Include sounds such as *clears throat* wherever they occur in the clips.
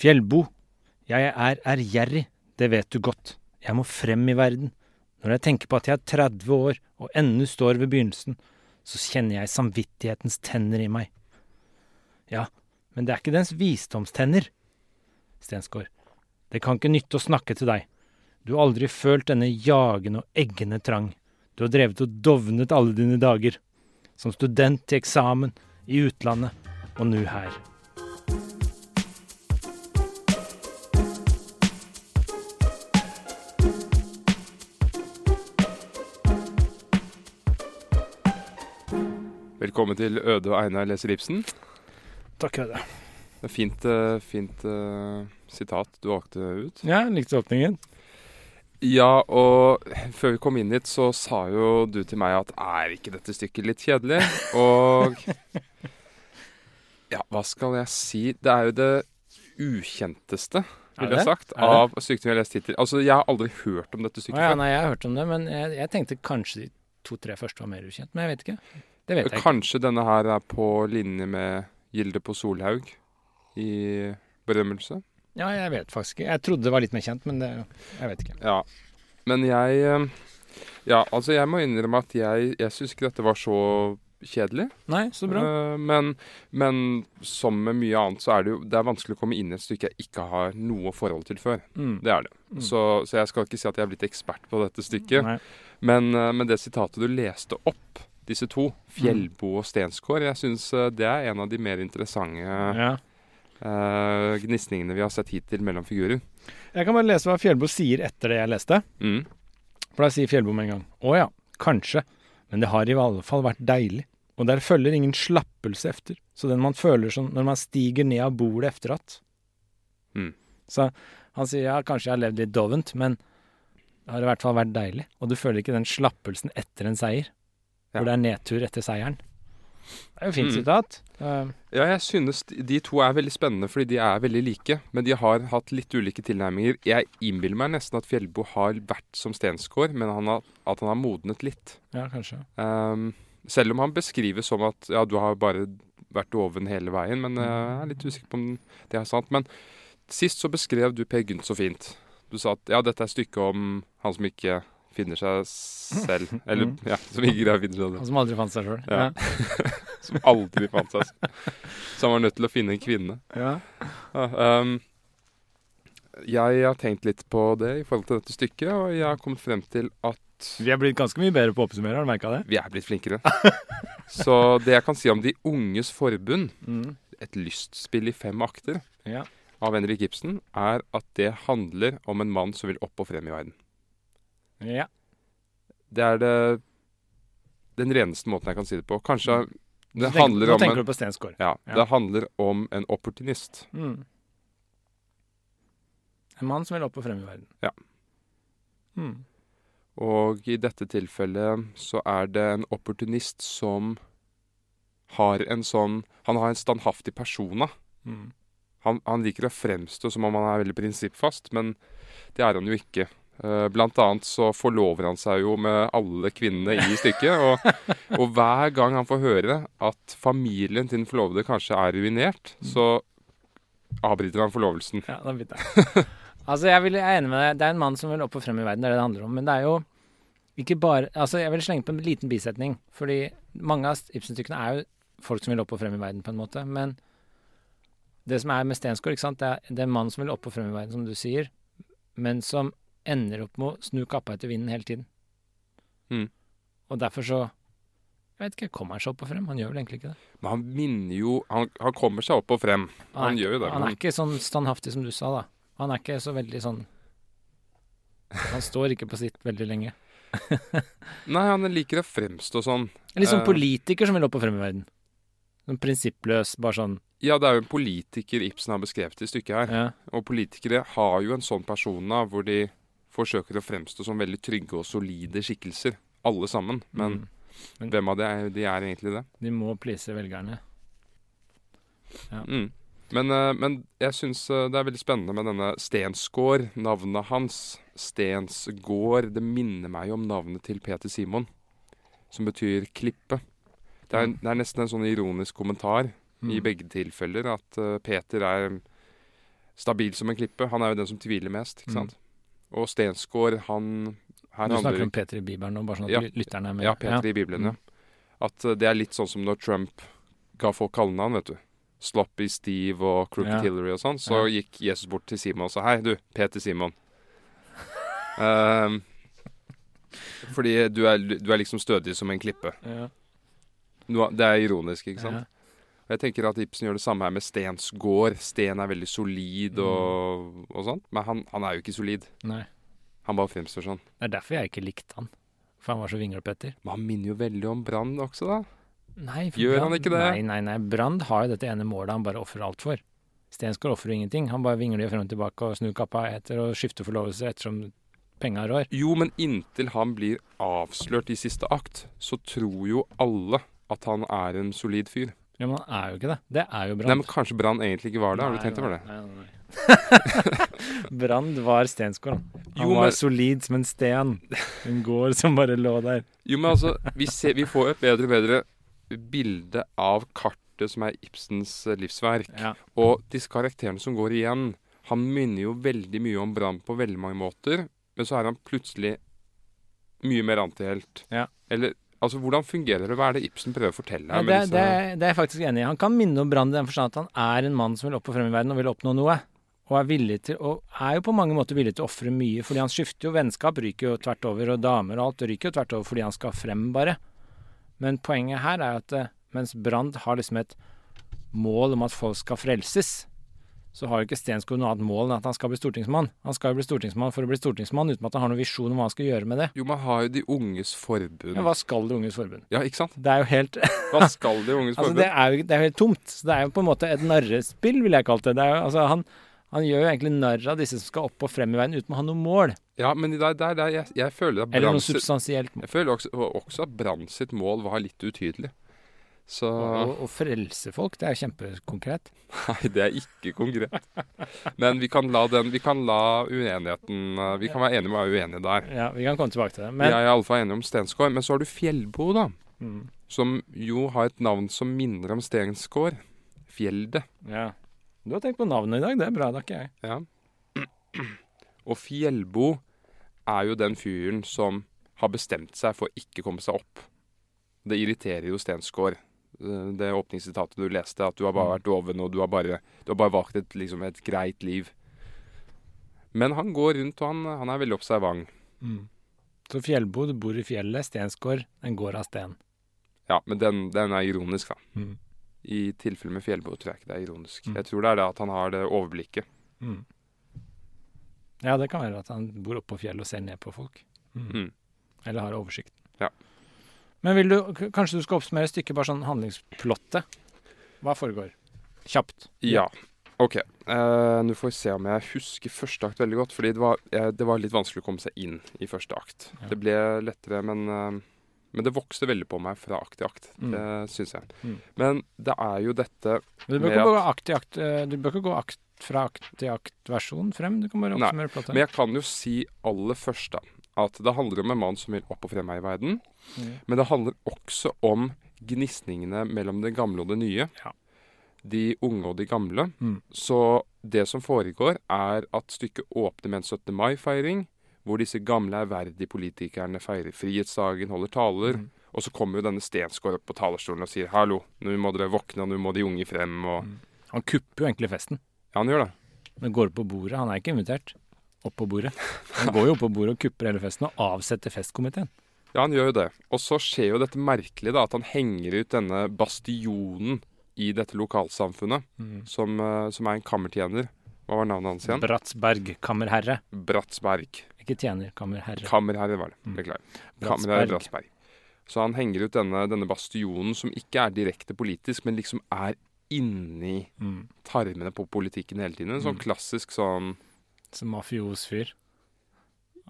Fjellbo. Jeg er ærgjerrig, det vet du godt. Jeg må frem i verden. Når jeg tenker på at jeg er 30 år og ennå står ved begynnelsen, så kjenner jeg samvittighetens tenner i meg. Ja, men det er ikke dens visdomstenner. Stensgaard, det kan ikke nytte å snakke til deg. Du har aldri følt denne jagende og eggende trang. Du har drevet og dovnet alle dine dager. Som student til eksamen, i utlandet, og nå her. Velkommen til Øde og Einar leser Ibsen. Takk Øde. det. Er fint, eh, fint uh, sitat du valgte ut. Ja, likte åpningen. Ja, og før vi kom inn hit, så sa jo du til meg at er ikke dette stykket litt kjedelig? Og *laughs* ja, hva skal jeg si? Det er jo det ukjenteste, ville jeg sagt, av stykkene vi har lest hittil. Altså, jeg har aldri hørt om dette stykket ja, før. nei, jeg har hørt om det, men jeg, jeg tenkte kanskje de to-tre første var mer ukjent. Men jeg vet ikke. Det vet jeg ikke. Kanskje denne her er på linje med Gilde på Solhaug i berømmelse. Ja, jeg vet faktisk ikke. Jeg trodde det var litt mer kjent, men det, jeg vet ikke. Ja. Men jeg eh, Ja, altså, jeg må innrømme at jeg, jeg syns ikke dette var så kjedelig. Nei, så bra. Eh, men, men som med mye annet, så er det jo Det er vanskelig å komme inn i et stykke jeg ikke har noe forhold til før. Mm. Det er det. Mm. Så, så jeg skal ikke si at jeg er blitt ekspert på dette stykket. Men, eh, men det sitatet du leste opp, disse to, Fjellbo og Stenskår, jeg syns det er en av de mer interessante Ja. uh, gnisningene vi har sett hittil mellom figurer. Jeg kan bare lese hva Fjellbo sier etter det jeg leste. Mm. For da sier Fjellbo med en gang Å ja, kanskje. Men det har i alle fall vært deilig. Og der følger ingen slappelse efter. Så den man føler som når man stiger ned av bordet efteråt. Mm. Så han sier ja, kanskje jeg har levd litt dovent, men det har i hvert fall vært deilig. Og du føler ikke den slappelsen etter en seier. Ja. Hvor det er nedtur etter seieren. Det er jo fint Mm. sitat. Uh, Ja, jeg synes de- de to er veldig spennende fordi de er veldig like. Men de har hatt litt ulike tilnærminger. Jeg innbiller meg nesten at Fjellbo har vært som Stensgaard, men han har, at han har modnet litt. ja, kanskje. Um, selv om han beskrives som at ja, du har bare vært oven hele veien. Men eh, jeg er litt usikker på om det er sant. Men sist så beskrev du Per Gynt så fint. Du sa at ja, dette er stykket om han som ikke finner seg selv. *laughs* Eller Mm. ja, som ikke greier å finne seg selv. Og som aldri fant seg sjøl. Ja. *laughs* Som aldri fant seg selv. Så han var nødt til å finne en kvinne. Ja. Ja, ehm, jeg har tenkt litt på det i forhold til dette stykket, og jeg har kommet frem til at Vi er blitt ganske mye bedre på å oppsummere, har du merka det? vi er blitt flinkere. *laughs* Så det jeg kan si om De unges forbund, Mm. et lystspill i fem akter Ja. av Henrik Ibsen, er at det handler om en mann som vil opp og frem i verden. Ja. Det er det, den reneste måten jeg kan si det på. Kanskje det tenker, tenk- handler om tenker en, du på Stensgaard. ja, Ja. det handler om en opportunist. Mm. En mann som vil opp og frem i verden. Ja. Mm. Og i dette tilfellet så er det en opportunist som har en sånn Han har en standhaftig persona. Mm. Han, han liker å fremstå som om han er veldig prinsippfast, men det er han jo ikke. Eh, Blant annet så forlover han seg jo med alle kvinnene i stykket. Og, *laughs* og hver gang han får høre at familien til den forlovede kanskje er ruinert, så avbryter han forlovelsen. Ja, da bytter jeg. *laughs* altså, jeg, vil, jeg er enig med deg. Det er en mann som vil opp og frem i verden, det er det det handler om. Men det er jo ikke bare Altså, jeg vil slenge på en liten bisetning. Fordi mange av Ibsen-stykkene er jo folk som vil opp og frem i verden, på en måte. Men det som er med Stensgaard, ikke sant, det er, det er en mann som vil opp og frem i verden, som du sier, men som ender opp med å snu kappa etter vinden hele tiden. Mm. Og derfor så Jeg vet ikke, kommer han seg opp og frem? Han gjør vel egentlig ikke det. Men han minner jo Han, han kommer seg opp og frem. Han, er, gjør jo det. Han er ikke sånn standhaftig som du sa, da. Han er ikke så veldig sånn Han står ikke på sitt veldig lenge. *laughs* Nei, han liker å fremstå sånn. Litt sånn politiker som vil opp og frem i verden. Sånn prinsippløs, bare sånn Ja, det er jo en politiker Ibsen har beskrevet i stykket her. ja. Og politikere har jo en sånn person da, hvor de forsøker å fremstå som veldig trygge og solide skikkelser. Alle sammen. Men Mm. Men- hvem av de er, de er egentlig det? De må please velgerne. Ja. Mm. Men, eh, men jeg syns det er veldig spennende med denne Stensgård. Navnet hans, Stensgård, det minner meg om navnet til Peter Simon. Som betyr klippe. Det er, det er nesten en sånn ironisk kommentar Mm. i begge tilfeller. At eh, Peter er stabil som en klippe. Han er jo den som tviler mest. ikke Mm. sant? Og Stensgaard, han Du snakker om Peter i Bibelen nå, bare sånn at Ja. ly- lytterne er med. Ja, Peter i Bibelen, ja. At eh, det er litt sånn som når Trump ga folk kallenavn, vet du. Sloppy Steve og Crooked Ja. Hillary og sånn. Så gikk Jesus bort til Simon og sa hei, du, Peter Simon. um, *laughs* fordi du er, du er liksom stødig som en klippe. Ja. Det er ironisk, ikke sant? Og Jeg tenker at Ibsen gjør det samme her med Stens gård. Sten er veldig solid og, og sånt. Men han, han er jo ikke solid. Nei. Han bare fremstår sånn. Det er derfor jeg ikke likte han. For han var så vinglepetter. Men han minner jo veldig om Brann også, da. Nei, Gjør han Brand- ikke det? Nei, nei, nei. Brann har jo dette ene målet han bare ofrer alt for. Stensgaard ofrer ingenting. Han bare vingler frem og tilbake og snur kappa etter og skifter forlovelse ettersom penga rår. Jo, men inntil han blir avslørt i siste akt, så tror jo alle at han er en solid fyr. Ja, men han er jo ikke det. Det er jo Nei, men kanskje Brann egentlig ikke var det? Har du tenkt over det? nei, nei, nei. *laughs* Brand var Stensgaard. Han Jo, var men- solid som en sten. En gård som bare lå der. Jo, men altså, vi, ser, vi får et bedre og bedre bilde av kartet som er Ibsens eh, livsverk. Ja. Og disse karakterene som går igjen, han minner jo veldig mye om Brann på veldig mange måter, men så er han plutselig mye mer antihelt. Ja. Eller altså, hvordan fungerer det? Hva er det Ibsen prøver å fortelle Ja, det, det, det er jeg faktisk enig i. Han kan minne om Brann i den forstand at han er en mann som vil opp og frem i verden og vil oppnå noe. Og er villig til, og er jo på mange måter villig til å ofre mye, fordi han skifter jo vennskap, ryker jo tvert over, og damer og alt ryker jo tvert over fordi han skal frem, bare. Men poenget her er at eh, mens Brand har liksom et mål om at folk skal frelses, så har jo ikke Stensgaard noe annet mål enn at han skal bli stortingsmann. Han skal jo bli stortingsmann for å bli stortingsmann, uten at han har noen visjon om hva han skal gjøre med det. Jo, man har jo De unges forbund. Ja, hva skal De Unges Forbund? Ja, ikke sant? Det er jo helt Hva skal De unges *laughs* Altså, forbund? det er jo det er helt tomt. Så det er jo på en måte et narrespill, vil jeg kalle det. det er jo, altså, han, han gjør jo egentlig narr av disse som skal opp og frem i verden uten å ha noe mål. Ja, men der, der, der jeg, jeg føler at Eller noe substansielt mål. Jeg føler også, også at Brann sitt mål var litt utydelig. Så og, og frelse folk, det er kjempekonkret. *laughs* Nei, det er ikke konkret. Men vi kan la den Vi kan la uenigheten eh, Vi kan være enige om å være uenige der. Ja, vi kan komme tilbake til det. Men er iallfall enige om Stensgård. Men så har du Fjellbo, da. Mm. Som jo har et navn som minner om Stensgård. Fjelde. ja. Du har tenkt på navnet i dag, det er bra. Det har ikke jeg. Ja. *clears throat* Og Fjellbo er jo den fyren som har bestemt seg for å ikke komme seg opp. Det irriterer jo Stensgård. Eh, Det åpningssitatet du leste, at du har bare vært doven, og du har bare, du har bare valgt et, liksom et greit liv. Men han går rundt, og han, han er veldig observant. Så Fjellbo, du bor i fjellet. Stensgård, den går av sten. Ja, men den, den er ironisk, da. Mm. I tilfelle med Fjellbo tror jeg ikke det er ironisk. Mm. Jeg tror det er det at han har det overblikket. Mm. Ja, det kan være at han bor oppe på fjellet og ser ned på folk. Mm. Eller har oversikt. Ja. Men vil du, kanskje du skal oppsummere stykket, bare sånn handlingsplottet? Hva foregår? Kjapt. Ja. OK. Eh, Nå får vi se om jeg husker første akt veldig godt. Fordi det var, eh, det var litt vanskelig å komme seg inn i første akt. Ja. Det ble lettere, men, eh, men det vokste veldig på meg fra akt til akt. Mm. Det syns jeg. Mm. Men det er jo dette Men du bør ikke gå akt til akt, eh, du bør ikke gå akt fra akt til akt-versjon frem. Du kan bare oppsummere plottet. Men jeg kan jo si aller først da, at det handler om en mann som vil opp og frem her i verden. Mm. Men det handler også om gnisningene mellom det gamle og det nye. Ja. De unge og de gamle. Mm. Så det som foregår, er at stykket åpner med en 17. mai-feiring, hvor disse gamle ærverdige politikerne feirer frihetsdagen, holder taler, Mm. Og så kommer jo denne Stensgaard opp på talerstolen og sier 'hallo, nå må dere våkne, og nå må de unge frem', og Han kupper jo egentlig festen. Ja, han gjør det. Men går på bordet. Han er ikke invitert opp på bordet. Han går jo opp på bordet og kupper hele festen og avsetter festkomiteen. Ja, han gjør jo det. Og så skjer jo dette merkelige, da, at han henger ut denne bastionen i dette lokalsamfunnet, som, eh, som er en kammertjener. Hva var navnet hans igjen? Bratsberg, kammerherre. Bratsberg. Ikke tjener, kammerherre. Kammerherre var det. Beklager. Kammerherre Bratsberg. Bratsberg. Så han henger ut denne, denne bastionen som ikke er direkte politisk, men liksom er inni Mm. tarmene på politikken hele tiden. En sånn klassisk sånn Som mafios fyr.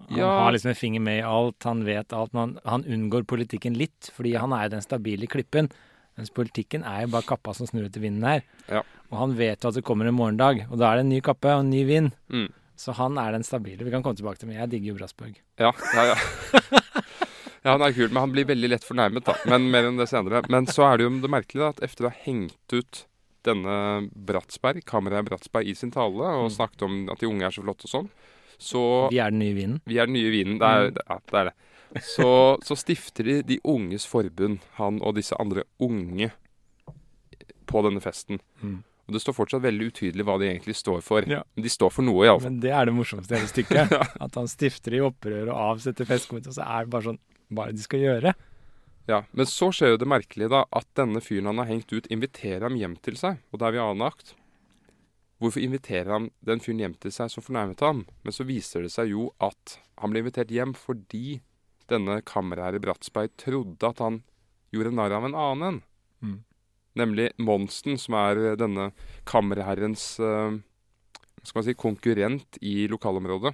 Han Ja. har liksom en finger med i alt, han vet alt, men han, han unngår politikken litt, fordi han er jo den stabile klippen. Mens politikken er jo bare kappa som snur etter vinden her. Ja. Og han vet jo at det kommer en morgendag, og da er det en ny kappe og en ny vind. mm. Så han er den stabile. Vi kan komme tilbake til men Jeg digger jo Brassberg. Ja, ja, ja. *laughs* ja, han er kul, men han blir veldig lett fornærmet, da. Men mer enn det senere. Men så er det jo det merkelige, da, at etter å ha hengt ut denne Bratsberg, kameraet Bratsberg, i sin tale, og snakket om at de unge er så flotte og sånn, så Vi er den nye vinen? Vi er den nye vinen. Det er, det- ja, det er det. Så, *laughs* så stifter de De unges forbund, han og disse andre unge, på denne festen. Mm. Og det står fortsatt veldig utydelig hva de egentlig står for. Ja. Men de står for noe, iallfall. Men det er det morsomste i hele stykket. *laughs* At han stifter i opprør og avsetter festkomiteen, og så er det bare sånn Hva er det de skal gjøre? Ja, Men så skjer jo det merkelige, da, at denne fyren han har hengt ut, inviterer ham hjem til seg. Og da er vi i annen akt. Hvorfor inviterer han den fyren hjem til seg som fornærmet ham? Men så viser det seg jo at han ble invitert hjem fordi denne kammerherre Bratsberg trodde at han gjorde narr av en annen en. Mm. Nemlig Monsen, som er denne kammerherrens uh, skal man si, konkurrent i lokalområdet.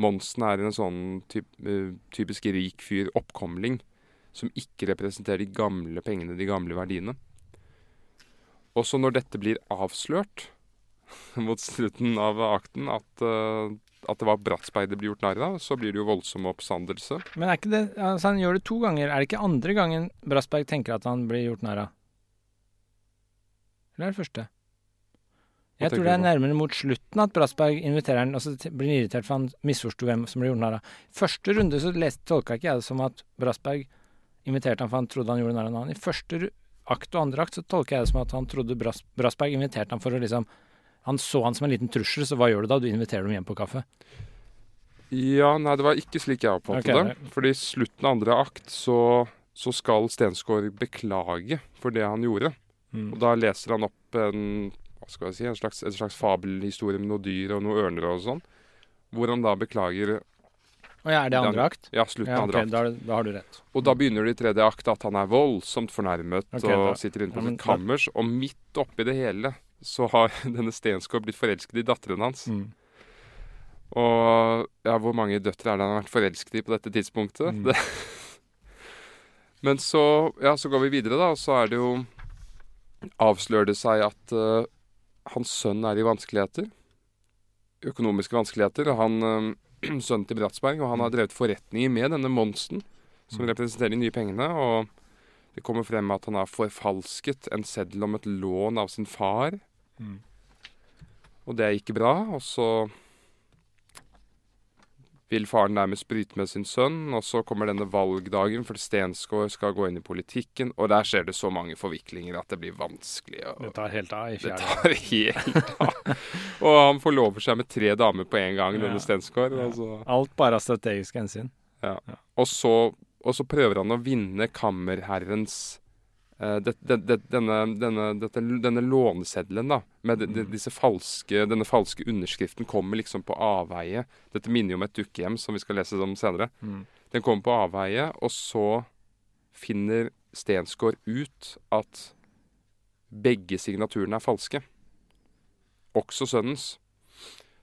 Monsen er en sånn typ, uh, typisk rik fyr, oppkomling, som ikke representerer de gamle pengene, de gamle verdiene. Også når dette blir avslørt *laughs* mot slutten av akten, at, eh, at det var Bratsberg det ble gjort narr av, så blir det jo voldsom oppstandelse. Men er ikke det altså Han gjør det to ganger. Er det ikke andre gangen Bratsberg tenker at han blir gjort narr av? Eller er det første? Jeg tror det er nærmere mot slutten at Brassberg inviterer han, og så blir han irritert for han misforsto hvem som ble gjort narr av. Første runde så leste, tolka ikke jeg det som at Brassberg inviterte han for han trodde han gjorde narr av en annen. I første akt og andre akt så tolker jeg det som at han trodde Brass, Brassberg inviterte han for å liksom Han så han som en liten trussel, så hva gjør du da? Du inviterer dem hjem på kaffe. Ja, nei, det var ikke slik jeg oppfattet okay, det. Fordi i slutten av andre akt så, så skal Stensgaard beklage for det han gjorde. Mm. Og da leser han opp en, hva skal jeg si, en slags, en slags fabelhistorie med noen dyr og noen ørner og sånn. Hvor han da beklager Og ja, er det andre akt? Ja, slutten Ja, av andre akt. da, da har du rett. Og da begynner det i tredje akt at han er voldsomt fornærmet okay, og da- sitter inne på ja, men sitt kammers. Og midt oppi det hele så har *laughs* denne Stensgaard blitt forelsket i datteren hans. Mm. Og ja, hvor mange døtre er det han har vært forelsket i på dette tidspunktet? Mm. *laughs* Det. Men så, ja, så går vi videre, da, og så er det jo Avslører det seg at uh, hans sønn er i vanskeligheter. Økonomiske vanskeligheter. Og han, eh, *clears throat* sønnen til Bratsberg, og han har drevet forretninger med denne Monsen, som representerer de nye pengene. Og det kommer frem at han har forfalsket en seddel om et lån av sin far. Mm. Og det er ikke bra. Og så vil faren nærmest bryte med sin sønn, og så kommer denne valgdagen, for Stensgaard skal gå inn i politikken, og der skjer det så mange forviklinger at det blir vanskelig. Det tar helt av i det tar helt av. Og han forlover seg med tre damer på en gang, Ja. denne Stensgaard. Altså. Alt bare av strategisk hensyn. og så, og så prøver han å vinne kammerherrens det, det, det, denne, denne, dette, denne låneseddelen, da, med de, disse falske, denne falske underskriften, kommer liksom på avveie. Dette minner jo om et dukkehjem, som vi skal lese om senere. Mm. Den kommer på avveie, og så finner Stensgaard ut at begge signaturene er falske. Også sønnens.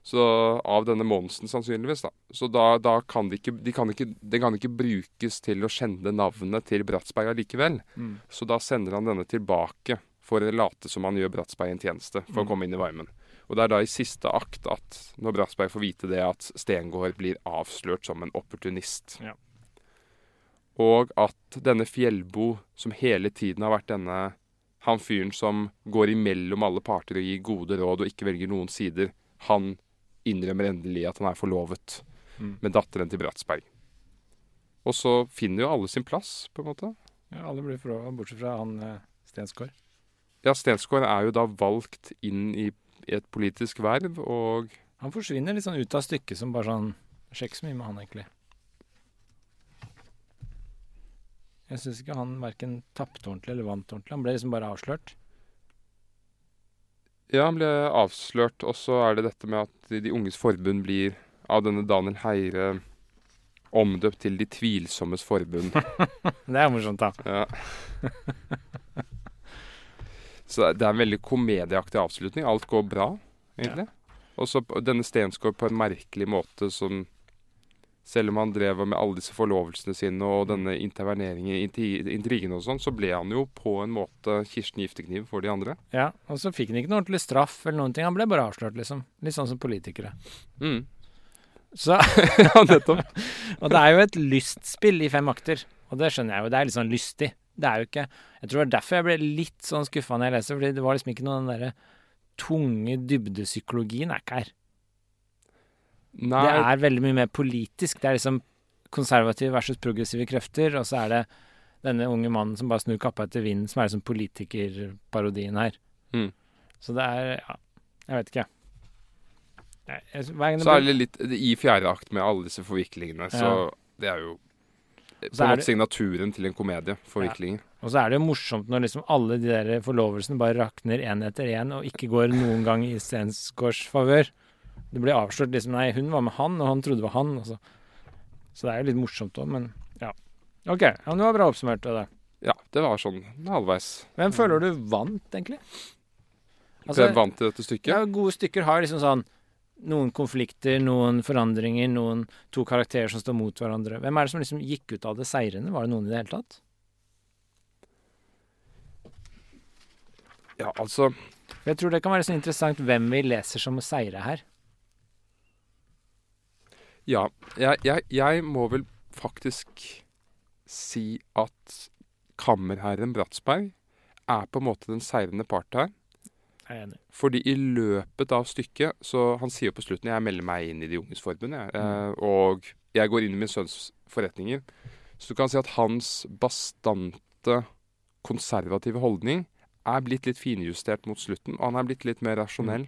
Så av denne Monsen, sannsynligvis. da. Så da, da kan de ikke, de kan ikke, det kan ikke brukes til å skjende navnet til Bratsberg allikevel. Mm. Så da sender han denne tilbake for å late som han gjør Bratsberg en tjeneste for å komme inn i varmen. Og det er da i siste akt at når Bratsberg får vite det, at Stengård blir avslørt som en opportunist. Ja. Og at denne Fjellbo, som hele tiden har vært denne han fyren som går imellom alle parter og gir gode råd og ikke velger noen sider, han innrømmer endelig at han er forlovet Mm. med datteren til Bratsberg. Og så finner jo alle sin plass, på en måte. Ja, alle blir forlova, bortsett fra han eh, Stensgaard. Ja, Stensgaard er jo da valgt inn i, et politisk verv, og Han forsvinner litt sånn ut av stykket som bare sånn Det skjer ikke så mye med han, egentlig. Jeg syns ikke han verken tapte ordentlig eller vant ordentlig. Han ble liksom bare avslørt. Ja, han ble avslørt. Og så er det dette med at De unges forbund blir av denne Daniel Heire omdøpt til De tvilsommes forbund. *laughs* Det er morsomt, da. Ja. Så det er en veldig komedieaktig avslutning. Alt går bra, egentlig. Og så denne Stensgaard på en merkelig måte som Selv om han drev med alle disse forlovelsene sine og denne interverneringen, intrigene og sånn, så ble han jo på en måte Kirsten Giftekniv for de andre. Ja, Og så fikk han ikke noe ordentlig straff eller noen ting. Han ble bare avslørt, liksom. Litt sånn som politikere. Mm. Så, *laughs* ja, nettopp. *laughs* og det er jo et lystspill i fem akter. Og det skjønner jeg jo. Det er litt sånn lystig. Det er jo ikke Jeg tror det var derfor jeg ble litt sånn skuffa når jeg leser, fordi det var liksom ikke noe den derre tunge dybdepsykologien er ikke her. Nei, Det er veldig mye mer politisk. Det er liksom konservative versus progressive krefter, og så er det denne unge mannen som bare snur kappa etter vinden, som er liksom politikerparodien her. Mm. Så det er Ja, jeg vet ikke. Jeg, jeg, så er det litt i fjerde akt med alle disse forviklingene, så det er jo på en måte signaturen til en komedie. Forviklinger. Og så er det jo morsomt når liksom alle de der forlovelsene bare rakner én etter én, og ikke går noen gang i Stensgaards favør. Det blir avslørt liksom Nei, hun var med han, og han trodde det var han. Så. så det er jo litt morsomt òg, men ja. OK. Ja, men det var bra oppsummert. Det. Ja, det var sånn halvveis. Hvem føler du vant, egentlig? Altså, jeg vant i dette stykket. ja, gode stykker har liksom sånn noen konflikter, noen forandringer, noen to karakterer som står mot hverandre. Hvem er det som liksom gikk ut av det seirende? Var det noen i det hele tatt? Ja, altså Jeg tror det kan være så interessant hvem vi leser som seire her. Ja, jeg, jeg, jeg må vel faktisk si at kammerherren Bratsberg er på en måte den seirende part her. Jeg er enig. Fordi i løpet av stykket Så han sier jo på slutten jeg melder meg inn i De unges forbund. Jeg, Mm. og jeg går inn i min sønns forretninger. Så du kan si at hans bastante konservative holdning er blitt litt finjustert mot slutten. Og han er blitt litt mer rasjonell.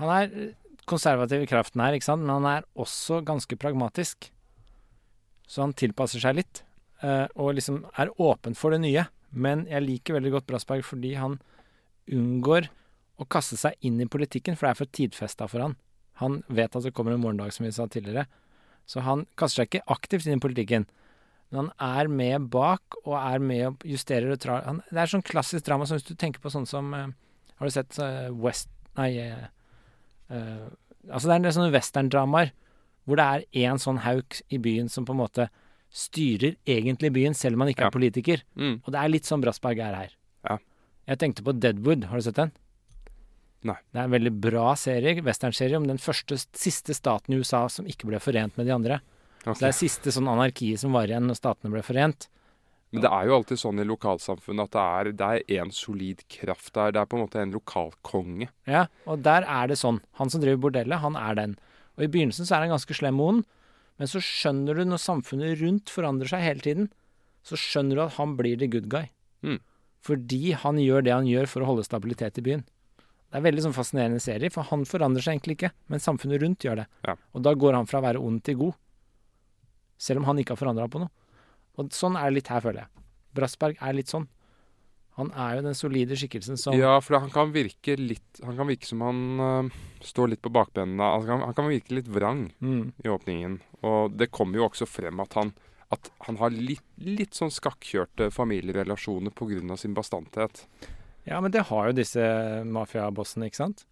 Han er konservativ i kraften her, ikke sant? men han er også ganske pragmatisk. Så han tilpasser seg litt, eh, og liksom er åpen for det nye. Men jeg liker veldig godt Brassberg fordi han unngår å kaste seg inn i politikken, for det er for tidfesta for han. Han vet at det kommer en morgendag, som vi sa tidligere. Så han kaster seg ikke aktivt inn i politikken. Men han er med bak, og er med og justerer og drar Det er sånn klassisk drama som hvis du tenker på sånn som eh, Har du sett eh, West Nei eh, Altså, det er en del sånne westerndramaer hvor det er én sånn hauk i byen som på en måte styrer egentlig byen, selv om han ikke Ja. er politiker. Mm. Og det er litt sånn Brassberg er her. Ja. Jeg tenkte på Deadwood. Har du sett den? Nei. Det er en veldig bra serie, westernserie om den første, siste staten i USA som ikke ble forent med de andre. Okay. Så det er siste sånn anarki som var igjen når statene ble forent. Men det er jo alltid sånn i lokalsamfunnet at det er, det er en solid kraft der. Det er på en måte en lokalkonge. Ja, og der er det sånn. Han som driver bordellet, han er den. Og i begynnelsen så er han ganske slem mot den, men så skjønner du når samfunnet rundt forandrer seg hele tiden, så skjønner du at han blir the good guy. Mm. Fordi han gjør det han gjør for å holde stabilitet i byen. Det er veldig sånn fascinerende serie, for han forandrer seg egentlig ikke, men samfunnet rundt gjør det. Ja. Og da går han fra å være ond til god, selv om han ikke har forandra på noe. Og sånn er det litt her, føler jeg. Brassberg er litt sånn. Han er jo den solide skikkelsen som Ja, for han kan virke litt Han kan virke som han uh, står litt på bakbenene. Altså, han, han kan virke litt vrang mm, i åpningen. Og det kommer jo også frem at han, at han har litt, litt sånn skakkjørte familierelasjoner pga. sin bastanthet. Ja, men det har jo disse mafiabossene, ikke sant?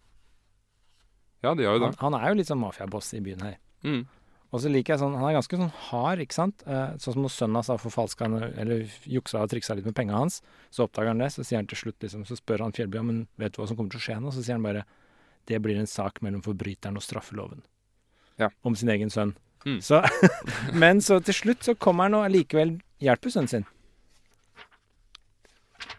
Ja, det gjør jo det. Han, han er jo litt sånn mafiaboss i byen her. Mm. Og så liker jeg sånn Han er ganske sånn hard, ikke sant? Eh, sånn som når sønnen hans har forfalska eller juksa og triksa litt med penga hans. Så oppdager han det, så sier han til slutt liksom Så spør han Fjellby om men vet du hva som kommer til å skje nå. Så sier han bare det blir en sak mellom forbryteren og straffeloven. Ja. Om sin egen sønn. Mm. Så, *laughs* men så til slutt så kommer han og allikevel hjelper sønnen sin.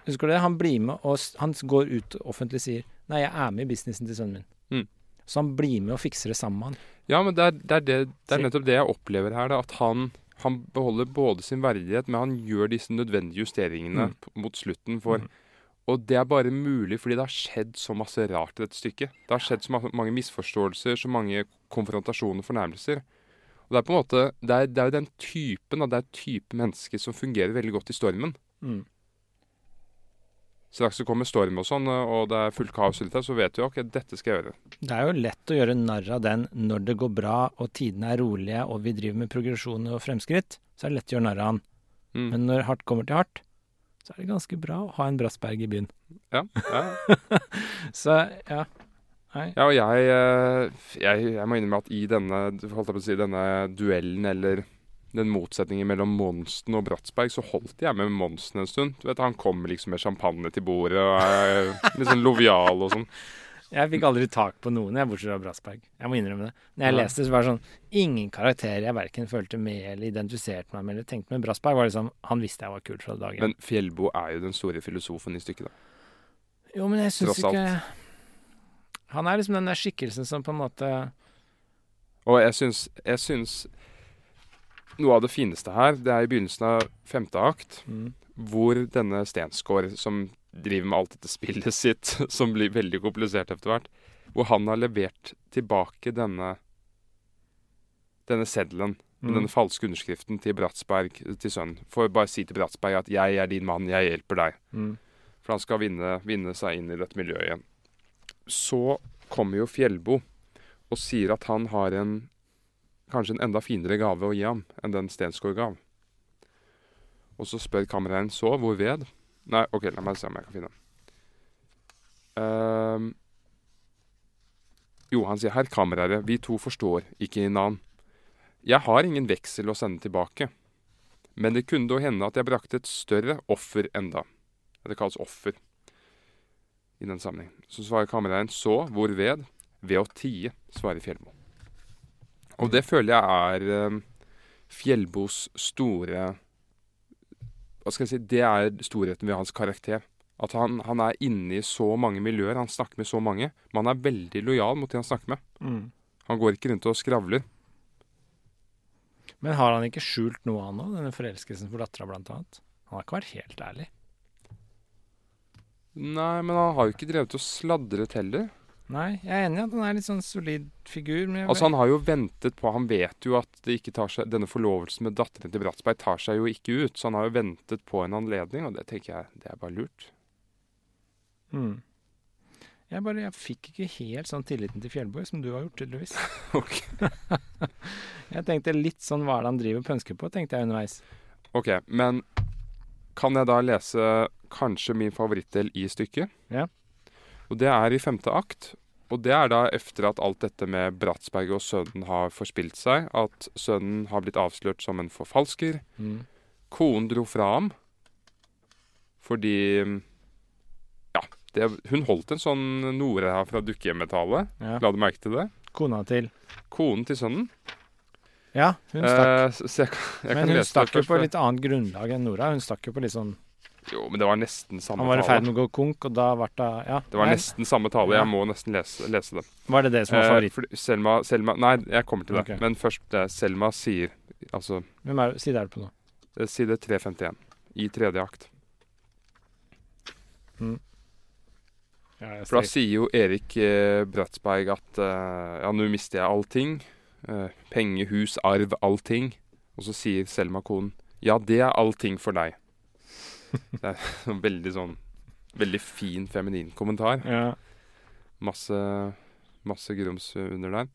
Husker du det? Han blir med og han går ut og offentlig sier Nei, jeg er med i businessen til sønnen min. Mm. Så han blir med og fikser det sammen med han. Ja, men det er, det, er det, det er nettopp det jeg opplever her. Da, at han han beholder både sin verdighet, men han gjør disse nødvendige justeringene Mm. mot slutten. for Mm. Og det er bare mulig fordi det har skjedd så masse rart i dette stykket. Det har skjedd så mange misforståelser, så mange konfrontasjoner og fornærmelser. Og det er på en måte, det er, det er jo den typen, det er type mennesker som fungerer veldig godt i stormen. Mm. Straks det kommer storm og sånn, og det er fullt kaos rundt deg, så vet du jo ok, dette skal jeg gjøre. Det er jo lett å gjøre narr av den når det går bra og tidene er rolige og vi driver med progresjon og fremskritt. Så er det lett å gjøre narr av han. Mm. Men når hardt kommer til hardt, så er det ganske bra å ha en Brassberg i byen. Ja, ja. *laughs* Så ja. Hei. Ja, og jeg, eh, jeg, jeg må innrømme at i denne, holdt jeg på å si, denne duellen, eller den motsetningen mellom Monsen og Bratsberg, så holdt jeg med Monsen en stund. Du vet, Han kommer liksom med champagne til bordet og er litt sånn lovial og sånn. Jeg fikk aldri tak på noen, jeg, bortsett fra Bratsberg. Jeg må innrømme det. Når jeg leste, så var det sånn Ingen karakterer jeg verken følte med eller identifiserte meg med eller tenkte med. Bratsberg var liksom Han visste jeg var kul fra dagen. Men Fjellbo er jo den store filosofen i stykket, da. jo, men jeg syns ikke Han er liksom den der skikkelsen som på en måte Og jeg syns, jeg syns Noe av det fineste her, det er i begynnelsen av femte akt, mm, hvor denne Stensgaard, som driver med alt dette spillet sitt, *laughs* som blir veldig komplisert etter hvert, hvor han har levert tilbake denne denne seddelen med Mm. denne falske underskriften til Bratsberg til sønnen. For å bare si til Bratsberg at 'jeg er din mann, jeg hjelper deg'. mm, For han skal vinne, vinne seg inn i dette miljøet igjen. Så kommer jo Fjellbo og sier at han har en kanskje en enda finere gave å gi ham enn den Stensgaard gav. Og så spør kameraet så hvor ved. Nei, OK, la meg se om jeg kan finne den. Ehm, jo, han sier herr kameraet, vi to forstår ikke hinanden. Jeg har ingen veksel å sende tilbake, men det kunne da hende at jeg brakte et større offer enda. Det kalles offer i den sammenheng. Så svarer kameraet så hvor ved? Å tie, svarer Fjellbo. Og det føler jeg er eh, Fjellbos store Hva skal jeg si Det er storheten ved hans karakter. At han, han er inne i så mange miljøer, han snakker med så mange. Men han er veldig lojal mot de han snakker med. mm. Han går ikke rundt og skravler. Men har han ikke skjult noe, han òg? Denne forelskelsen for dattera, blant annet? Han har ikke vært helt ærlig. Nei, men han har jo ikke drevet og sladret heller. Nei, jeg er enig i at han er litt sånn solid figur. Altså Han har jo ventet på Han vet jo at det ikke tar seg denne forlovelsen med datteren til Bratsberg tar seg jo ikke ut. Så han har jo ventet på en anledning, og det tenker jeg det er bare lurt. Mm. Jeg bare jeg fikk ikke helt sånn tilliten til Fjellborg som du har gjort, tydeligvis. *laughs* Ok. *laughs* Jeg tenkte litt sånn hva er det han driver og pønsker på, tenkte jeg underveis. Ok, men kan jeg da lese kanskje min favorittdel i stykket? Ja. Og det er i femte akt. Og det er da etter at alt dette med Bratsberg og sønnen har forspilt seg. At sønnen har blitt avslørt som en forfalsker. Mm. Konen dro fra ham fordi Ja, det, hun holdt en sånn Nore her fra Dukkehjemmetallet. Ja. La du merke til det? Kona til Konen til sønnen. Ja, hun stakk. Eh, jeg, jeg men kan hun stakk jo på litt annet grunnlag enn Nora. Hun stakk jo på litt sånn Jo, men det var nesten samme tale. Han var i ferd med å gå konk, og da ble det Ja. Det var nei, nesten samme tale. Jeg må nesten lese, lese det. Var det det som var Eh, favoritt? fordi Selma, Selma Nei, jeg kommer til det. Okay. Men først det Selma sier Altså Hvem er Side er det på nå. eh, side 351 i tredje akt. Ja, jeg For da sier jo Erik eh, Bratsberg at eh, ja, nå mister jeg allting. Eh, penge, hus, arv, allting. Og så sier Selma konen ja, det er allting for deg. *laughs* Det er en veldig sånn Veldig fin feminin kommentar. ja. Masse, masse grums under der.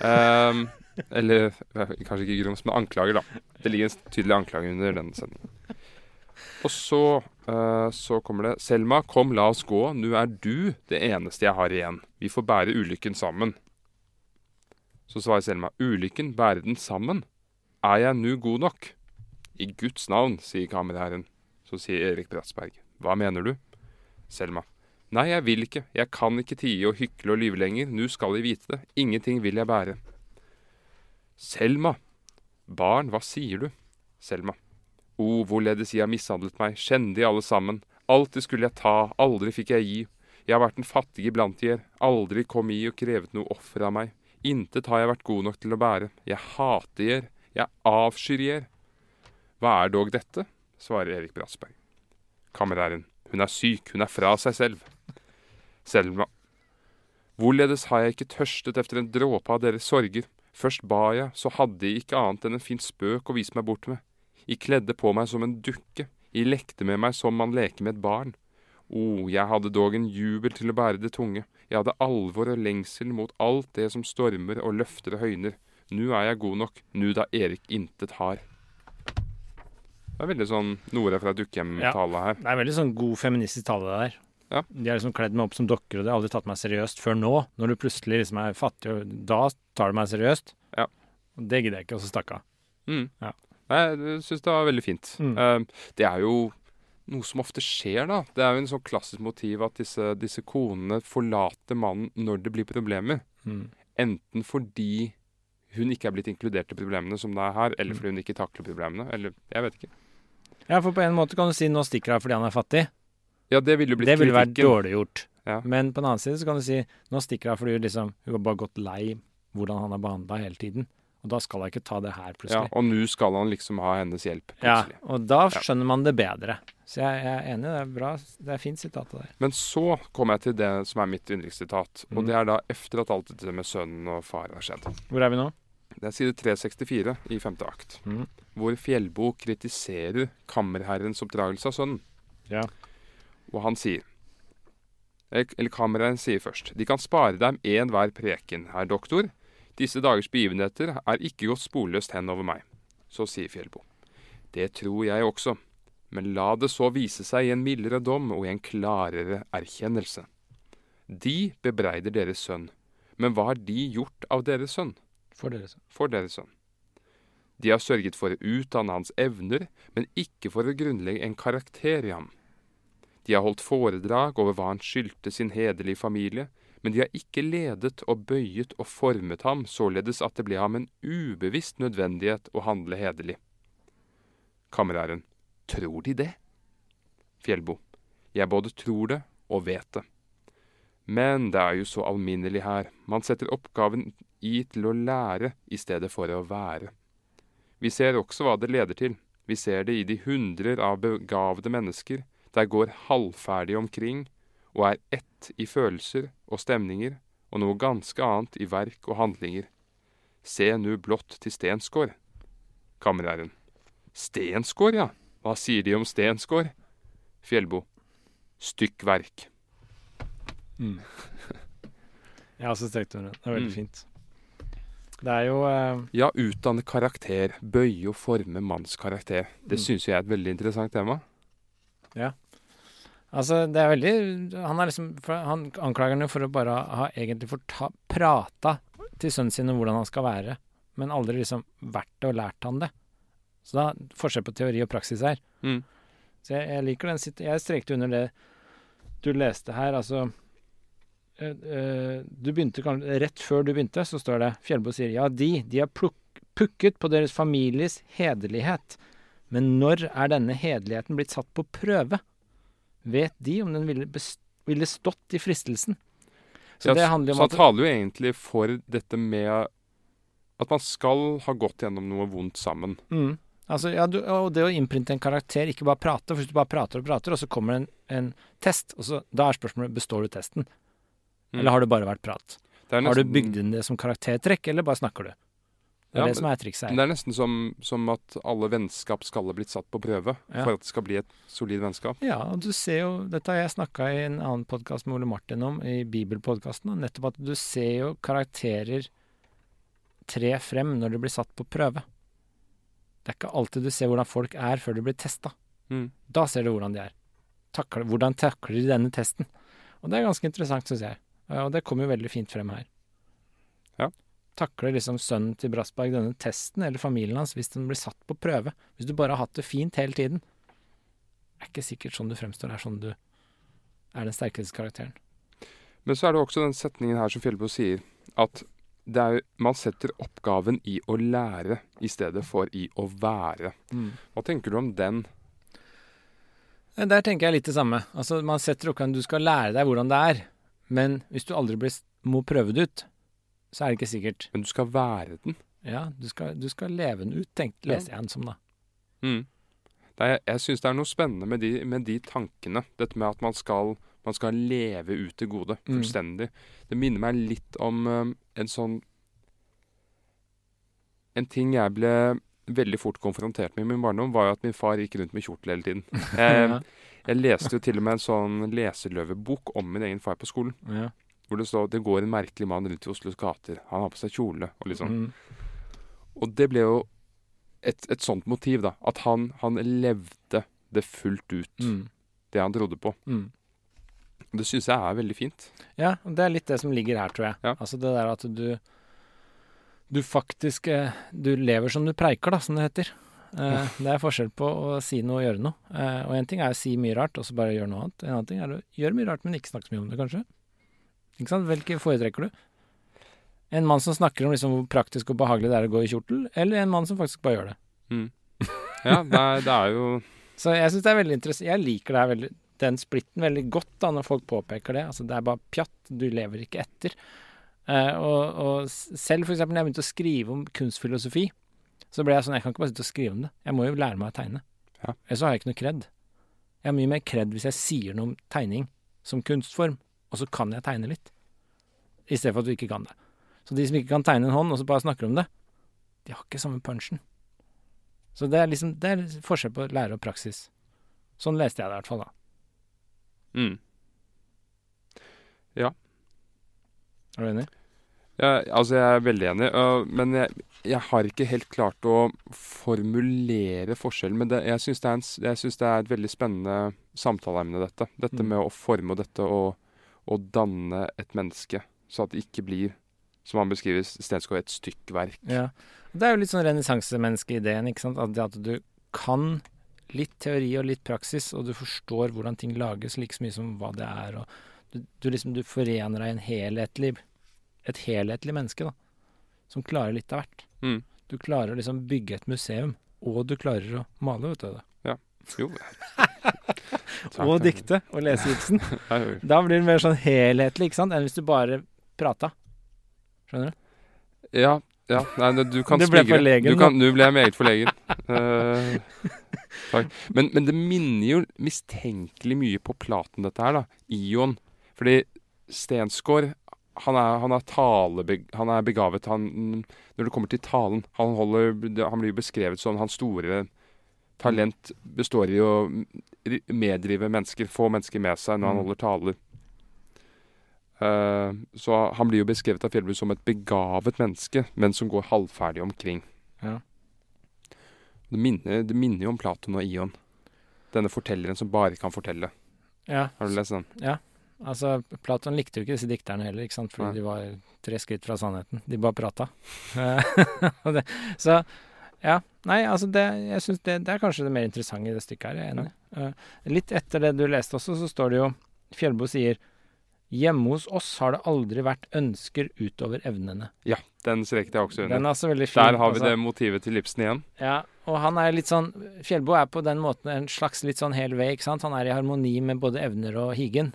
Um, eller kanskje ikke grums, men anklager, da. Det ligger en tydelig anklage under den sendingen. Og så, uh, så kommer det Selma, kom, la oss gå. Nå er du det eneste jeg har igjen. Vi får bære ulykken sammen. Så svarer Selma, ulykken, bære den sammen? Er jeg nu god nok? I Guds navn, sier kammerherren. Så sier Erik Bratsberg, hva mener du? Selma, Nei, jeg vil ikke. Jeg kan ikke tie og hykle og lyve lenger. Nå skal jeg vite det. Ingenting vil jeg bære. Selma. Barn, hva sier du? Selma. O, hvorledes jeg har mishandlet meg. Skjendig alle sammen. Alltid skulle jeg ta, aldri fikk jeg gi. Jeg har vært en fattig iblant dere, Aldri kom i og krevet noe offer av meg. Intet har jeg vært god nok til å bære. Jeg hater dere, Jeg avskyr dere. Hva er dog dette? Svarer Erik Bratsberg. Kameræren, Hun er syk, hun er fra seg selv. Selma. Hvorledes har jeg ikke tørstet efter en dråpe av deres sorger? Først ba jeg, så hadde jeg ikke annet enn en fin spøk å vise meg bort med. I kledde på meg som en dukke, I lekte med meg som man leker med et barn. O, jeg hadde dog en jubel til å bære det tunge, jeg hadde alvor og lengsel mot alt det som stormer og løfter og høyner. Nu er jeg god nok, nu da Erik intet har. Det er veldig sånn Nora fra Dukkehjem-tale her. Det er veldig sånn god feministisk tale det der. Ja. De har liksom kledd meg opp som dokker, og de har aldri tatt meg seriøst før nå. Når du plutselig liksom er fattig, og da tar du meg seriøst. Ja. Og det gidder jeg ikke, og så stakk av. Mm. Ja. Nei, jeg syns det var veldig fint. Mm. Eh, det er jo noe som ofte skjer, da. Det er jo en sånn klassisk motiv at disse, disse konene forlater mannen når det blir problemer. Mm. Enten fordi hun ikke er blitt inkludert i problemene som det er her, Mm. eller fordi hun ikke takler problemene. Eller jeg vet ikke. Ja, for på en måte kan du si 'nå stikker han fordi han er fattig'. Ja, det ville jo blitt Det ville vært kritikken. dårlig gjort. Ja. Men på den annen side så kan du si 'nå stikker han fordi liksom, hun har bare gått lei hvordan han har behandla hele tiden'. Og da skal han ikke ta det her plutselig. Ja, og nå skal han liksom ha hennes hjelp, plutselig. Ja, og da skjønner man det bedre. Så jeg, jeg er enig, det er bra. Det er fint sitat deg. Men så kommer jeg til det som er mitt yndlingssitat. Og Mm. det er da efter at alt dette med sønnen og far har skjedd. Hvor er vi nå? Det er side 364 i femte akt. Mm. Hvor Fjellbo kritiserer kammerherrens oppdragelse av sønnen. Ja. Og han sier Eller kammerherren sier først. De kan spare dem enhver preken, herr doktor. Disse dagers begivenheter er ikke gått sporløst hen over meg. Så sier Fjellbo. Det tror jeg også. Men la det så vise seg i en mildere dom og i en klarere erkjennelse. De bebreider deres sønn. Men hva har de gjort av deres sønn? For deres sønn. De har sørget for å utdanne hans evner, men ikke for å grunnlegge en karakter i ham. De har holdt foredrag over hva han skyldte sin hederlige familie, men de har ikke ledet og bøyet og formet ham således at det ble ham en ubevisst nødvendighet å handle hederlig. Kameraren, Tror de det? Fjellbo. Jeg både tror det og vet det. Men det er jo så alminnelig her. Man setter oppgaven i til å lære i stedet for å være. Vi ser også hva det leder til. Vi ser det i de hundrer av begavede mennesker der går halvferdige omkring og er ett i følelser og stemninger og noe ganske annet i verk og handlinger. Se nu blått til Stensgård. Kammerherren. Stensgård, ja. Hva sier de om Stensgård? Fjellbo. Stykkverk. *laughs* Jeg har også strekt under det. Det er veldig Mm. fint. Det er jo uh... Ja, utdanne karakter. Bøye og forme manns karakter. Det Mm. syns jeg er et veldig interessant tema. Ja. Altså, det er veldig Han er liksom Han anklager jo for å bare ha egentlig forta, prata til sønnen sin om hvordan han skal være, men aldri liksom vært det og lært han det. Så da forskjell på teori og praksis her. Mm. Så jeg, jeg liker den Jeg strekte under det du leste her, altså Du begynte Rett før du begynte, så står det Fjellbo sier ja, de, de har pukket på deres families hederlighet. Men når er denne hederligheten blitt satt på prøve? Vet de om den ville, ville stått i fristelsen? Så Ja, det s- handler så han taler jo egentlig for dette med at man skal ha gått gjennom noe vondt sammen. mm, altså, ja, du, Og det å innprinte en karakter, ikke bare prate. For hvis du bare prater og prater, og så kommer det en, en test, og så, da er spørsmålet består du testen. Mm. Eller har det bare vært prat? Det er Har du bygd inn det som karaktertrekk, eller bare snakker du? Det er Ja, det som er trikset Det er nesten som, som at alle vennskap skal ha blitt satt på prøve Ja. for at det skal bli et solid vennskap. Ja, og du ser jo Dette har jeg snakka i en annen podkast med Ole Martin om, i Bibelpodkasten. Nettopp at du ser jo karakterer tre frem når de blir satt på prøve. Det er ikke alltid du ser hvordan folk er før de blir testa. Mm. Da ser du hvordan de er. Takler, hvordan takler de denne testen? Og det er ganske interessant, syns jeg. Ja, Og det kommer jo veldig fint frem her. Ja. Takler liksom sønnen til Brassberg denne testen, eller familien hans, hvis den blir satt på prøve? Hvis du bare har hatt det fint hele tiden? Det er ikke sikkert sånn du fremstår, er sånn du er den sterkeste karakteren. Men så er det også den setningen her som Fjellbo sier, at er, man setter oppgaven i å lære i stedet for i å være. Hva tenker du om den? Eh, Der tenker jeg litt det samme. Altså, man setter oppgaven du skal lære deg hvordan det er, men hvis du aldri blir, må prøve det ut, så er det ikke sikkert. Men du skal være den. Ja, du skal, du skal leve den ut, tenkt, leser jeg den som, da. Mm. Det er, jeg syns det er noe spennende med de, med de tankene. Dette med at man skal, man skal leve ut det gode Mm. fullstendig. Det minner meg litt om um, en sånn En ting jeg ble veldig fort konfrontert med i min barndom, var jo at min far gikk rundt med kjortel hele tiden. *laughs* Jeg, jeg leste jo til og med en sånn leseløvebok om min egen far på skolen. Ja. Hvor det står 'Det går en merkelig mann rundt i Oslos gater'. Han har på seg kjole og sånn. Mm. Og det ble jo et, et sånt motiv, da. At han, han levde det fullt ut, Mm. det han trodde på. Mm. Det syns jeg er veldig fint. Ja, og det er litt det som ligger her, tror jeg. Ja. Altså det der at du Du faktisk eh, Du lever som du preiker, da, som det heter. Eh, det er forskjell på å si noe og gjøre noe. Eh, og en ting er å si mye rart, og så bare gjøre noe annet. En annen ting er å gjøre mye rart, men ikke snakke så mye om det, kanskje. Ikke sant? Hvilke foretrekker du? En mann som snakker om liksom hvor praktisk og behagelig det er å gå i kjortel, eller en mann som faktisk bare gjør det? Mm. Ja, det er, det er jo *laughs* Så jeg syns det er veldig interessant. Jeg liker veldig, den splitten veldig godt da, når folk påpeker det. Altså, det er bare pjatt. Du lever ikke etter. Eh, og, og selv eksempel når jeg begynte å skrive om kunstfilosofi, så ble jeg sånn Jeg kan ikke bare sitte og skrive om det. Jeg må jo lære meg å tegne. Ja. Ellers har jeg ikke noe kred. Jeg har mye mer kred hvis jeg sier noe om tegning som kunstform, og så kan jeg tegne litt. I stedet for at du ikke kan det. Så de som ikke kan tegne en hånd, og så bare snakker om det, de har ikke samme punchen. Så det er liksom Det er forskjell på lære og praksis. Sånn leste jeg det i hvert fall, da. mm. Er du enig? Ja, altså, jeg er veldig enig, men jeg, jeg har ikke helt klart å formulere forskjellen. Men det, jeg syns det, det er et veldig spennende samtaleemne, dette. Dette Mm. med å forme dette og, og danne et menneske, så at det ikke blir, som han beskriver, Stensgaard, et stykkverk. Ja. Det er jo litt sånn renessansemenneske-ideen, ikke sant. At det at du kan litt teori og litt praksis, og du forstår hvordan ting lages like så mye som hva det er. Og du, du liksom du forener deg i en helhetlig et helhetlig menneske, da. Som klarer litt av hvert. Mm. Du klarer å liksom bygge et museum, og du klarer å male, vet du. det. Jo. *laughs* Og dikte, og lese Ibsen. *laughs* Da blir det mer sånn helhetlig, ikke sant, enn hvis du bare prata. Skjønner du? Ja, ja. Nei, du kan Du ble spigre. forlegen, kan, nå ble jeg meget forlegen. uh, *laughs* takk. Men, men det minner jo mistenkelig mye på Platen, dette her, da. Ion. Fordi Stensgaard han er, han, er talebeg, han er begavet. Han, når det kommer til talen Han, holder, han blir beskrevet som hans store talent består i å ri- meddrive mennesker, få mennesker med seg når han Mm. holder taler. Uh, så han blir jo beskrevet av Fjellbu som et begavet menneske, men som går halvferdig omkring. Ja. Det minner, det minner jo om Platon og Ion. Denne fortelleren som bare kan fortelle. Ja. Har du lest den? Altså, Platon likte jo ikke disse dikterne heller, ikke sant? fordi Nei. de var tre skritt fra sannheten. De bare prata. *laughs* Så ja. Nei, altså det, jeg synes det, det er kanskje det mer interessante i det stykket her. Jeg er enig. Eh, litt etter det du leste også, så står det jo Fjellbo sier Hjemme hos oss har det aldri vært ønsker utover evnene. Ja, den streket jeg også Den under. er altså veldig fin. Der har vi altså. det motivet til Ibsen igjen. Ja, og han er litt sånn Fjellbo er på den måten en slags litt sånn hel vei, ikke sant. Han er i harmoni med både evner og higen.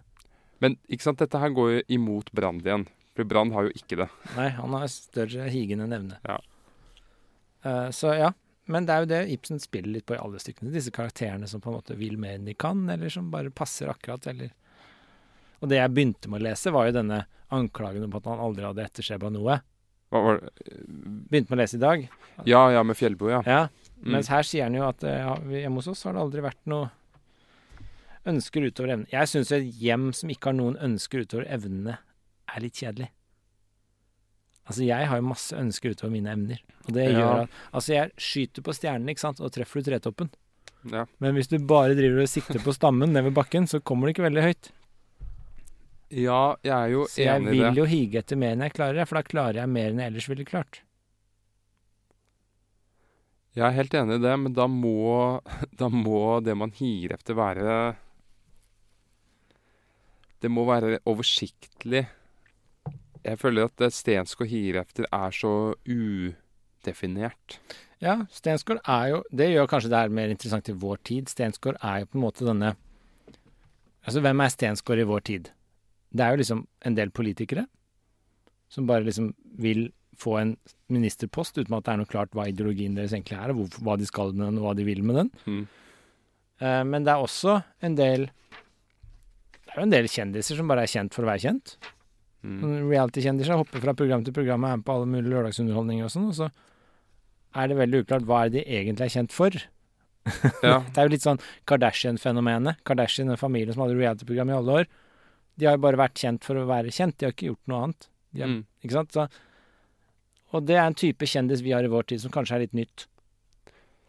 Men ikke sant, dette her går jo imot Brand igjen. For Brand har jo ikke det. Nei, han har større higende nevne. Ja. Uh, så ja. Men det er jo det Ibsen spiller litt på i alle stykkene. Disse karakterene som på en måte vil mer enn de kan, eller som bare passer akkurat, eller Og det jeg begynte med å lese, var jo denne anklagen om at han aldri hadde etterskjebb noe. Hva var det? Begynte med å lese i dag. Ja, ja, med Fjellbo, ja. Ja. Mm. Mens her sier han jo at eh, ja, hjemme hos oss har det aldri vært noe ønsker utover evnene. Jeg syns et hjem som ikke har noen ønsker utover evnene, er litt kjedelig. Altså, jeg har jo masse ønsker utover mine evner. Og det Ja. gjør at Altså, jeg skyter på stjernene, ikke sant, og treffer du tretoppen. ja. Men hvis du bare driver og sikter på stammen ned ved bakken, så kommer du ikke veldig høyt. Ja, jeg er jo Så jeg enig i vil jo hige etter mer enn jeg klarer, for da klarer jeg mer enn jeg ellers ville klart. Jeg er helt enig i det, men da må, *laughs* da må det man higer efter være Det må være oversiktlig. Jeg føler at det Stensgaard higer efter, er så udefinert. Ja, Stensgaard er jo Det gjør kanskje det er mer interessant i vår tid. Stensgaard er jo på en måte denne Altså, hvem er Stensgaard i vår tid? Det er jo liksom en del politikere som bare liksom vil få en ministerpost uten at det er noe klart hva ideologien deres egentlig er, og hva de skal med den, og hva de vil med den. Mm. Eh, men det er også en del Det er jo en del kjendiser som bare er kjent for å være kjent. Mm. Reality-kjendiser hopper fra program til program og er med på alle mulige lørdagsunderholdninger og sånn, og så er det veldig uklart hva er det de egentlig er kjent for. *laughs* Ja. Det er jo litt sånn Kardashian-fenomenet. Kardashian, en familie som hadde reality-program i alle år. De har jo bare vært kjent for å være kjent, de har ikke gjort noe annet. Har, Mm. Ikke sant? Så, og det er en type kjendis vi har i vår tid som kanskje er litt nytt.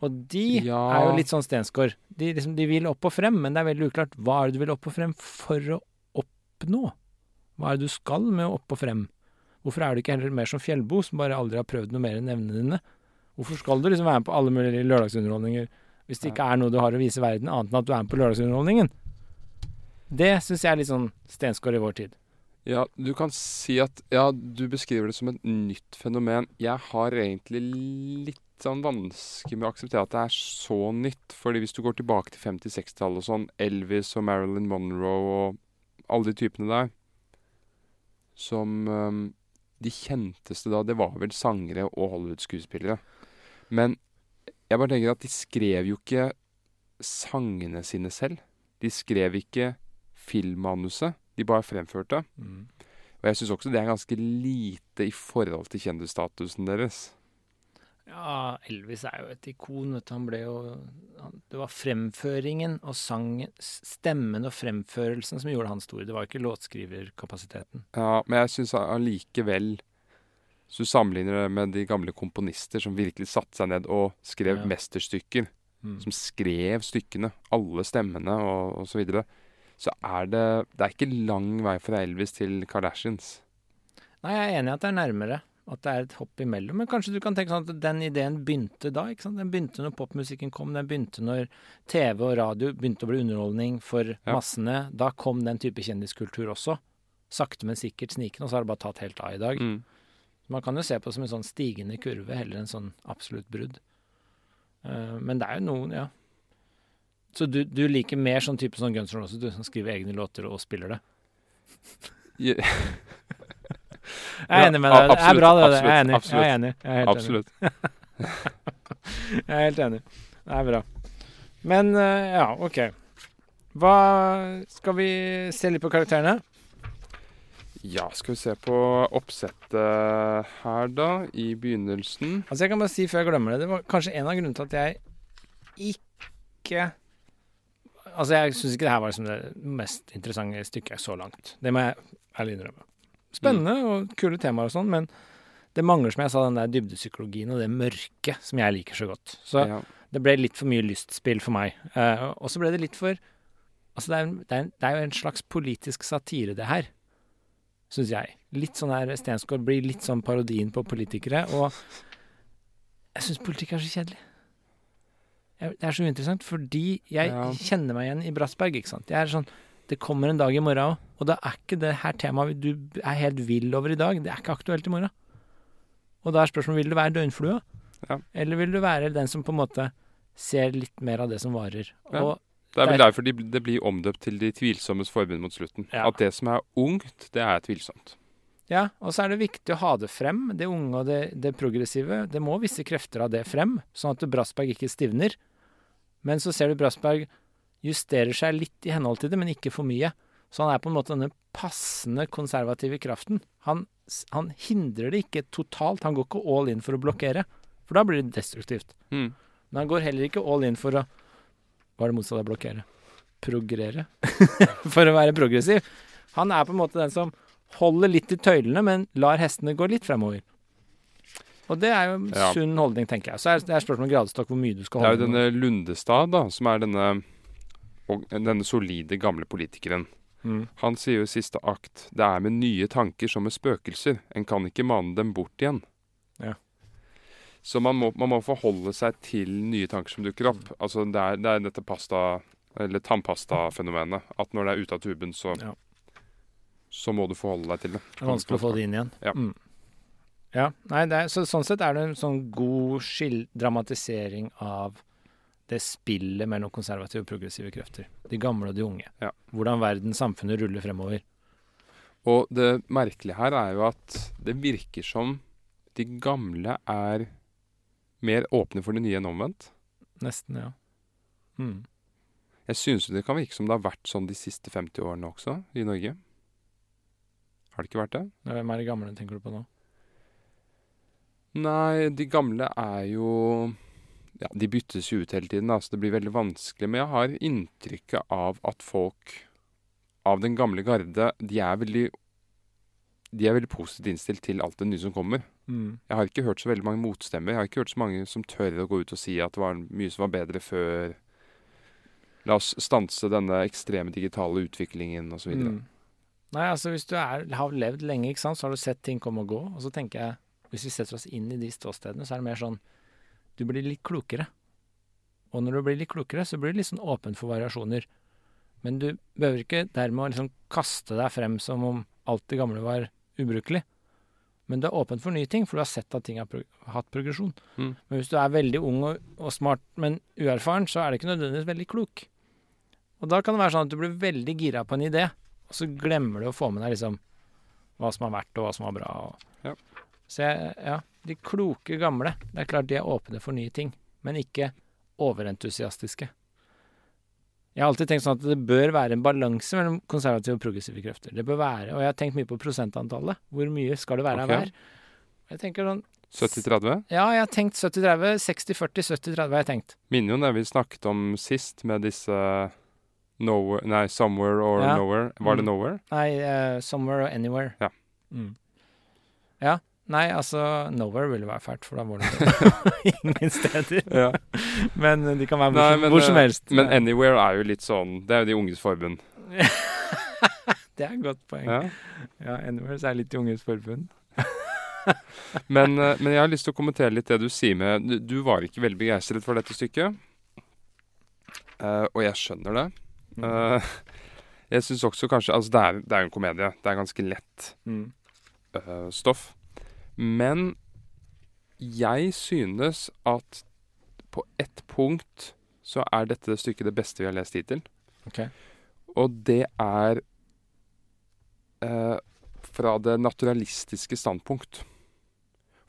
Og de Ja. er jo litt sånn stenskår. De, liksom, de vil opp og frem, men det er veldig uklart hva er det du vil opp og frem for å oppnå? Hva er det du skal med å opp og frem? Hvorfor er du ikke heller mer som Fjellbo, som bare aldri har prøvd noe mer enn evnene dine? Hvorfor skal du liksom være med på alle mulige lørdagsunderholdninger hvis det ikke er noe du har å vise verden, annet enn at du er med på lørdagsunderholdningen? Det syns jeg er litt sånn stenskår i vår tid. Ja, du kan si at Ja, du beskriver det som et nytt fenomen. Jeg har egentlig litt sånn vanskelig med å akseptere at det er så nytt. Fordi hvis du går tilbake til 50-60-tallet og sånn, Elvis og Marilyn Monroe og alle de typene der Som um, De kjenteste da, det var vel sangere og Hollywood-skuespillere. Men jeg bare tenker at de skrev jo ikke sangene sine selv. De skrev ikke filmmanuset. De bare fremførte. Og jeg syns også det er ganske lite i forhold til kjendisstatusen deres. Ja, Elvis er jo et ikon, vet du. Han ble jo han, Det var fremføringen og sangen, stemmen og fremførelsen som gjorde han stor. Det var ikke låtskriverkapasiteten. Ja, men jeg syns allikevel Hvis du sammenligner det med de gamle komponister som virkelig satte seg ned og skrev Ja. mesterstykker, Mm. som skrev stykkene, alle stemmene og, og så videre, så er det Det er ikke lang vei fra Elvis til Kardashians. Nei, jeg er enig i at det er nærmere. At det er et hopp imellom. Men kanskje du kan tenke sånn at den ideen begynte da? ikke sant? Den begynte når popmusikken kom. Den begynte når TV og radio begynte å bli underholdning for Ja. massene. Da kom den type kjendiskultur også. Sakte, men sikkert snikende. Og så har det bare tatt helt av i dag. Mm. Man kan jo se på det som en sånn stigende kurve, heller enn sånn absolutt brudd. Uh, men det er jo noen, ja. Så du, du liker mer sånn type sånn Guns N' Roses, du, som skriver egne låter og spiller det? *laughs* Je- Jeg er enig med deg. Det er bra, det. det. Jeg er enig. absolutt, Jeg er enig. Jeg er helt enig. *laughs* Jeg er helt enig. Det er bra. Men eh, ja, OK. Hva Skal vi se litt på karakterene? Ja, skal vi se på oppsettet her, da, i begynnelsen. Altså Jeg kan bare si før jeg glemmer det, det var kanskje en av grunnene til at jeg ikke Altså Jeg syns ikke det her var liksom det mest interessante stykket så langt. Det må jeg ærlig innrømme. Spennende og kule temaer og sånn, men det mangler, som jeg sa, den der dybdepsykologien og det mørke som jeg liker så godt. Så Ja. det ble litt for mye lystspill for meg. Uh, og så ble det litt for Altså, det er, det, er, det er jo en slags politisk satire, det her. Syns jeg. Litt sånn her Stensgaard blir litt sånn parodien på politikere. Og jeg syns politikk er så kjedelig. Jeg, det er så uinteressant, fordi jeg Ja. kjenner meg igjen i Brassberg, ikke sant. Jeg er sånn Det kommer en dag i morgen òg, og da er ikke det her temaet du er helt vill over i dag, det er ikke aktuelt i morgen. Og da er spørsmålet vil du være døgnflua, Ja. eller vil du være den som på en måte ser litt mer av det som varer. Ja. Og Det er vel derfor de, det blir omdøpt til De tvilsommes forbund mot slutten. Ja. At det som er ungt, det er tvilsomt. Ja, og så er det viktig å ha det frem, det unge og det, det progressive. Det må visse krefter av det frem, sånn at Brassberg ikke stivner. Men så ser du Brassberg justerer seg litt i henhold til det, men ikke for mye. Så han er på en måte denne passende konservative kraften. Han, han hindrer det ikke totalt. Han går ikke all in for å blokkere, for da blir det destruktivt. Mm. Men han går heller ikke all in for å Hva er det motsatte av blokkere? Progrere? *laughs* for å være progressiv. Han er på en måte den som holder litt i tøylene, men lar hestene gå litt fremover. Og det er jo en Ja. sunn holdning, tenker jeg. Så er det er spørsmål om gradestokk hvor mye du skal holde. Det er jo denne Lundestad, da, som er denne, og, denne solide, gamle politikeren. Mm. Han sier jo i siste akt det er med nye tanker som med spøkelser. En kan ikke mane dem bort igjen. Ja. Så man må, man må forholde seg til nye tanker som dukker opp. Mm. Altså det er, det er dette pasta, eller tannpasta-fenomenet. At når det er ute av tuben, så, Ja. så må du forholde deg til det. Det er vanskelig å få det inn igjen. Ja. Mm. ja nei, det er, så, sånn sett er det en sånn god dramatisering av det spillet mellom konservative og progressive krefter. De gamle og de unge. Ja. Hvordan verden, samfunnet, ruller fremover. Og det merkelige her er jo at det virker som de gamle er mer åpne for det nye enn omvendt. Nesten, ja. Mm. Jeg syns det kan virke som det har vært sånn de siste 50 årene også, i Norge. Har det ikke vært det? Hvem er de gamle tenker du på nå? Nei, de gamle er jo Ja, de byttes jo ut hele tiden, da, så det blir veldig vanskelig. Men jeg har inntrykket av at folk av den gamle garde, de er veldig De er veldig positivt innstilt til alt det nye som kommer. Mm. Jeg har ikke hørt så veldig mange motstemmer. Jeg har ikke hørt så mange som tør å gå ut og si at det var mye som var bedre før. La oss stanse denne ekstreme digitale utviklingen osv. Mm. Nei, altså hvis du er, har levd lenge, ikke sant, så har du sett ting komme og gå. Og så tenker jeg, hvis vi setter oss inn i de ståstedene, så er det mer sånn Du blir litt klokere. Og når du blir litt klokere, så blir du litt sånn åpen for variasjoner. Men du behøver ikke dermed liksom kaste deg frem som om alt det gamle var ubrukelig. Men du er åpen for nye ting, for du har sett at ting har pro hatt progresjon. Mm. Men hvis du er veldig ung og, og smart, men uerfaren, så er det ikke nødvendigvis veldig klok. Og da kan det være sånn at du blir veldig gira på en idé, og så glemmer du å få med deg liksom hva som har vært, og hva som var bra. Og. Ja. Så jeg, ja, de kloke gamle, det er klart de er åpne for nye ting, men ikke overentusiastiske. Jeg har alltid tenkt sånn at det bør være en balanse mellom konservative og progressive krefter. Det bør være, og jeg har tenkt mye på prosentantallet. Hvor mye skal det være av hver? Jeg tenker sånn 70-30? Ja, jeg har tenkt 70-30. 60-40, 70-30 har jeg tenkt. Minner jo om det vi snakket om sist, med disse nowhere, Nei, Somewhere or Ja. Nowhere. Var det Mm. Nowhere? Nei, uh, somewhere or anywhere. Ja. Mm. Ja. Nei, altså Nowhere ville være fælt, for da var det *laughs* *laughs* ingen steder. Ja. Men de kan være Nei, men, hvor som eh, helst. Men Anywhere er jo litt sånn Det er jo De unges forbund. *laughs* det er et godt poeng. Ja. Ja, Anywhere er litt De Unges forbund. Men, eh, men jeg har lyst til å kommentere litt det du sier med Du, du var ikke veldig begeistret for dette stykket. Uh, og jeg skjønner det. Eh, jeg syns også kanskje Altså, det er, er jo en komedie. Det er ganske lett Mm. uh, stoff. Men jeg synes at på ett punkt så er dette stykket det beste vi har lest hittil. Ok. Og det er eh, fra det naturalistiske standpunkt.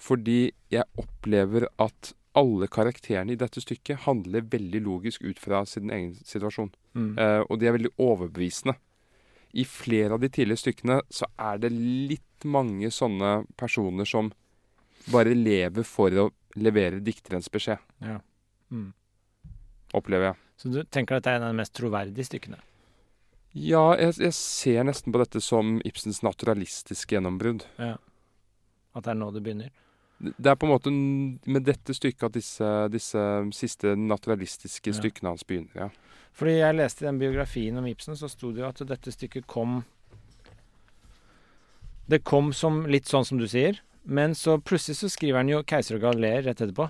Fordi jeg opplever at alle karakterene i dette stykket handler veldig logisk ut fra sin egen situasjon. Mm. Eh, og de er veldig overbevisende. I flere av de tidligere stykkene så er det litt mange sånne personer som bare lever for å levere dikterens beskjed, Ja. Mm. opplever jeg. Så du tenker at det er en av de mest troverdige stykkene? Ja, jeg, jeg ser nesten på dette som Ibsens naturalistiske gjennombrudd. Ja. At det er nå det begynner? Det er på en måte med dette stykket at disse, disse siste naturalistiske Ja. stykkene hans begynner. ja. Fordi jeg leste i den biografien om Ibsen, så sto det jo at dette stykket kom Det kom som litt sånn som du sier, men så plutselig så skriver han jo 'Keiser og galeer' rett etterpå.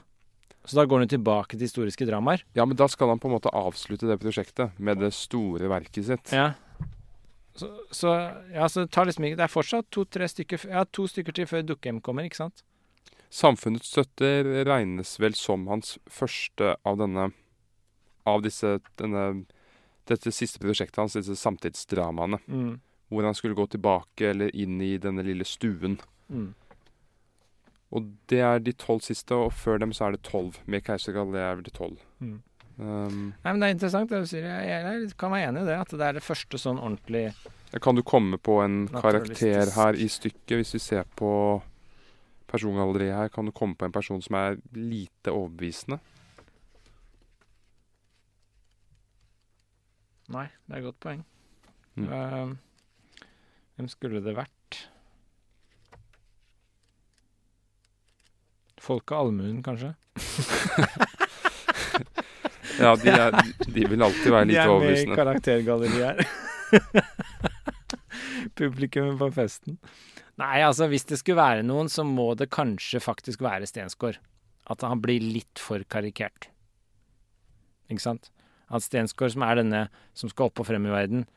Så da går han jo tilbake til historiske dramaer. Ja, men da skal han på en måte avslutte det prosjektet med det store verket sitt. Ja. Så, så ja, så det tar liksom ikke Det er fortsatt to-tre stykker Ja, to stykker til før Dukkehjem kommer, ikke sant? Samfunnets støtter regnes vel som hans første av denne Av disse denne, Dette siste prosjektet hans, disse samtidsdramaene. Mm. Hvor han skulle gå tilbake eller inn i denne lille stuen. Mm. Og det er de tolv siste, og før dem så er det tolv. Med Keiser Galilee er vel det tolv. Mm. Um, Nei, men det er interessant det du sier. Jeg, jeg, jeg kan være enig i det. At det er det første sånn ordentlig kan du komme på en karakter her i stykket, hvis vi ser på persongalleriet her, kan du komme på en person som er lite overbevisende? Nei, det er et godt poeng. Mm. Uh, hvem skulle det vært? Folk av allmuen, kanskje? *laughs* Ja, de, er, de vil alltid være De er med i overbevisende. karaktergalleriet her. *laughs* Publikummet på festen. Nei, altså hvis det skulle være noen, så må det kanskje faktisk være Stensgaard. At han blir litt for karikert. Ikke sant? At Stensgaard, som er denne som skal opp og frem i verden,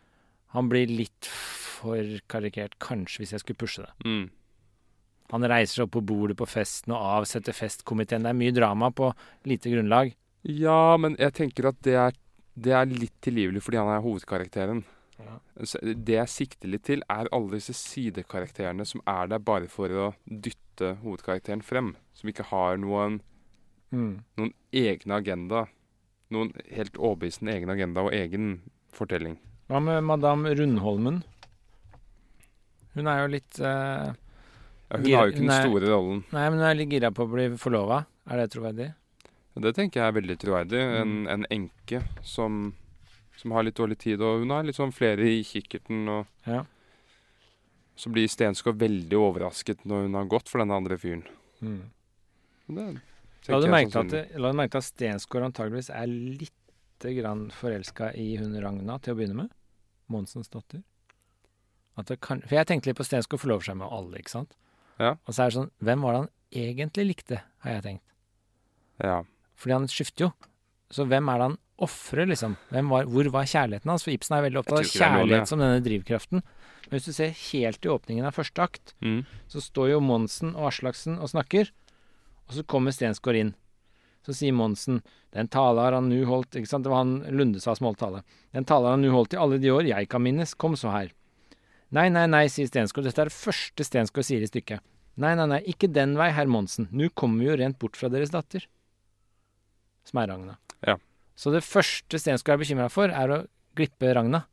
han blir litt for karikert, kanskje, hvis jeg skulle pushe det. Mm. Han reiser seg opp på bordet på festen og avsetter festkomiteen. Det er mye drama på lite grunnlag. Ja, men jeg tenker at det er, det er litt tilgivelig fordi han er hovedkarakteren. Så Det jeg sikter litt til, er alle disse sidekarakterene som er der bare for å dytte hovedkarakteren frem. Som ikke har noen, Mm. noen egne agenda. Noen helt overbevisende egen agenda og egen fortelling. Hva med madame Rundholmen? Hun er jo litt uh, Ja, hun har jo ikke den store rollen. Nei, men hun er litt gira på å bli forlova. Er det troverdig? Det tenker jeg er veldig troverdig. En, Mm. en enke som, som har litt dårlig tid, og hun har litt sånn flere i kikkerten. og Ja. Så blir Stenskog veldig overrasket når hun har gått for den andre fyren. Mm. Det La du merke til at, la merke at Stensgaard antageligvis er lite grann forelska i hun Ragna til å begynne med? Monsens datter. Kan, for jeg tenkte litt på Stensgaard forlover seg med alle, ikke sant? Ja. Og så er det sånn, hvem var det han egentlig likte, har jeg tenkt. Ja. Fordi han skifter jo. Så hvem er det han ofrer, liksom? Var, hvor var kjærligheten hans? For Ibsen er veldig opptatt av kjærlighet noe, som denne drivkraften. Men hvis du ser helt i åpningen av første akt, Mm. så står jo Monsen og Aslaksen og snakker, og så kommer Stensgaard inn. Så sier Monsen, den tale har han nu holdt Ikke sant, det var han Lunde sa som. Den tale har han nu holdt i alle de år jeg kan minnes, kom så her. Nei, nei, nei, sier Stensgaard, dette er det første Stensgaard sier i stykket. Nei, nei, nei, ikke den vei, herr Monsen, nu kommer vi jo rent bort fra deres datter. Som er Ragna. Ja. Så det første Stensko er bekymra for, er å glippe Ragna.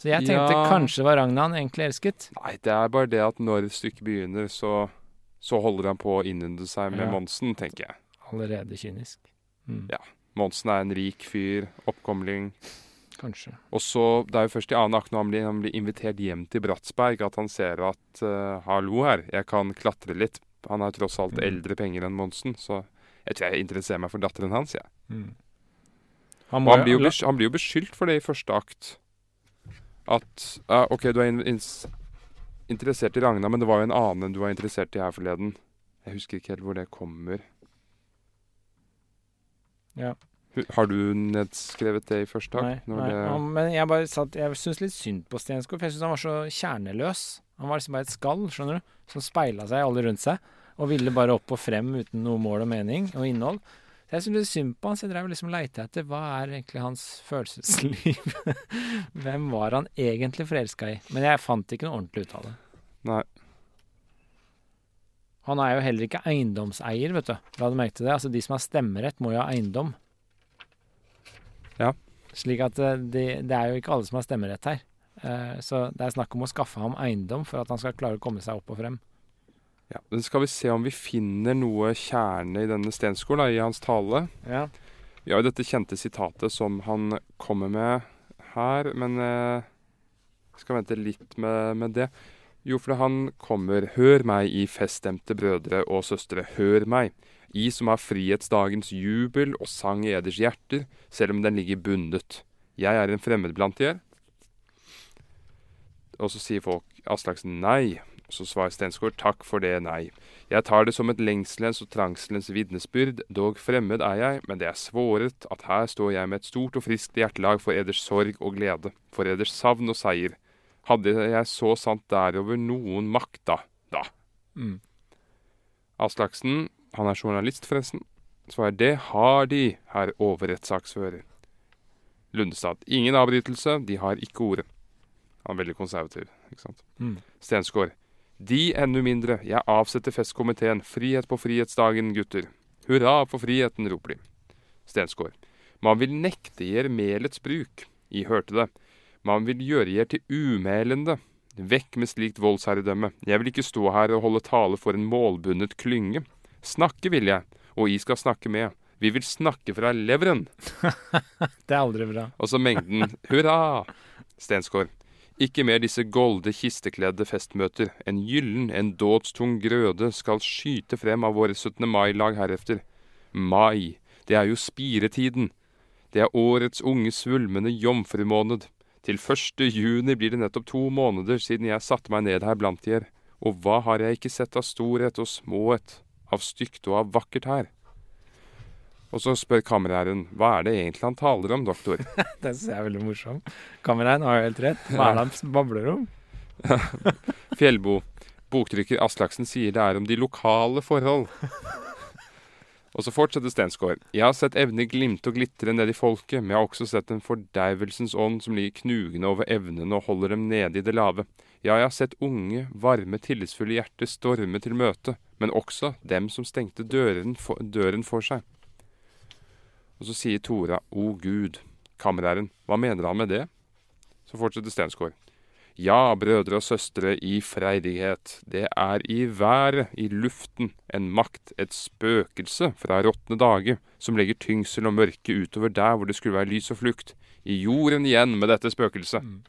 Så jeg tenkte Ja. kanskje det var Ragna han egentlig elsket. Nei, det er bare det at når stykket begynner, så, så holder han på å innynde seg med Ja. Monsen, tenker jeg. Allerede kynisk. Mm. Ja. Monsen er en rik fyr, oppkomling. Kanskje. Og så, Det er jo først i annen akt når han blir, han blir invitert hjem til Bratsberg, at han ser at uh, hallo her, jeg kan klatre litt. Han har tross alt Mm. eldre penger enn Monsen, så jeg tror jeg interesserer meg for datteren hans. jeg. Han, Mm. Han, han blir, jo han blir jo beskyldt for det i første akt. At uh, OK, du er in in interessert i Ragna, men det var jo en annen du var interessert i her forleden. Jeg husker ikke helt hvor det kommer. Ja. Har du nedskrevet det i første Nei, akt? Nei. det- Han, men jeg bare satt Jeg syns litt synd på Stenskog. for jeg syns han var så kjerneløs. Han var liksom bare et skall, skjønner du, som speila seg alle rundt seg, og ville bare opp og frem uten noe mål og mening og innhold. Så jeg det litt synd på han, så jeg drev liksom leita etter hva er egentlig hans følelsesliv. *laughs* Hvem var han egentlig forelska i? Men jeg fant ikke noe ordentlig ut av det. Nei. Han er jo heller ikke eiendomseier, vet du. La du merke til det? Altså, de som har stemmerett, må jo ha eiendom. Ja. Slik at eh, det, det er jo ikke alle som har stemmerett her. Eh, Så det er snakk om å skaffe ham eiendom for at han skal klare å komme seg opp og frem. Ja, men skal vi se om vi finner noe kjerne i denne stenskolen, i hans tale. Ja. Vi har jo dette kjente sitatet som han kommer med her, men eh, skal vente litt med, med det. Jo, for han kommer Hør meg, i feststemte brødre og søstre, hør meg. I som har frihetsdagens jubel og sang i eders hjerter, selv om den ligger bundet. Jeg er en fremmed blant dere. Og så sier folk Aslaksen nei. Så svarer Stensgaard takk for det, nei. Jeg tar det som et lengselens og trangselens vitnesbyrd, dog fremmed er jeg, men det er svoret at her står jeg med et stort og friskt hjertelag for eders sorg og glede, for eders savn og seier. Hadde jeg så sant derover noen makt, da, da. Mm. Aslaksen, han er journalist forresten, svarer det har de, herr overrettssaksfører. Lundestad, ingen avbrytelse, de har ikke ordet. Han er veldig konservativ, ikke sant. Mm. Stensgaard. De enda mindre. Jeg avsetter festkomiteen. Frihet på frihetsdagen, gutter. Hurra for friheten, roper de. Stensgaard. Man vil nekte jer melets bruk. I hørte det. Man vil gjøre jer til umælende. Vekk med slikt voldsherredømme. Jeg vil ikke stå her og holde tale for en målbundet klynge. Snakke vil jeg, og I skal snakke med. Vi vil snakke fra leveren. *laughs* Det er aldri bra. Og så mengden hurra! Stensgaard. Ikke mer disse golde, kistekledde festmøter. En gyllen, en dådstung grøde skal skyte frem av våre 17. mai-lag herefter. Mai, det er jo spiretiden. Det er årets unge, svulmende jomfrumåned. Til 1. juni blir det nettopp to måneder siden jeg satte meg ned her blant dere. Og hva har jeg ikke sett av storhet og småhet, av stygt og av vakkert her? Og så spør kameraeren hva er det egentlig han taler om, doktor? *laughs* Det syns jeg er veldig morsomt. Kameraeren har jo helt rett. Hva er det han babler om? *laughs* Fjellbo. Boktrykker Aslaksen sier det er om de lokale forhold. Og så fortsetter Stensgaard. Jeg har sett evner glimte og glitre ned i folket, men jeg har også sett en fordervelsens ånd som ligger knugende over evnene og holder dem nede i det lave. Ja, jeg har sett unge, varme, tillitsfulle hjerter storme til møte, men også dem som stengte døren for, døren for seg. Og så sier Tora, O Gud, kammerherren, hva mener han med det? Så fortsetter Stensgaard. Ja, brødre og søstre i freidighet, det er i været, i luften, en makt, et spøkelse fra råtne dage, som legger tyngsel og mørke utover der hvor det skulle være lys og flukt, i jorden igjen med dette spøkelset. Mm.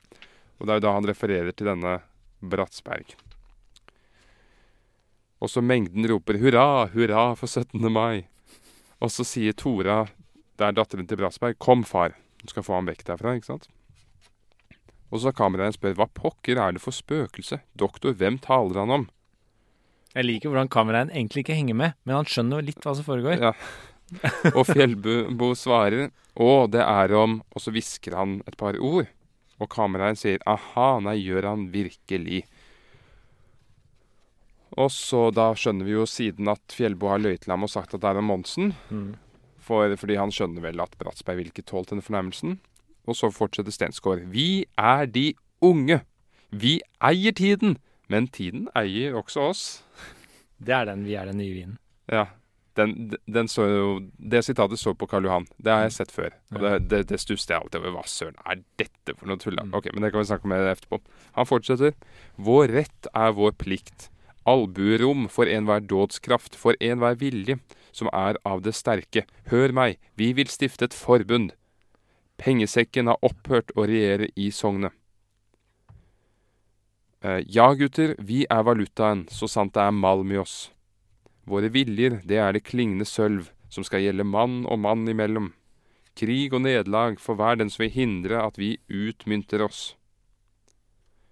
Og det er jo da han refererer til denne Bratsberg. Og så mengden roper hurra, hurra for 17. mai. Og så sier Tora, det er datteren til Brassberg. kom far, du skal få ham vekk derfra, ikke sant? Og så kameraet spør hva pokker er det for spøkelse? Doktor, hvem taler han om? Jeg liker hvordan kameraet egentlig ikke henger med, men han skjønner jo litt hva som foregår. Ja. Og Fjellbo svarer å, det er om Og så hvisker han et par ord. Og kameraet sier aha, nei, gjør han virkelig. Og så da skjønner vi jo siden at Fjellbo har løyet til ham og sagt at det er om Monsen. Mm. For, fordi han skjønner vel at Bratsberg vil ikke tåle denne fornærmelsen. Og så fortsetter Stensgaard. Vi er de unge. Vi eier tiden. Men tiden eier også oss. Det er den vi er den nye vinen. Ja. Den, den så jo, det sitatet så på Karl Johan. Det har jeg sett før. Og det, det, det stusset jeg alltid over. Hva søren er dette for noe tull? Mm. Ok, men det kan vi snakke om etterpå. Han fortsetter. Vår rett er vår plikt. Albuerom for enhver dådskraft, for enhver vilje, som er av det sterke. Hør meg, vi vil stifte et forbund. Pengesekken har opphørt å regjere i sognet. Eh, ja, gutter, vi er valutaen, så sant det er malm i oss. Våre viljer, det er det klingende sølv, som skal gjelde mann og mann imellom. Krig og nederlag for hver den som vil hindre at vi utmynter oss.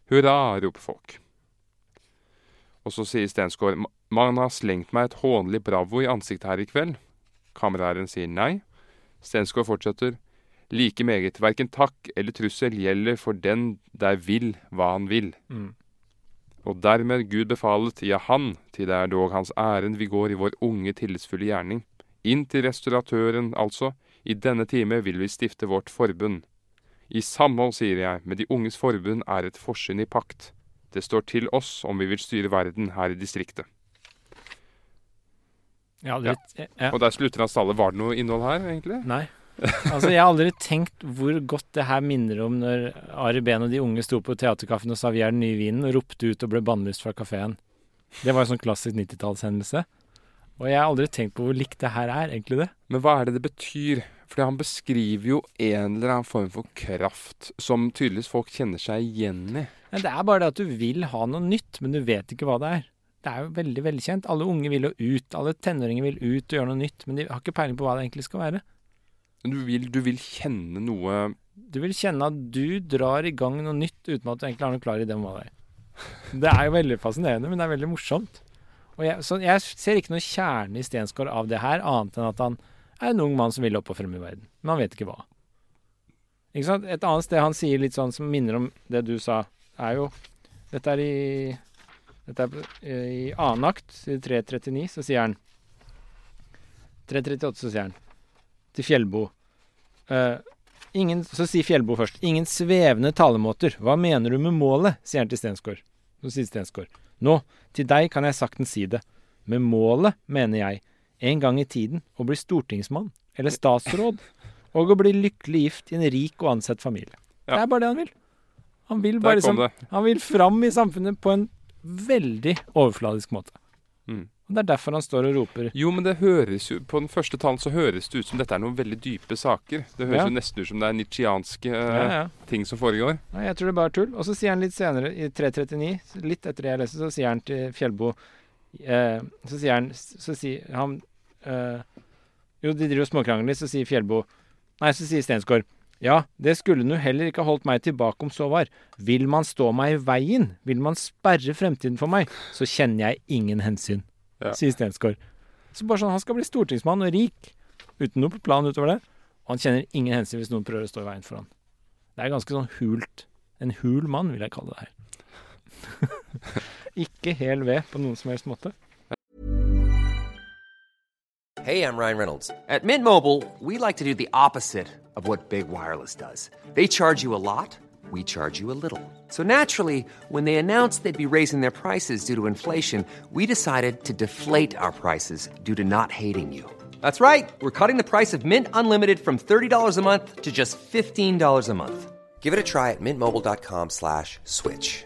Hurra, roper folk. Og så sier Stensgaard, man har slengt meg et hånlig bravo i ansiktet her i kveld. Kameraren sier nei. Stensgaard fortsetter, like meget. Verken takk eller trussel gjelder for den der vil hva han vil. Mm. Og dermed Gud befalet, ja, han, til det er dog hans ærend vi går i vår unge, tillitsfulle gjerning. Inn til restauratøren, altså. I denne time vil vi stifte vårt forbund. I samhold, sier jeg, med de unges forbund er et forsyn i pakt. Det står til oss om vi vil styre verden her i distriktet. Ja, det, ja. Ja. Og der slutter han stallet. Var det noe innhold her, egentlig? Nei. *laughs* altså, Jeg har aldri tenkt hvor godt det her minner om når Ari Behn og de unge sto på Teaterkaffen og sa 'vi er den nye vinen' og ropte ut og ble bannlyst fra kafeen. Det var en sånn klassisk 90-tallshendelse. Og jeg har aldri tenkt på hvor likt det her er, egentlig det. Men hva er det det betyr? Fordi han beskriver jo en eller annen form for kraft som tydeligvis folk kjenner seg igjen i. Men det er bare det at du vil ha noe nytt, men du vet ikke hva det er. Det er jo veldig velkjent. Alle unge vil jo ut. Alle tenåringer vil ut og gjøre noe nytt, men de har ikke peiling på hva det egentlig skal være. Du vil, du vil, kjenne noe Du vil kjenne at du drar i gang noe nytt uten at du egentlig har noe klar idé om hva det er. Det er jo veldig fascinerende, men det er veldig morsomt. Og jeg, så jeg ser ikke noe kjerne i Stensgaard av det her, annet enn at han er en ung mann som vil opp og frem i verden. Men han vet ikke hva. Ikke sant? Et annet sted han sier litt sånn som minner om det du sa, er jo Dette er i dette er i annen akt, i 339, så sier han 338, så sier han til Fjellbo. Uh, ingen, så sier Fjellbo først. Ingen svevende talemåter. Hva mener du med målet? sier han til Stensgaard. Så sier Stensgaard. Nå, til deg kan jeg saktens si det. Med målet mener jeg, en gang i tiden, å bli stortingsmann eller statsråd, og å bli lykkelig gift i en rik og ansett familie. Ja. Det er bare det han vil. Han vil bare liksom, han vil fram i samfunnet på en veldig overfladisk måte. Mm. Og Det er derfor han står og roper. Jo, men det høres jo, på den første talen så høres det ut som dette er noen veldig dype saker. Det høres ja. jo nesten ut som det er nitsjianske uh, ja, ja. ting som foregår. Nei, jeg tror det er bare tull. Og så sier han litt senere, i 339, litt etter det jeg leste, så sier han til Fjellbo uh, Så sier han Så sier han eh, Jo, de driver og småkrangler så sier Fjellbo Nei, så sier Stensgaard ja, det skulle nu heller ikke holdt meg tilbake om så var. Vil man stå meg i veien, vil man sperre fremtiden for meg, så kjenner jeg ingen hensyn ja. sier Stensgaard. Så bare sånn, Han skal bli stortingsmann og rik, uten noe plan utover det. Og han kjenner ingen hensyn hvis noen prøver å stå i veien for han. Det er ganske sånn hult. En hul mann, vil jeg kalle det her. *laughs* ikke hel ved på noen som helst måte. Hey, I'm Ryan Reynolds. At Mint Mobile, we like to do the opposite of what Big Wireless does. They charge you a lot, we charge you a little. So naturally, when they announced they'd be raising their prices due to inflation, we decided to deflate our prices due to not hating you. That's right. We're cutting the price of Mint Unlimited from $30 a month to just $15 a month. Give it a try at mintmobile.com slash switch.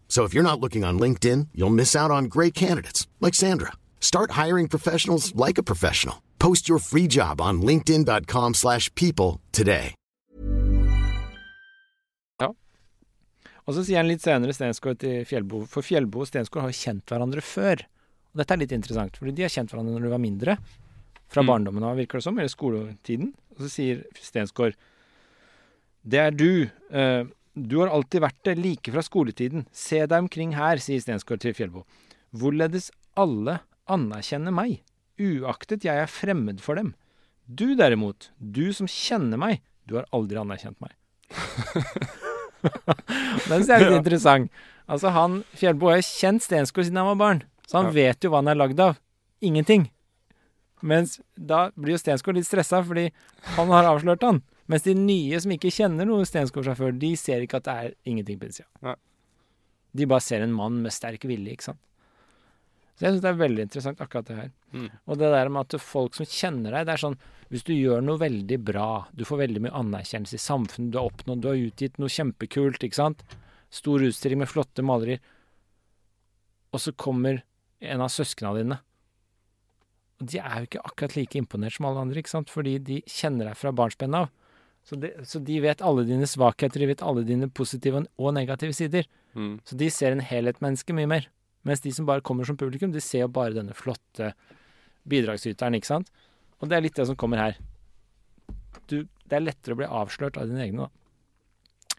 So if you're not looking on LinkedIn, you'll miss out on great candidates like Sandra. Start hiring professionals like a professional. Post your free job on linkedin.com/people today. Og så sier han litt senere Stensgaard til Fjellbo, for Fjellbo og Stensgaard har kjent hverandre før. Og dette er litt interessant, fordi de har kjent hverandre når de var mindre. Fra Mm. barndommen av, virker det som, eller skoletiden. Og så sier Stensgaard Det er du. eh, du har alltid vært det, like fra skoletiden. Se deg omkring her, sier Stensgaard til Fjellbo. Hvorledes alle anerkjenner meg, uaktet jeg er fremmed for dem. Du derimot, du som kjenner meg, du har aldri anerkjent meg. Den synes jeg er litt interessant. Altså han, Fjellbo har kjent Stensgaard siden han var barn, så han vet jo hva han er lagd av. Ingenting. Mens da blir jo Stensgaard litt stressa fordi han har avslørt han. Mens de nye som ikke kjenner noen Stensgaard-sjåfør, de ser ikke at det er ingenting på innsida. De bare ser en mann med sterk vilje, ikke sant. Så jeg syns det er veldig interessant akkurat det her. Mm. Og det der med at folk som kjenner deg, det er sånn hvis du gjør noe veldig bra, du får veldig mye anerkjennelse i samfunnet, du har oppnådd, du har utgitt noe kjempekult, ikke sant. Stor utstilling med flotte malerier. Og så kommer en av søsknene dine. Og de er jo ikke akkurat like imponert som alle andre, ikke sant, fordi de kjenner deg fra barnsben av. Så, de, så de vet alle dine svakheter, de vet alle dine positive og negative sider. Mm. Så de ser en helhetsmenneske mye mer. Mens de som bare kommer som publikum, de ser jo bare denne flotte bidragsyteren, ikke sant. Og det er litt det som kommer her. Du, det er lettere å bli avslørt av dine egne, da.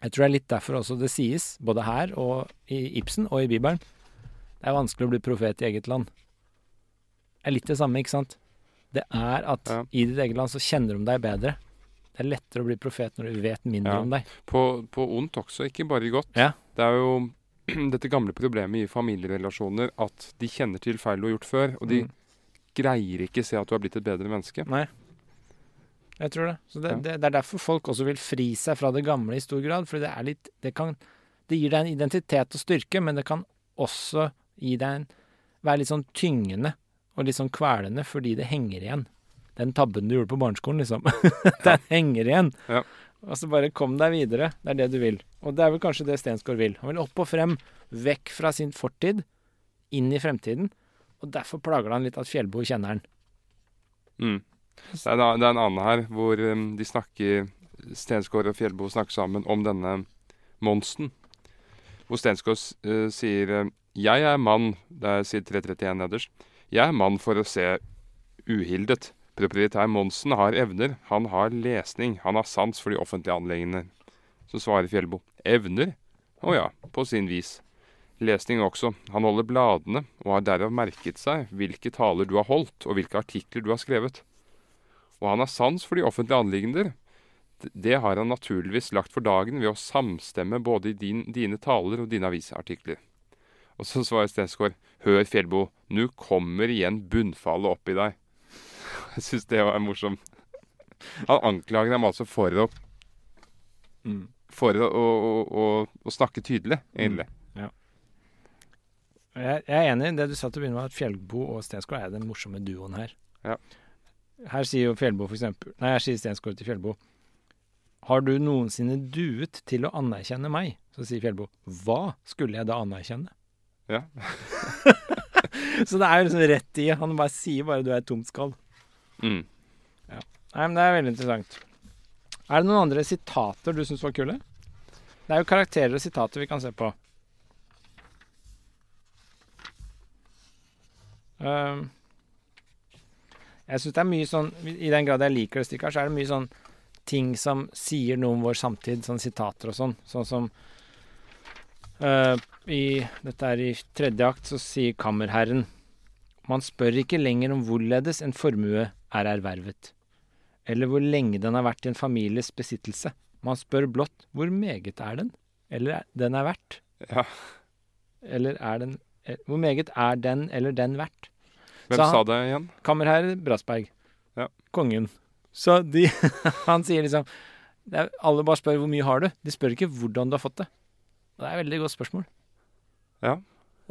Jeg tror det er litt derfor også det sies, både her og i Ibsen og i Bibelen. Det er vanskelig å bli profet i eget land. Det er litt det samme, ikke sant. Det er at Ja. i ditt eget land så kjenner de deg bedre. Det er lettere å bli profet når du vet mindre Ja. om deg. På, på ondt også, ikke bare i godt. Ja. Det er jo *clears throat* dette gamle problemet i familierelasjoner at de kjenner til feil du har gjort før, og de Mm. greier ikke se at du har blitt et bedre menneske. Nei. Jeg tror det. Så det, Ja. det, det er derfor folk også vil fri seg fra det gamle i stor grad. For det er litt Det, kan, det gir deg en identitet og styrke, men det kan også gi deg en Være litt sånn tyngende og litt sånn kvelende fordi det henger igjen. Den tabben du gjorde på barneskolen, liksom. *laughs* Den henger igjen. Ja. Og så bare kom deg videre. Det er det du vil. Og det er vel kanskje det Stensgaard vil. Han vil opp og frem, vekk fra sin fortid, inn i fremtiden. Og derfor plager det han litt at Fjellbo kjenner han. Mm. Det, er, det er en annen her hvor um, de snakker Stensgaard og Fjellbo snakker sammen om denne monsten. Hvor Stensgaard eh, sier eh, Jeg er mann Det er side 331 nederst. Jeg er mann for å se uhildet. Proprietær Monsen har evner. Han har lesning. Han har sans for de offentlige anleggene. Så svarer Fjellbo. Evner? Å ja, på sin vis. Lesning også. Han holder bladene, og har derav merket seg hvilke taler du har holdt, og hvilke artikler du har skrevet. Og han har sans for de offentlige anliggender. Det har han naturligvis lagt for dagen ved å samstemme både i din, dine taler og dine avisartikler. Og så svarer Stensgaard, hør Fjellbo, nu kommer igjen bunnfallet opp i deg. *laughs* Jeg syns det var morsomt. Han anklager dem altså for å For å, å, å, å, snakke tydelig, egentlig. Jeg, jeg er enig i det du sa til å begynne med, at Fjellbo og Stensgaard er den morsomme duoen her. Ja. Her sier jo Fjellbo for eksempel Nei, her sier Stensgaard til Fjellbo Har du noensinne duet til å anerkjenne meg? Så sier Fjellbo Hva skulle jeg da anerkjenne? Ja. *laughs* Så det er jo liksom rett i Han bare sier bare du er et tomt skall. Mm. Nei, men det er veldig interessant. Er det noen andre sitater du syns var kule? Det er jo karakterer og sitater vi kan se på. Um, jeg syns det er mye sånn I den grad jeg liker det stykket her, så er det mye sånn ting som sier noe om vår samtid, sånn sitater og sånn. Sånn som uh, i Dette er i tredje akt, så sier kammerherren Man spør ikke lenger om hvorledes en formue er ervervet, eller hvor lenge den har vært i en families besittelse. Man spør blott hvor meget er den, eller er- den er verdt. Ja. Eller er den eh, Hvor meget er den eller den verdt? Hvem han- sa det igjen? Kammerherre Brassberg. Ja. Kongen. Så de *laughs* Han sier liksom er, Alle bare spør hvor mye har du. De spør ikke hvordan du har fått det. Det er et veldig godt spørsmål. Ja.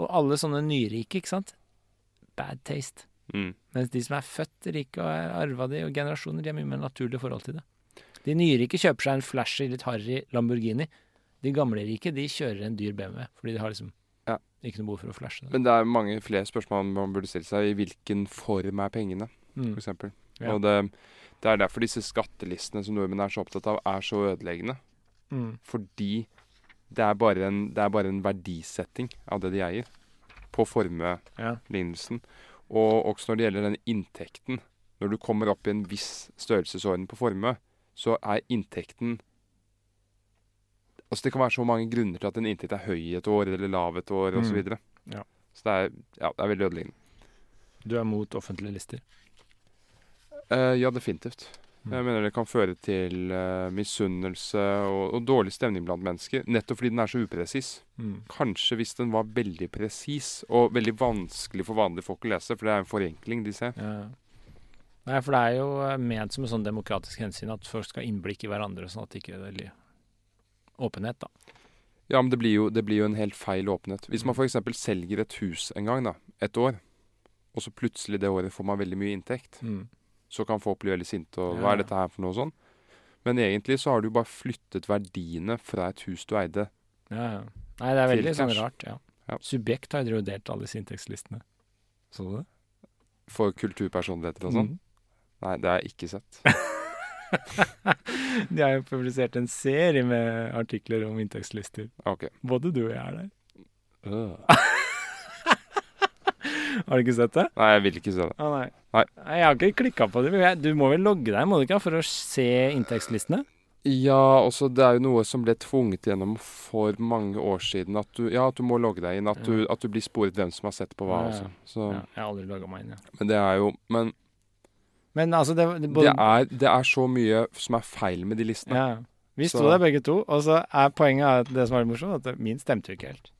Og alle sånne nyrike, ikke sant? Bad taste. Mm. Mens de som er født rike og har arva det, og generasjoner, de har mye mer naturlig forhold til det. De nyrike kjøper seg en flashy, litt harry Lamborghini. De gamle rike de kjører en dyr BMW, fordi de har liksom Ja. ikke noe behov for å flashe det. Men det er mange flere spørsmål man burde stille seg. I hvilken form er pengene, Mm. eksempel. Ja. Og det, det er derfor disse skattelistene som nordmenn er så opptatt av, er så ødeleggende. Mm. Fordi det er en, det er bare en verdisetting av det de eier, på formuelignelsen. Og også når det gjelder den inntekten. Når du kommer opp i en viss størrelsesorden på formue, så er inntekten Altså Det kan være så mange grunner til at en inntekt er høy et år eller lav et år osv. Så, Mm. videre. Ja. så det er, ja, det er veldig ødeleggende. Du er mot offentlige lister? Uh, ja, definitivt. Mm. Jeg mener det kan føre til uh, misunnelse og, og dårlig stemning blant mennesker. Nettopp fordi den er så upresis. Mm. Kanskje hvis den var veldig presis og veldig vanskelig for vanlige folk å lese, for det er en forenkling de ser. Ja. Nei, for det er jo eh, ment som en sånn demokratisk hensyn at folk skal ha innblikk i hverandre, sånn at det ikke er veldig åpenhet, da. Ja, men det blir jo, det blir jo en helt feil åpenhet. Hvis man f.eks. selger et hus en gang, da, et år, og så plutselig det året får man veldig mye inntekt, Mm. Så kan folk bli veldig sinte og Ja, hva er dette her for noe sånn? Men egentlig så har du bare flyttet verdiene fra et hus du eide. Ja, ja. Nei, det er veldig sånn rart, ja. Ja. Subjekt har jo delt alle disse inntektslistene. Så du det? For kulturpersonligheter og sånn. Mm. Nei, det har jeg ikke sett. *laughs* De har jo publisert en serie med artikler om inntektslister. Ok. Både du og jeg er der. Øh. *laughs* Har du ikke sett det? Nei, jeg vil ikke se det. Å nei. Nei. Jeg har ikke klikka på det. jeg- Du må vel logge deg, må du ikke, for å se inntektslistene? Ja, også det er jo noe som ble tvunget gjennom for mange år siden. At du, ja, at du må logge deg inn. At du, at du blir sporet hvem som har sett på hva Ja, ja. også. Så, Ja, jeg har aldri logga meg inn, ja. Men det er jo Men Men altså, det, det, det er, det er så mye som er feil med de listene. Ja. Vi sto der begge to, og så er poenget at det som er litt morsomt, at min stemte jo ikke helt.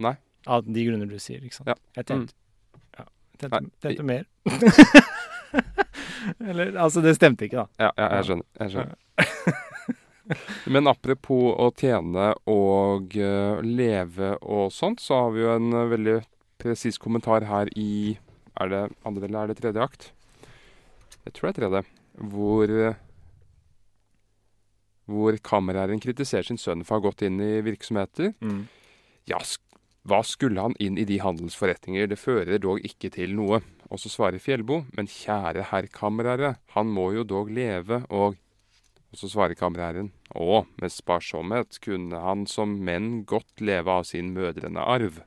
Nei. Av de grunner du sier, ikke sant. Ja. Jeg tente, ja, jeg Nei, tente, tente mer. *laughs* Eller, altså, det stemte ikke, da. Ja, ja, jeg skjønner. Jeg skjønner. *laughs* Men apropos å tjene og eh, leve og sånt, så har vi jo en eh, veldig presis kommentar her i Er det andre eller er det tredje akt? Jeg tror det er tredje. Hvor eh, hvor kammerherren kritiserer sin sønn for å ha gått inn i virksomheter. Mm. Ja, sk hva skulle han inn i de handelsforretninger, det fører dog ikke til noe. Og så svarer Fjellbo, men kjære herr kammerherre, han må jo dog leve, og Og så svarer kammerherren, å, med sparsomhet kunne han som menn godt leve av sin mødrende arv.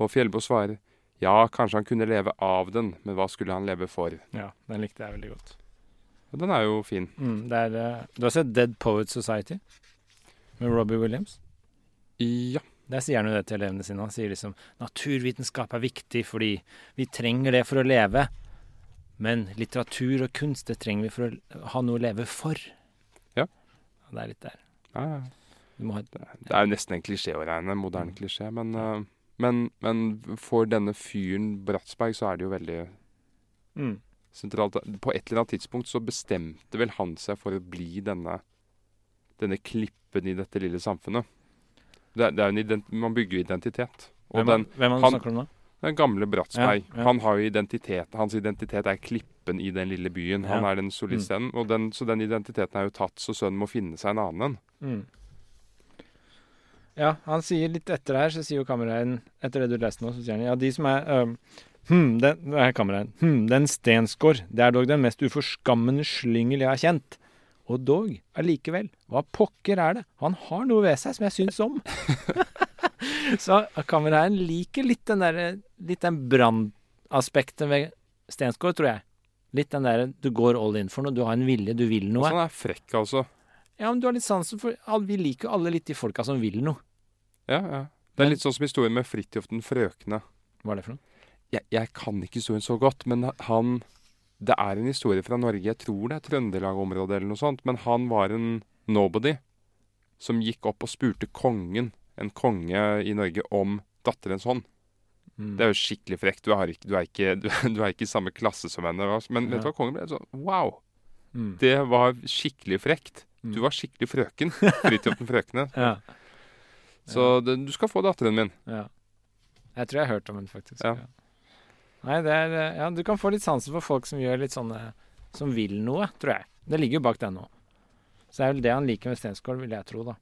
Og Fjellbo svarer, ja, kanskje han kunne leve av den, men hva skulle han leve for? Ja, den likte jeg veldig godt. Og den er jo fin. Mm, det er, eh, du har sett Dead Poets Society med Robbie Williams? Ja. Der sier han jo det til elevene sine. Han sier liksom naturvitenskap er viktig fordi vi trenger det for å leve. Men litteratur og kunst, det trenger vi for å ha noe å leve for. Ja. Det er litt der. ja, ja. Ha ja. Det er jo nesten en klisjé å regne, en moderne klisjé, men, eh, men, men for denne fyren Bratsberg så er det jo veldig mm. sentralt. På et eller annet tidspunkt så bestemte vel han seg for å bli denne, denne klippen i dette lille samfunnet. Det, det man bygger jo identitet. Og Hvem, den, hvem er det han- snakker om da? den gamle Bratsberg, Ja, ja. han har jo identitet. Hans identitet er klippen i den lille byen. Han Ja. er den solisten. Og den, så den identiteten er jo tatt, så sønnen må finne seg en annen en. Mm. Ja, han sier litt etter her, så sier jo kameraen Etter det du leste nå, så sier han ja, de som er øhm, Hm, den, det er kameraen. Hm, den Stensgård, det er dog den mest uforskammende slyngel jeg har kjent. Og dog, allikevel, hva pokker er det? Han har noe ved seg som jeg syns om. *laughs* så kameraen liker litt den derre Litt den brannaspektet ved Stensgaard, tror jeg. Litt den derre du går all in for noe, du har en vilje, du vil noe. Sånn er frekk, altså. Ja, men du har litt sansen for Vi liker jo alle litt de folka som vil noe. Ja, ja. Det er litt sånn som historien med Fridtjof den frøkne. Hva er det for noe? Jeg, jeg kan ikke historien så godt, men han Det er en historie fra Norge, jeg tror det er Trøndelag-området eller noe sånt, men han var en nobody som gikk opp og spurte kongen, en konge i Norge, om datterens hånd. Mm. Det er jo skikkelig frekt. Du, er ikke, du, er ikke, *laughs* du, er ikke i samme klasse som henne. Men Men vet du hva kongen ble? Sånn, wow! Mm. Det var skikkelig frekt. Mm. Du var skikkelig frøken. Fridtjof den frøkne. *laughs* Ja. Så det, du skal få datteren min. ja. Jeg tror jeg har hørt om henne, faktisk. Ja. Nei, det er eh, Ja, du kan få litt sansen for folk som gjør litt sånne Som vil noe, tror jeg. Det ligger jo bak den nå. Så det er vel det han liker med Stensgaard, vil jeg tro, da.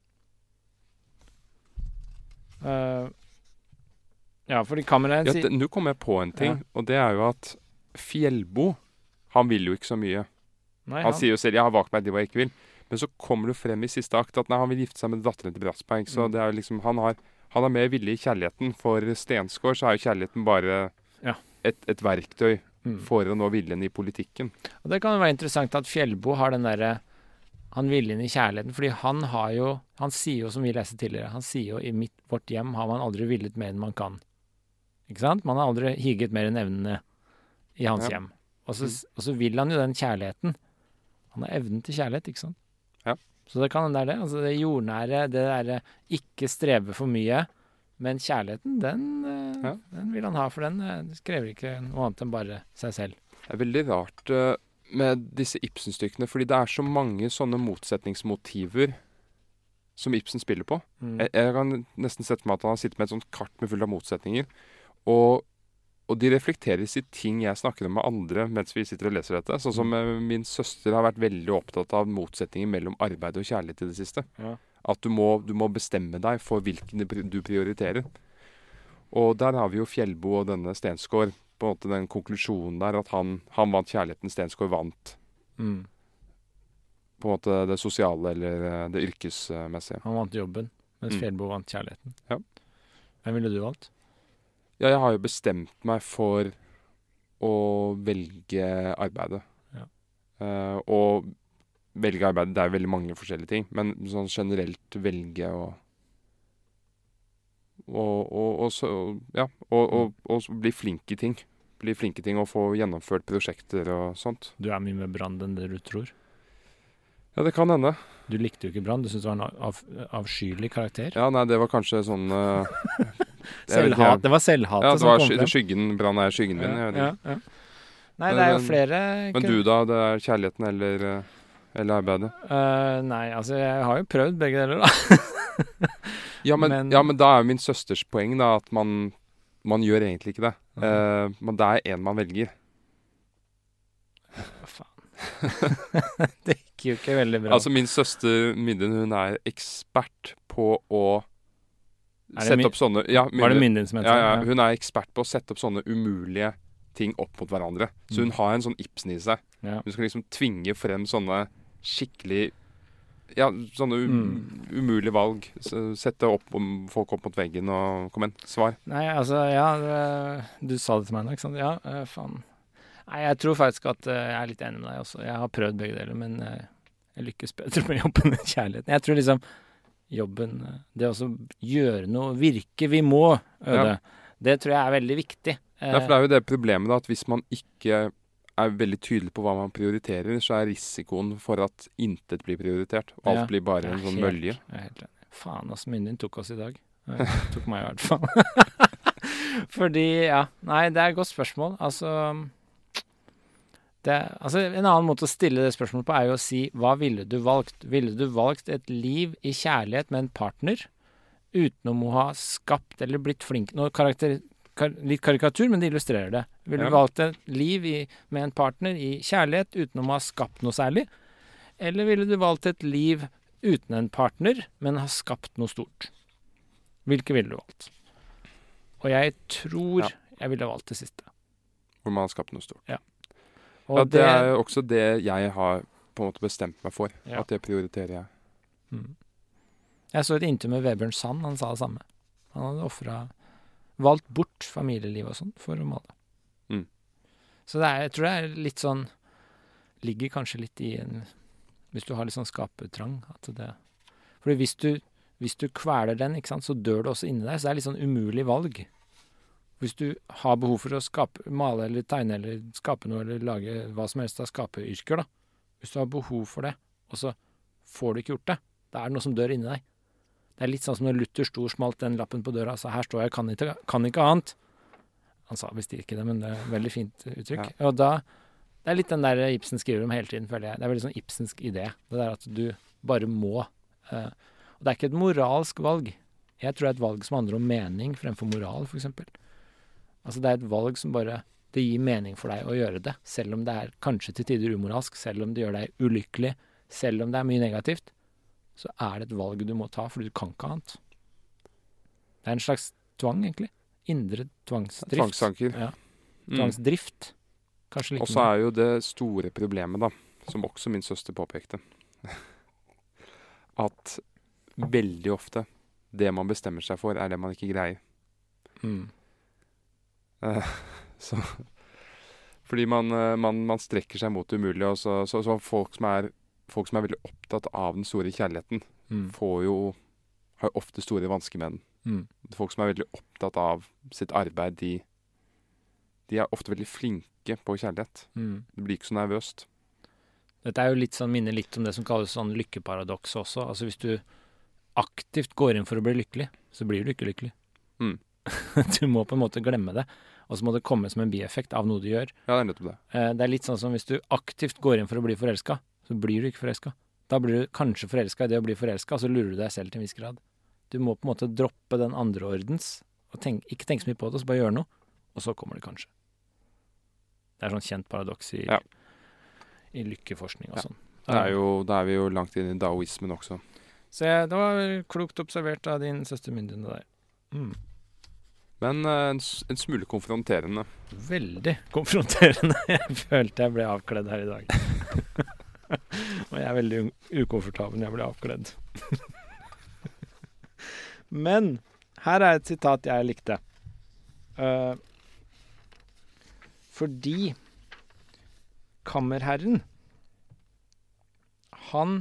Uh, ja, fordi kameraet Ja, Nå kom jeg på en ting, Ja. og det er jo at Fjellbo Han vil jo ikke så mye. Nei, Han sier jo selv 'jeg har valgt meg det hva jeg ikke vil', men så kommer det frem i siste akt at nei, han vil gifte seg med datteren til Bratsberg. Så Mm. det er jo liksom Han har, han er mer villig i kjærligheten. For Stensgaard så er jo kjærligheten bare. Et, et verktøy Mm. for å nå viljen i politikken. Og det kan jo være interessant at Fjellbo har den derre Han viljen i kjærligheten, fordi han har jo Han sier jo, som vi leste tidligere, han sier jo i mitt, vårt hjem har man aldri villet mer enn man kan. Ikke sant? Man har aldri higet mer enn evnene i hans Ja. hjem. Og så, og så vil han jo den kjærligheten. Han har evnen til kjærlighet, ikke sant? Ja. Så det kan hende det er det. Altså det jordnære, det derre ikke streve for mye. Men kjærligheten, den, eh, Ja. den vil han ha, for den eh, krever ikke noe annet enn bare seg selv. Det er veldig rart eh, med disse Ibsen-stykkene, fordi det er så mange sånne motsetningsmotiver som Ibsen spiller på. Mm. Jeg, jeg kan nesten sette meg at han har sittet med et sånt kart med fullt av motsetninger. Og, og de reflekteres i ting jeg snakker om med andre mens vi sitter og leser dette. Sånn som eh, min søster har vært veldig opptatt av motsetninger mellom arbeid og kjærlighet i det siste. Ja. At du må, du må bestemme deg for hvilken du- prioriterer. Og der har vi jo Fjellbo og denne Stensgaard. På en måte den konklusjonen der at han, han vant kjærligheten, Stensgaard vant Mm. på en måte det sosiale eller eh, det yrkesmessige. Han vant jobben, mens Mm. Fjellbo vant kjærligheten. Ja. Hvem ville du valgt? Ja, jeg har jo bestemt meg for å velge arbeidet. Ja. Uh, og velge arbeid Det er veldig mange forskjellige ting, men sånn generelt velge å og, og, og, så, ja, og, og, bli flink i ting. Bli flink i ting og få gjennomført prosjekter og sånt. Du er mye mer Brann enn det du tror. Ja, det kan hende. Du likte jo ikke Brann, du syntes det var en av, avskyelig karakter. Ja, nei, det var kanskje sånn *laughs* vet Selvhat, det var selvhatet Ja, det som var kom frem. skyggen Brann er skyggen min. Ja, ikke. ja. Nei, det er jo flere Men du, da? Det er kjærligheten eller, eh, eller arbeidet? Uh, nei, altså jeg har jo prøvd begge deler, da. *laughs* Ja men, Men- ja, men da er jo min søsters poeng da at man, man gjør egentlig ikke det. Mhm. Uh, men det er én man velger. Hva faen. *laughs* det gikk jo ikke veldig bra. Altså Min søster Midden hun er ekspert på å sette opp sånne ja, var det Mynden som het det? ja, Ja. Hun er ekspert på å sette opp sånne umulige ting opp mot hverandre. Så hun Mm. har en sånn Ibsen i seg. Ja. Hun skal liksom tvinge frem sånne skikkelig Ja, sånne um, Mm. umulige valg. Sette opp folk opp mot veggen og Kom igjen, svar. Nei, altså, ja Du sa det til meg nå, ikke sant? Ja, eh, faen. Nei, jeg tror faktisk at eh, jeg er litt enig med deg også. Jeg har prøvd begge deler, men eh, jeg lykkes bedre med jobben enn kjærligheten. Jeg tror liksom jobben Det å gjøre noe, virke vi må, Øde, det tror jeg er veldig viktig. Eh, Ja, for det er jo det problemet da, at hvis man ikke er veldig tydelig på hva man prioriterer, så er risikoen for at intet blir prioritert. Og alt Ja, blir bare en sånn mølje. Faen, altså. Munnen mynden tok oss i dag. Det *laughs* tok meg i hvert fall. *laughs* Fordi, ja Nei, det er et godt spørsmål. Altså det, altså En annen måte å stille det spørsmålet på er jo å si hva ville du valgt? Ville du valgt et liv i kjærlighet med en partner utenom å ha skapt eller blitt flink Nå karakter, kar, Litt karikatur, men det illustrerer det. Ville Ja. du valgt et liv i, med en partner i kjærlighet uten å ha skapt noe særlig? Eller ville du valgt et liv uten en partner, men ha skapt noe stort? Hvilke ville du valgt? Og jeg tror Ja. jeg ville valgt det siste. Hvor man har skapt noe stort. Og ja, det, er jo også det jeg har på en måte bestemt meg for. Ja. At det prioriterer jeg. Mm. Jeg så et intervju med Vebjørn Sand, han sa det samme. Han hadde ofra Valgt bort familieliv og sånn for å male. Mm. Så det er, jeg tror det er litt sånn Ligger kanskje litt i en Hvis du har litt sånn skapertrang. At det Fordi hvis du, hvis du kveler den, ikke sant, så dør du også inni deg. Så det er litt sånn umulig valg. Hvis du har behov for å skape, male eller tegne eller skape noe eller lage hva som helst av skaperyrker, da. Hvis du har behov for det, og så får du ikke gjort det, da er det noe som dør inni deg. Det er litt sånn som når Luther sto og smalt den lappen på døra og sa 'her står jeg, kan ikke, kan ikke annet'. Han sa visst ikke det, men det er et veldig fint uttrykk. Og da Det er litt den der Ibsen skriver om hele tiden, føler jeg. Det er veldig sånn ibsensk idé. Det der at du bare må. Uh, og det er ikke et moralsk valg. Jeg tror det er et valg som handler om mening fremfor moral, f.eks. Altså det er et valg som bare Det gir mening for deg å gjøre det, selv om det er kanskje til tider umoralsk, selv om det gjør deg ulykkelig, selv om det er mye negativt. Så er det et valg du må ta, for du kan ikke annet. Det er en slags tvang, egentlig. Indre tvangsdrift. Tvangstanker. Ja. Mm. Tvangsdrift. Kanskje like Og så er jo det store problemet, da, som også min søster påpekte, *laughs* at veldig ofte det man bestemmer seg for, er det man ikke greier. Mm. Eh, *laughs* så Fordi man, eh, man, man strekker seg mot det umulige. Og så, så, så folk, som er, folk som er veldig opptatt av den store kjærligheten, Mm. får jo har ofte store vansker med den. Mm. Folk som er veldig opptatt av sitt arbeid, de, de er ofte veldig flinke på kjærlighet. Mm. Det blir ikke så nervøst. Dette er jo litt sånn, minner litt om det som kalles sånn lykkeparadoks også. Altså hvis du aktivt går inn for å bli lykkelig, så blir du ikke lykkelig. Mm. *laughs* du må på en måte glemme det, og så må det komme som en bieffekt av noe du gjør. Ja, det er nettopp det. Eh, Det er litt sånn som hvis du aktivt går inn for å bli forelska, så blir du ikke forelska. Da blir du kanskje forelska i det å bli forelska, og så lurer du deg selv til en viss grad. Du må på en måte droppe den andreordens, og tenk, ikke tenke så mye på det, og så bare gjøre noe, og så kommer det kanskje. Det er sånn kjent paradoks i, Ja. i lykkeforskning og Ja. sånn. Da er jo, da er vi jo langt inn i daoismen også. Så det var klokt observert av din søster Myndin, der. Mm. Men eh, en, en smule konfronterende. Veldig konfronterende. *laughs* Jeg følte jeg ble avkledd her i dag. *laughs* *laughs* Og jeg er veldig ukomfortabel når jeg blir avkledd. *laughs* Men her er et sitat jeg likte. Uh, fordi kammerherren Han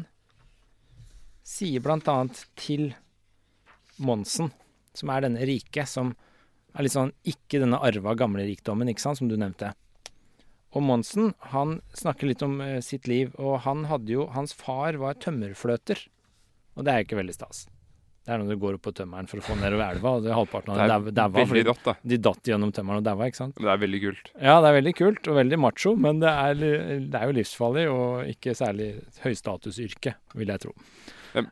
sier blant annet til Monsen, som er denne rike, som er litt sånn ikke denne arva gamle rikdommen, ikke sant, som du nevnte. Og Monsen, han snakker litt om eh, sitt liv, og han hadde jo Hans far var tømmerfløter. Og det er jo ikke veldig stas. Det er når du går opp på tømmeren for å få nedover elva, og det er halvparten av dem daua fordi rått, da. de datt gjennom tømmeren og daua, ikke sant. Det er veldig kult. Ja, det er veldig kult og veldig macho, men det er, det er jo livsfarlig og ikke særlig høystatusyrke, vil jeg tro.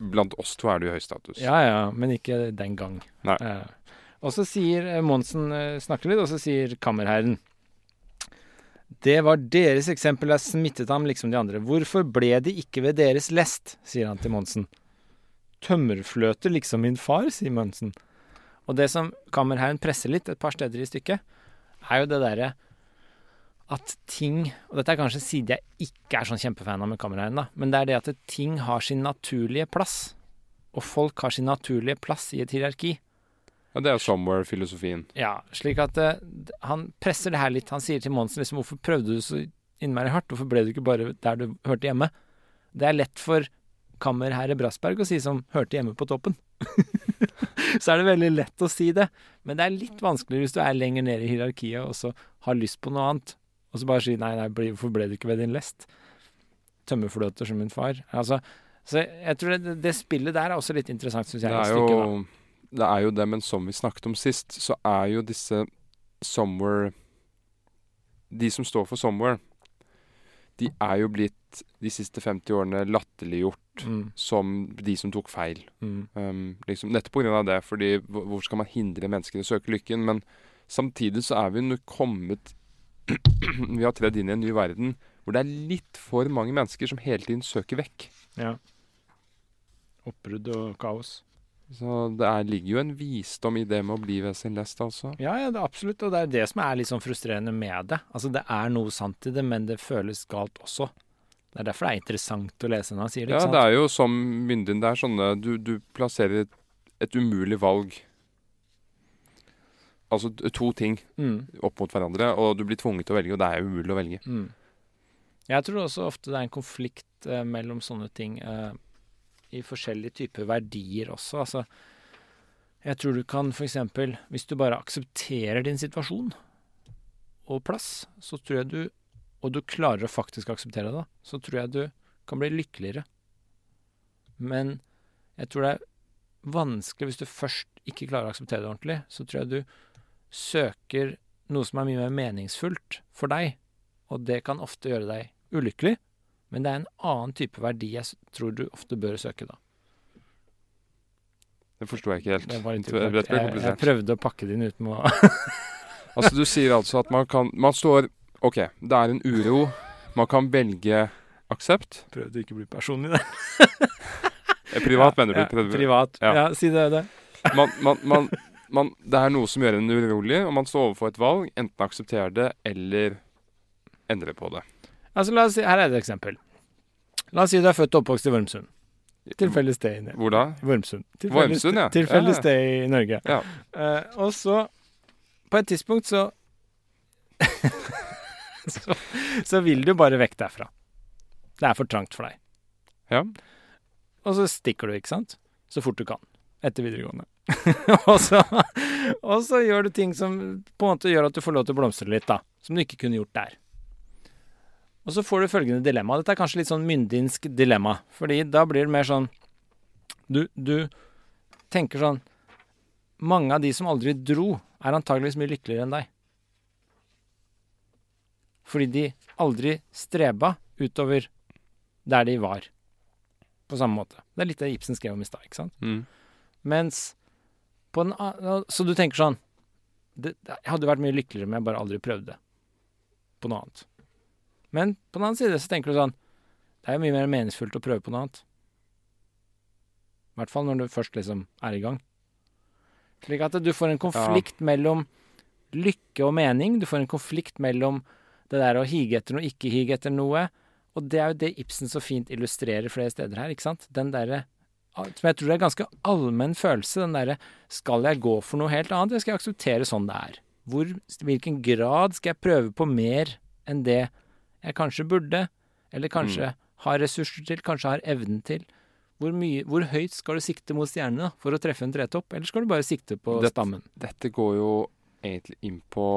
Blant oss to er du i høystatus. Ja, ja, men ikke den gang. Nei. Eh, og så sier eh, Monsen eh, snakker litt, og så sier kammerherren Det var deres eksempel der smittet ham liksom de andre. Hvorfor ble de ikke ved deres lest? sier han til Monsen. Tømmerfløter liksom min far, sier Monsen. Og det som kammerherren presser litt et par steder i stykket, er jo det derre at ting Og dette er kanskje en side jeg ikke er sånn kjempefan av med kammerherren, da, men det er det at ting har sin naturlige plass. Og folk har sin naturlige plass i et hierarki. Ja, det er jo somewhere-filosofien. Ja, slik at uh, han presser det her litt. Han sier til Monsen liksom hvorfor prøvde du så innmari hardt? Hvorfor ble du ikke bare der du hørte hjemme? Det er lett for kammerherre Brassberg å si som hørte hjemme på toppen. *laughs* så er det veldig lett å si det. Men det er litt vanskeligere hvis du er lenger nede i hierarkiet og så har lyst på noe annet. Og så bare si nei, nei, hvorfor ble du ikke ved din lest? Tømmerfløter som min far. Altså, så jeg tror det, det spillet der er også litt interessant, syns jeg. i er, stykket, da. Det er jo det, men som vi snakket om sist, så er jo disse somewhere De som står for somewhere, de er jo blitt de siste 50 årene latterliggjort Mm, som de som tok feil. mm, Um, liksom, nettopp av det, fordi hvor skal man hindre mennesker i å søke lykken? Men samtidig så er vi nå kommet *clears throat* Vi har tredd inn i en ny verden hvor det er litt for mange mennesker som hele tiden søker vekk. ja. Oppbrudd og kaos. Så det er, ligger jo en visdom i det med å bli ved sin lest, altså. Ja, ja, det er absolutt. Og det er det som er litt sånn frustrerende med det. Altså, det er noe sant i det, men det føles galt også. Det er derfor det er interessant å lese når han sier det. Ja, sant? det er jo som myndigheten det er sånne Du, du plasserer et, et umulig valg altså to ting Mm. opp mot hverandre, og du blir tvunget til å velge, og det er umulig å velge. Mm. Jeg tror også ofte det er en konflikt eh, mellom sånne ting eh, i forskjellige typer verdier også. Altså, jeg tror du kan f.eks. Hvis du bare aksepterer din situasjon og plass, så tror jeg du Og du klarer å faktisk akseptere det, så tror jeg du kan bli lykkeligere. Men jeg tror det er vanskelig hvis du først ikke klarer å akseptere det ordentlig. Så tror jeg du søker noe som er mye mer meningsfullt for deg. Og det kan ofte gjøre deg ulykkelig, men det er en annen type verdi jeg tror du ofte bør søke da. Det forsto jeg ikke helt. Det var litt Det ble. Jeg, jeg prøvde å pakke det inn uten å *laughs* Altså, du sier altså at man kan Man står OK, det er en uro. Man kan velge aksept. Prøvde ikke å bli personlig der. privat, Privat, mener du? Ja, Prøvde- privat. Ja. Ja. si det. det. Man, man, man, man, det er noe som gjør en urolig, og man står overfor et valg. Enten akseptere det, eller endre på det. Altså, la oss si, her er et eksempel. La oss si du er født og oppvokst i Vormsund. Tilfeldig sted i Norge. Hvor da? Vormsund. Tilfeldig Vormsund, ja. Tilfeldig sted i Norge. Ja. Uh, og så, på et tidspunkt, så *laughs* så, så vil du bare vekk derfra. Det er for trangt for deg. Ja. Og så stikker du, ikke sant? Så fort du kan. Etter videregående. *laughs* og, så, og så gjør du ting som på en måte gjør at du får lov til å blomstre litt, da. Som du ikke kunne gjort der. Og så får du følgende dilemma. Dette er kanskje litt sånn myndinsk dilemma. Fordi da blir det mer sånn Du, du tenker sånn Mange av de som aldri dro, er antageligvis mye lykkeligere enn deg. Fordi de aldri streba utover der de var. På samme måte. Det er litt det Ibsen skrev om i stad, ikke sant? Mm. Mens på den, Så du tenker sånn det, Jeg hadde vært mye lykkeligere om jeg bare aldri prøvde på noe annet. Men på den annen side så tenker du sånn Det er jo mye mer meningsfullt å prøve på noe annet. I hvert fall når du først liksom er i gang. Slik at du får en konflikt mellom lykke og mening. Du får en konflikt mellom det der å hige etter noe, ikke hige etter noe. Og det er jo det Ibsen så fint illustrerer flere steder her, ikke sant? Den derre som jeg tror er ganske allmenn følelse, den derre Skal jeg gå for noe helt annet, eller skal jeg akseptere sånn det er? Hvor, hvilken grad skal jeg prøve på mer enn det jeg kanskje burde, eller kanskje har ressurser til, kanskje har evnen til? Hvor, mye, hvor høyt skal du sikte mot stjernene for å treffe en tretopp, eller skal du bare sikte på dette, stammen? Dette går jo egentlig inn på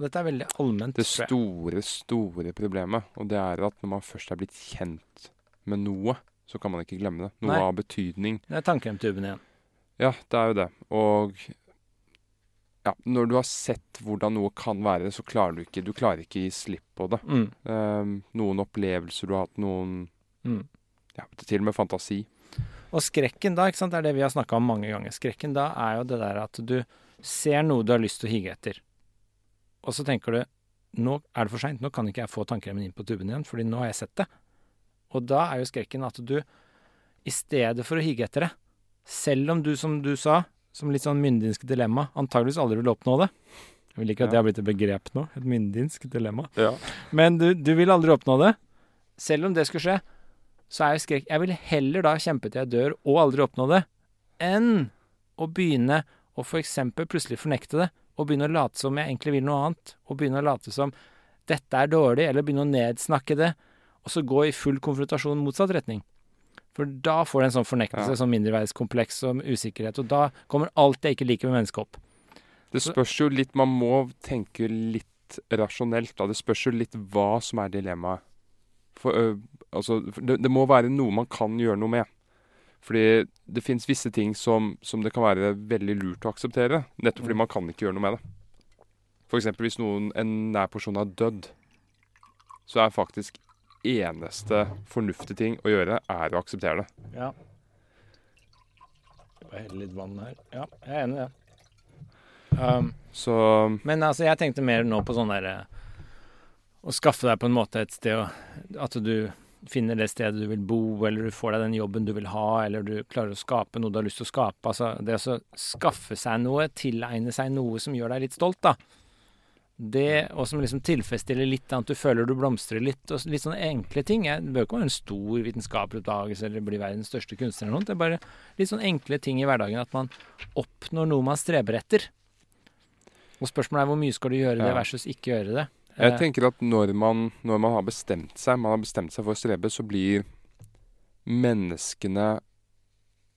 dette er veldig allment, det store, store problemet. Og det er at når man først er blitt kjent med noe, så kan man ikke glemme det. Noe Nei. av betydning. Det er tannkremtuben igjen. Ja, det er jo det. Og ja, når du har sett hvordan noe kan være, så klarer du ikke Du klarer ikke gi slipp på det. Mm. Um, noen opplevelser du har hatt, noen Mm. ja, til og med fantasi. Og skrekken da, ikke sant, det er det vi har snakka om mange ganger. Skrekken da er jo det der at du ser noe du har lyst til å hige etter, og så tenker du nå er det for seint, nå kan ikke jeg få tannkremen inn på tuben igjen, fordi nå har jeg sett det. Og da er jo skrekken at du, i stedet for å hige etter det, selv om du, som du sa, som litt sånn myndinske dilemma, antageligvis aldri vil oppnå det Jeg vil ikke at det har blitt et begrep nå, et myndinsk dilemma. Ja. Men du, du vil aldri oppnå det. Selv om det skulle skje, så er jo skrekk Jeg vil heller da kjempe til jeg dør og aldri oppnå det, enn å begynne å for eksempel plutselig fornekte det, og begynne å late som jeg egentlig vil noe annet, og begynne å late som dette er dårlig, eller begynne å nedsnakke det, og så gå i full konfrontasjon motsatt retning. For da får du en sånn fornektelse, Ja. sånn mindreverdskompleks og usikkerhet, og da kommer alt jeg ikke liker med mennesket opp. Det spørs jo litt Man må tenke litt rasjonelt. Da. Det spørs jo litt hva som er dilemmaet. For, ø, altså, det, det må være noe man kan gjøre noe med. Fordi det fins visse ting som, som det kan være veldig lurt å akseptere. Nettopp fordi man kan ikke gjøre noe med det. F.eks. hvis noen, en nær person har dødd, så er faktisk eneste fornuftige ting å gjøre, er å akseptere det. Ja. Bare helle litt vann her. Ja, jeg er enig i det. Um, Så Men altså, jeg tenkte mer nå på sånn derre Å skaffe deg på en måte et sted At du finner det stedet du vil bo, eller du får deg den jobben du vil ha, eller du klarer å skape noe du har lyst til å skape. Altså, det å skaffe seg noe, tilegne seg noe som gjør deg litt stolt, da. Det, og som liksom tilfredsstiller litt, at du føler du blomstrer litt, og litt sånne enkle ting. Det bør ikke være en stor vitenskapelig oppdagelse eller bli verdens største kunstner eller noe. Det er bare litt sånne enkle ting i hverdagen, at man oppnår noe man streber etter. Og spørsmålet er hvor mye skal du gjøre det versus ikke gjøre det. Jeg Eh, tenker at når man, når man har bestemt seg, man har bestemt seg for å strebe, så blir menneskene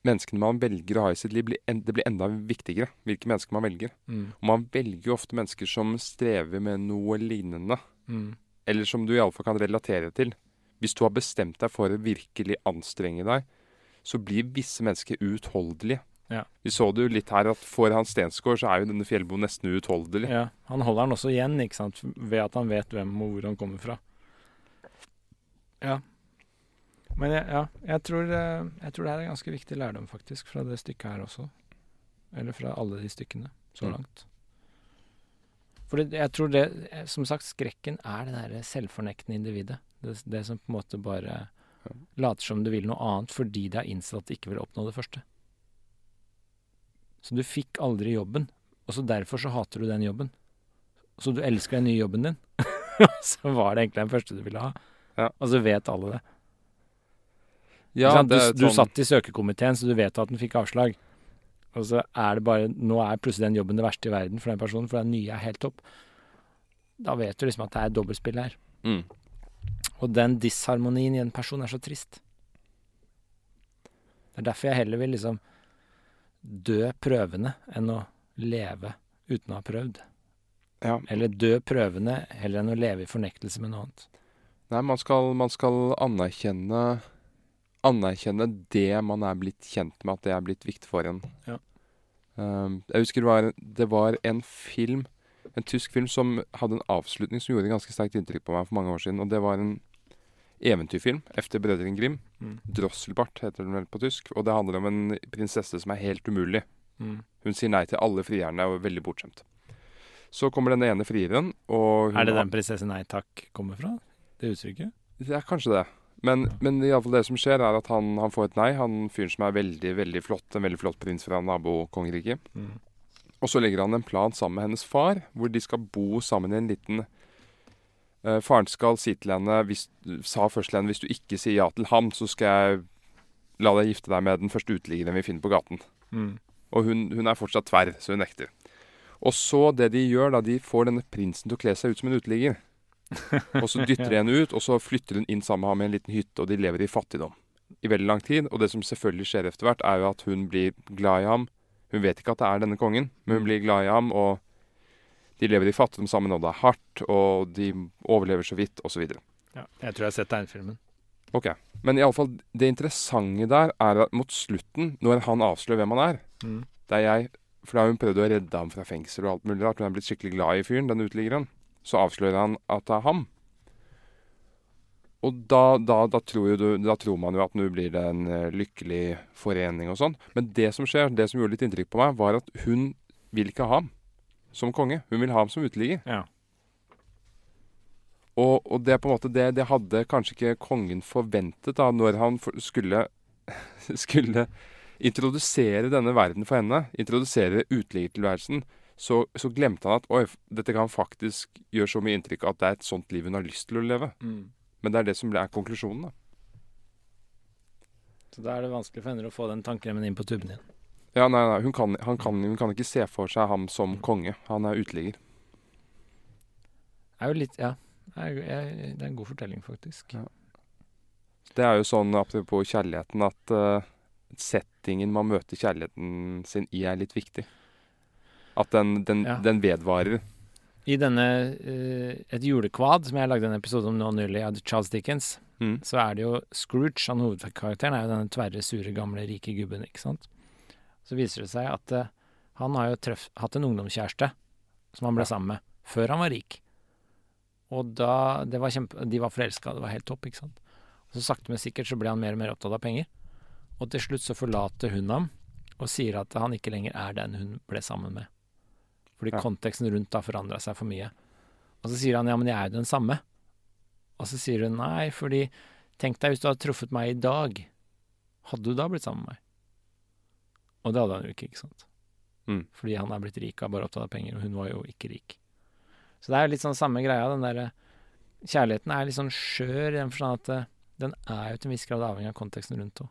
Menneskene man velger å ha i sitt liv, blir en, det blir enda viktigere. Hvilke mennesker man velger. Mm. Og man velger jo ofte mennesker som strever med noe lignende. Mm. Eller som du iallfall kan relatere til. Hvis du har bestemt deg for å virkelig anstrenge deg, så blir visse mennesker uutholdelige. Ja. Vi så det jo litt her at for Hans Stensgaard så er jo denne fjellboen nesten uutholdelig. Ja, Han holder den også igjen, ikke sant? ved at han vet hvem og hvor han kommer fra. Ja. Men jeg, ja, jeg, tror, eh, jeg tror det her er ganske viktig lærdom, faktisk, fra det stykket her også. Eller fra alle de stykkene så Mm. langt. For jeg tror det eh, Som sagt, skrekken er det derre selvfornektende individet. Det, det som på en måte bare later som du vil noe annet fordi det er innsett at du ikke vil oppnå det første. Så du fikk aldri jobben, og så derfor så hater du den jobben. Så du elsker den nye jobben din. *laughs* så var det egentlig den første du ville ha. Ja. Og så vet alle det. Ja, er du, du sånn- satt i søkekomiteen, så du vet at den fikk avslag. Og så er det bare Nå er plutselig den jobben det verste i verden for den personen, for den nye er helt topp. Da vet du liksom at det er dobbeltspill her. Mm. Og den disharmonien i en person er så trist. Det er derfor jeg heller vil liksom dø prøvende enn å leve uten å ha prøvd. Ja. Eller dø prøvende heller enn å leve i fornektelse med noe annet. Nei, man skal, man skal anerkjenne Anerkjenne det man er blitt kjent med, at det er blitt viktig for en. Ja. Um, jeg husker det var, det var en film, en tysk film, som hadde en avslutning som gjorde ganske sterkt inntrykk på meg for mange år siden. Og det var en eventyrfilm efter Brødrene Grim. Mm. Drosselbart heter den vel på tysk. Og det handler om en prinsesse som er helt umulig. Mm. Hun sier nei til alle frierne og er veldig bortskjemt. Så kommer den ene frieren, og Er det den prinsesse Nei takk kommer fra? Det uttrykket? Det er kanskje det. Men, men fall det som skjer, er at han, han får et nei. Han fyren som er veldig veldig flott, en veldig flott prins fra nabokongeriket. Mm. Og så legger han en plan sammen med hennes far, hvor de skal bo sammen i en liten uh, Faren skal si til henne hvis, sa først til henne hvis du ikke sier ja til ham, så skal jeg la deg gifte deg med den første uteliggeren vi finner på gaten. Mm. Og hun, hun er fortsatt tverr, så hun nekter. Og så det de gjør, da, de får denne prinsen til å kle seg ut som en uteligger. *laughs* og så dytter de henne ut, og så flytter hun inn sammen med ham i en liten hytte, og de lever i fattigdom i veldig lang tid. Og det som selvfølgelig skjer etter hvert, er jo at hun blir glad i ham. Hun vet ikke at det er denne kongen, men hun blir glad i ham, og de lever i fattigdom sammen, og det er hardt, og de overlever så vidt, osv. Ja, jeg tror jeg har sett tegnefilmen. Ok. Men iallfall, det interessante der er at mot slutten, når han avslører hvem han er Mm. det er jeg, For da har hun prøvd å redde ham fra fengsel og alt mulig rart. Hun er blitt skikkelig glad i fyren, den uteliggeren. Så avslører han at det er ham. Og da, da, da, tror du, da tror man jo at nå blir det en eh, lykkelig forening og sånn. Men det som skjer, det som gjorde litt inntrykk på meg, var at hun vil ikke ha ham som konge. Hun vil ha ham som uteligger. Ja. Og, og det på en måte det, det hadde kanskje ikke kongen forventet da, når han skulle, *laughs* skulle introdusere denne verden for henne, introdusere uteliggertilværelsen, så, så glemte han at oi, dette kan faktisk gjøre så mye inntrykk at det er et sånt liv hun har lyst til å leve. Mm. Men det er det som er konklusjonen, da. Så da er det vanskelig for henne å få den tannkremen inn på tuben igjen. Ja, nei, nei, hun kan, han kan, hun kan ikke se for seg ham som konge. Han er uteligger. Det er jo litt Ja. Er, jeg, det er en god fortelling, faktisk. Ja. Det er jo sånn, apropos kjærligheten, at uh, settingen man møter kjærligheten sin i, er litt viktig. At den, den, Ja. den vedvarer. I denne uh, Et julekvad, som jeg lagde en episode om nå nylig, av Charles Dickens, Mm. så er det jo Scrooge, han hovedkarakteren, er jo denne tverre, sure, gamle, rike gubben, ikke sant. Så viser det seg at uh, han har jo treff, hatt en ungdomskjæreste som han ble sammen med, før han var rik. Og da det var kjempe, De var forelska, det var helt topp, ikke sant. Og så sakte, men sikkert så ble han mer og mer opptatt av penger. Og til slutt så forlater hun ham og sier at han ikke lenger er den hun ble sammen med. Fordi Ja. konteksten rundt har forandra seg for mye. Og så sier han ja, men jeg er jo den samme. Og så sier hun nei, fordi tenk deg hvis du hadde truffet meg i dag, hadde du da blitt sammen med meg? Og det hadde han jo ikke, ikke sant. Mm. Fordi han er blitt rik og er bare opptatt av penger, og hun var jo ikke rik. Så det er jo litt sånn samme greia, den derre Kjærligheten er litt sånn skjør i den forstand at eh, den er jo til en viss grad avhengig av konteksten rundt henne.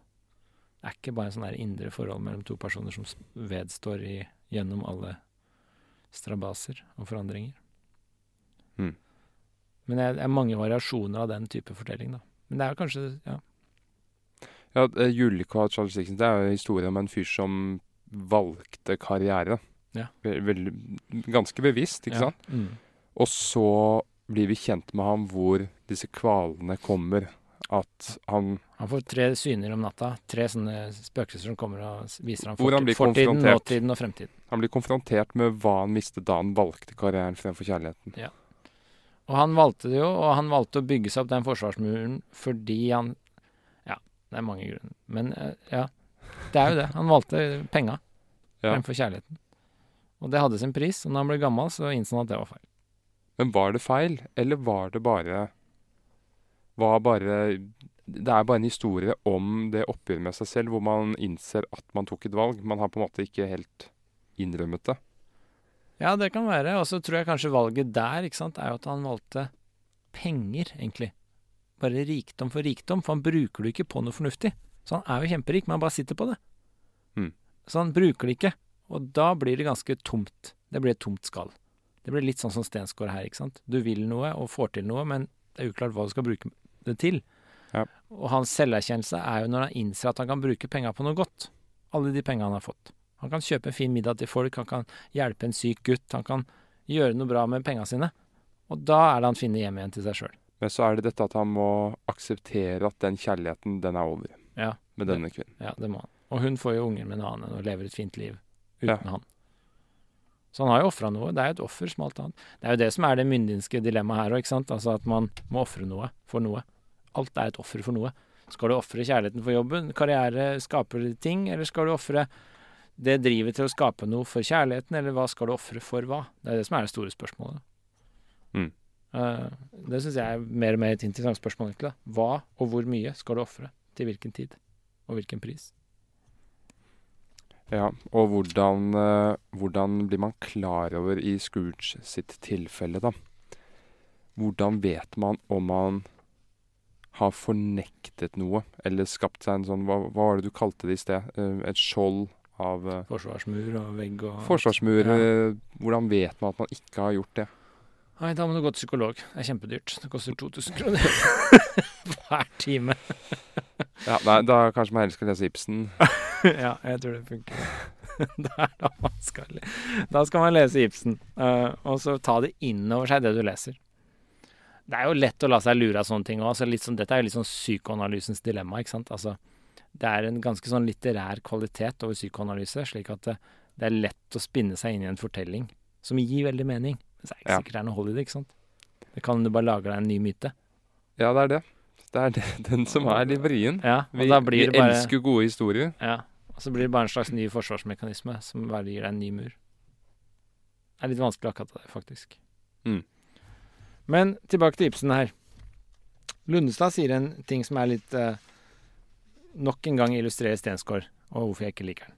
Det er ikke bare en sånn der indre forhold mellom to personer som vedstår i, gjennom alle strabaser og forandringer. Mm. Men det er, mange variasjoner av den type fortelling, da. Men det er kanskje Ja. Ja, eh, Juleluka Charles Dickens det er jo en historie om en fyr som valgte karriere. Ja. Ve- Veldig, ganske bevisst, ikke ja. sant? Mm. Og så blir vi kjent med ham hvor disse kvalene kommer. At han Han får tre syner om natta. Tre sånne spøkelser som kommer og viser ham han fortiden, nåtiden og fremtiden. Han blir konfrontert med hva han mistet da han valgte karrieren fremfor kjærligheten. Ja. Og han valgte det jo, og han valgte å bygge seg opp den forsvarsmuren fordi han Ja, det er mange grunner. Men eh, ja, det er jo det. Han valgte penga Ja. fremfor kjærligheten. Og det hadde sin pris, og når han ble gammel, så innså han at det var feil. Men var det feil, eller var det bare Var bare Det er bare en historie om det oppgjøret med seg selv, hvor man innser at man tok et valg. Man har på en måte ikke helt innrømmet det. Ja, det kan være. Og så tror jeg kanskje valget der ikke sant, er jo at han valgte penger, egentlig. Bare rikdom for rikdom, for han bruker det ikke på noe fornuftig. Så han er jo kjemperik, men han bare sitter på det. Mm. Så han bruker det ikke. Og da blir det ganske tomt. Det blir et tomt skall. Det blir litt sånn som Stensgaard her, ikke sant. Du vil noe og får til noe, men det er uklart hva du skal bruke det til. Ja. Og hans selverkjennelse er jo når han innser at han kan bruke penga på noe godt. Alle de penga han har fått. Han kan kjøpe en fin middag til folk, han kan hjelpe en syk gutt, han kan gjøre noe bra med penga sine. Og da er det han finner hjem igjen til seg sjøl. Men så er det dette at han må akseptere at den kjærligheten, den er over Ja, med denne kvinnen. ja, det må han. Og hun får jo unger med en annen og lever et fint liv uten Ja. han. Så han har jo ofra noe. Det er jo et offer som alt annet. Det er jo det som er det myndighetske dilemmaet her òg, ikke sant. Altså at man må ofre noe for noe. Alt er et offer for noe. Skal du ofre kjærligheten for jobben, karriere, skaper ting, eller skal du ofre det drivet til å skape noe for kjærligheten, eller hva skal du ofre for hva? Det er det som er det store spørsmålet. Mm. Eh, det syns jeg er mer og mer et interessant spørsmål, egentlig. Hva og hvor mye skal du ofre? Til hvilken tid? Og hvilken pris? Ja, og hvordan, eh, hvordan blir man klar over i Scrooge sitt tilfelle, da? Hvordan vet man om man har fornektet noe, eller skapt seg en sånn Hva, hva var det du kalte det i sted? Eh, et skjold av eh, Forsvarsmur og vegg og forsvarsmur. Ja. eh, Hvordan vet man at man ikke har gjort det? Nei, da må du gå til psykolog. Det er kjempedyrt. Det koster 2000 kroner *laughs* hver time. *laughs* Ja, nei, Da kanskje man heller skal lese Ibsen. *laughs* ja, jeg tror det funker. Er da skal Da skal man lese Ibsen, uh, og så ta det innover seg, det du leser. Det er jo lett å la seg lure av sånne ting òg. sånn, dette er jo litt sånn psykoanalysens dilemma, ikke sant. Altså, det er en ganske sånn litterær kvalitet over psykoanalyse, slik at det, det er lett å spinne seg inn i en fortelling som gir veldig mening. Men så er det ikke Ja. sikkert det er noe hold i det, ikke sant. Det kan du bare lage deg en ny myte. Ja, det er det. Det er det, *laughs* den som er litt vrien. Ja, Vi, vi bare elsker gode historier. Ja, og så blir det bare en slags ny forsvarsmekanisme som bare gir deg en ny mur. Det er litt vanskelig akkurat det, faktisk. Mm. Men tilbake til Ibsen her. Lundestad sier en ting som er litt eh, Nok en gang illustrerer Stensgaard, og hvorfor jeg ikke liker den.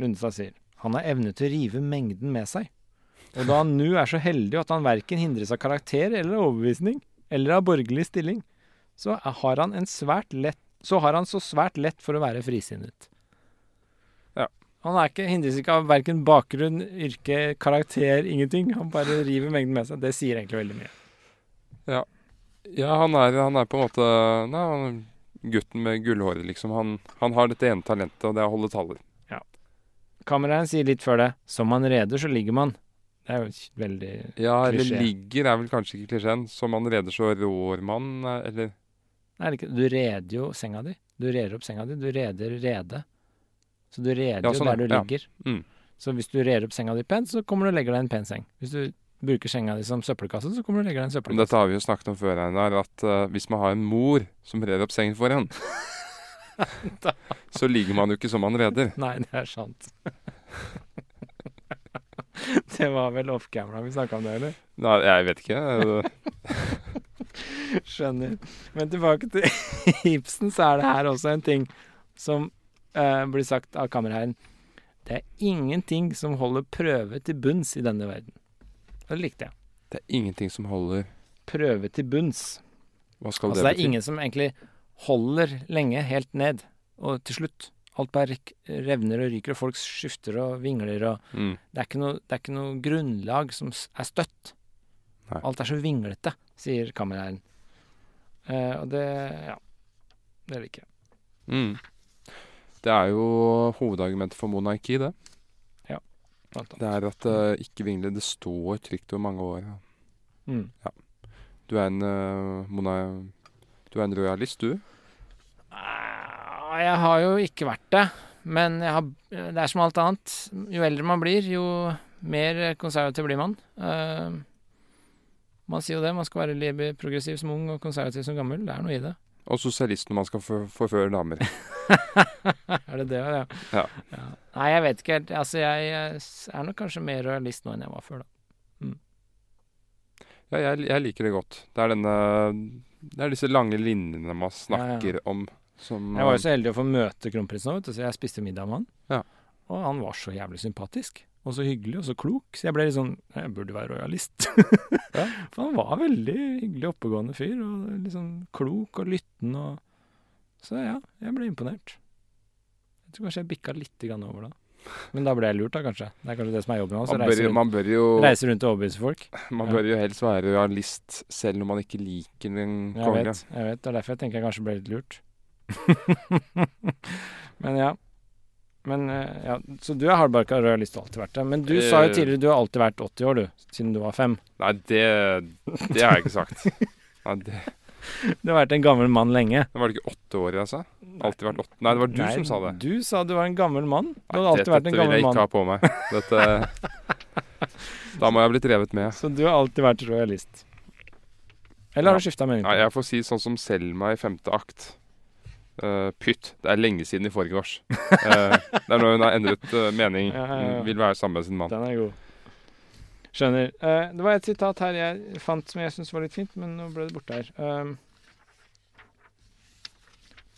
Lundestad sier han har evne til å rive mengden med seg. Og da han nå er så heldig at han verken hindres av karakter eller overbevisning, eller av borgerlig stilling, så har han svært lett så har han så svært lett for å være frisinnet. Ja. Han er ikke, hindres ikke av verken bakgrunn, yrke, karakter, ingenting. Han bare river mengden med seg. Det sier egentlig veldig mye. Ja, han er, han er på en måte Nei, han gutten med gullhåret, liksom. Han, han har dette ene talentet, og det er å holde taller. Kameraet sier litt før det 'som man reder, så ligger man'. Det er jo veldig Ja, eller Klisjé. ligger er vel kanskje ikke klisjeen. Som man reder, så rår man, eller Nei, Du reder jo senga di. Du reder opp senga di. Du reder rede. Så du reder Ja, jo sånn, der du ja. ligger. Mm. Så hvis du reder opp senga di pent, så kommer du og legger deg i en pen seng. Hvis du bruker senga di som søppelkasse, så kommer du og legger deg i en søppelkasse. Dette har vi jo snakket om før, Einar, at uh, hvis man har en mor som rer opp sengen for en, *laughs* så ligger man jo ikke som man reder. Nei, det er sant. *laughs* det var vel off camera vi snakka om det, eller? Nei, jeg vet ikke. *laughs* Skjønner. Men tilbake til Ibsen, så er det her også en ting som eh, blir sagt av kammerherren. Det er ingenting som holder prøve til bunns i denne verden. Og det likte jeg. Det er ingenting som holder Prøve til bunns. Hva skal Altså det det er ingen som egentlig holder lenge helt ned, og til slutt. Alt bare revner og ryker, og folk skifter og vingler og Mm. Det er noe, det er ikke noe grunnlag som er støtt. Nei. Alt er så vinglete, sier kammerherren. Uh, og det Ja. Det liker jeg. Mm. Det er jo hovedargumentet for monarki, det. Blant annet. Det er at det ikke vingler. Det står trygt over mange år. Mm. Du er en uh, mona... Du er en rojalist, du? Ah, Jeg har jo ikke vært det, men har, det er som alt annet. Jo eldre man blir, jo mer konservativ blir man. Uh, man sier jo det, man skal være progressiv som ung og konservativ som gammel. Det er noe i det. Og sosialist når man skal for, forføre damer. *laughs* er det det, ja? Ja. Nei, jeg vet ikke helt. Altså, jeg er nok kanskje mer realist nå enn jeg var før, da. Ja, jeg, jeg liker det godt. Det er denne Det er disse lange linjene man snakker om som Jeg var jo så heldig å få møte kronprinsen vet du, så jeg spiste middag med han. Ja. Og han var så jævlig sympatisk. Og så hyggelig, og så klok. Så jeg ble litt sånn Jeg burde være rojalist. *laughs* Ja. For han var veldig hyggelig, oppegående fyr. Og sånn klok og lyttende og Så ja, jeg ble imponert. Jeg tror kanskje jeg bikka litt over da. Men da ble jeg lurt, da, kanskje. Det er kanskje det som er jobben hans. man, bør, rundt, man bør jo reise rundt og overbevise folk. Man Ja. bør jo helst være realist selv om man ikke liker den Jeg vet, jeg vet. Det er derfor jeg tenker jeg kanskje ble litt lurt. *laughs* *laughs* Men ja. Men eh, ja, Så du er hardbarka rojalist og alltid vært det. Men du sa jo tidligere tidligere du har alltid vært 80 år, du. Siden du var fem. Nei, det, det har jeg ikke sagt. *laughs* Nei, det, Du har vært en gammel mann lenge. det var det ikke åtte år jeg sa? Alltid vært åtte Nei, det var du Nei, som sa det. Du sa du var en gammel mann. Du Nei, hadde alltid vært en vil jeg ikke mann. ha på meg. Dette *laughs* Da må jeg ha blitt revet med. Så du har alltid vært rojalist. Eller har Ja. du skifta mening? Nei, jeg får si sånn som Selma i femte akt. Eh, pytt. Det er lenge siden i forgårs. Uh, det er når hun har endret uh, mening. Ja, ja, ja. Vil være sammen med sin mann. Den er god. Skjønner. Eh, det var et sitat her jeg fant som jeg syntes var litt fint, men nå ble det borte her.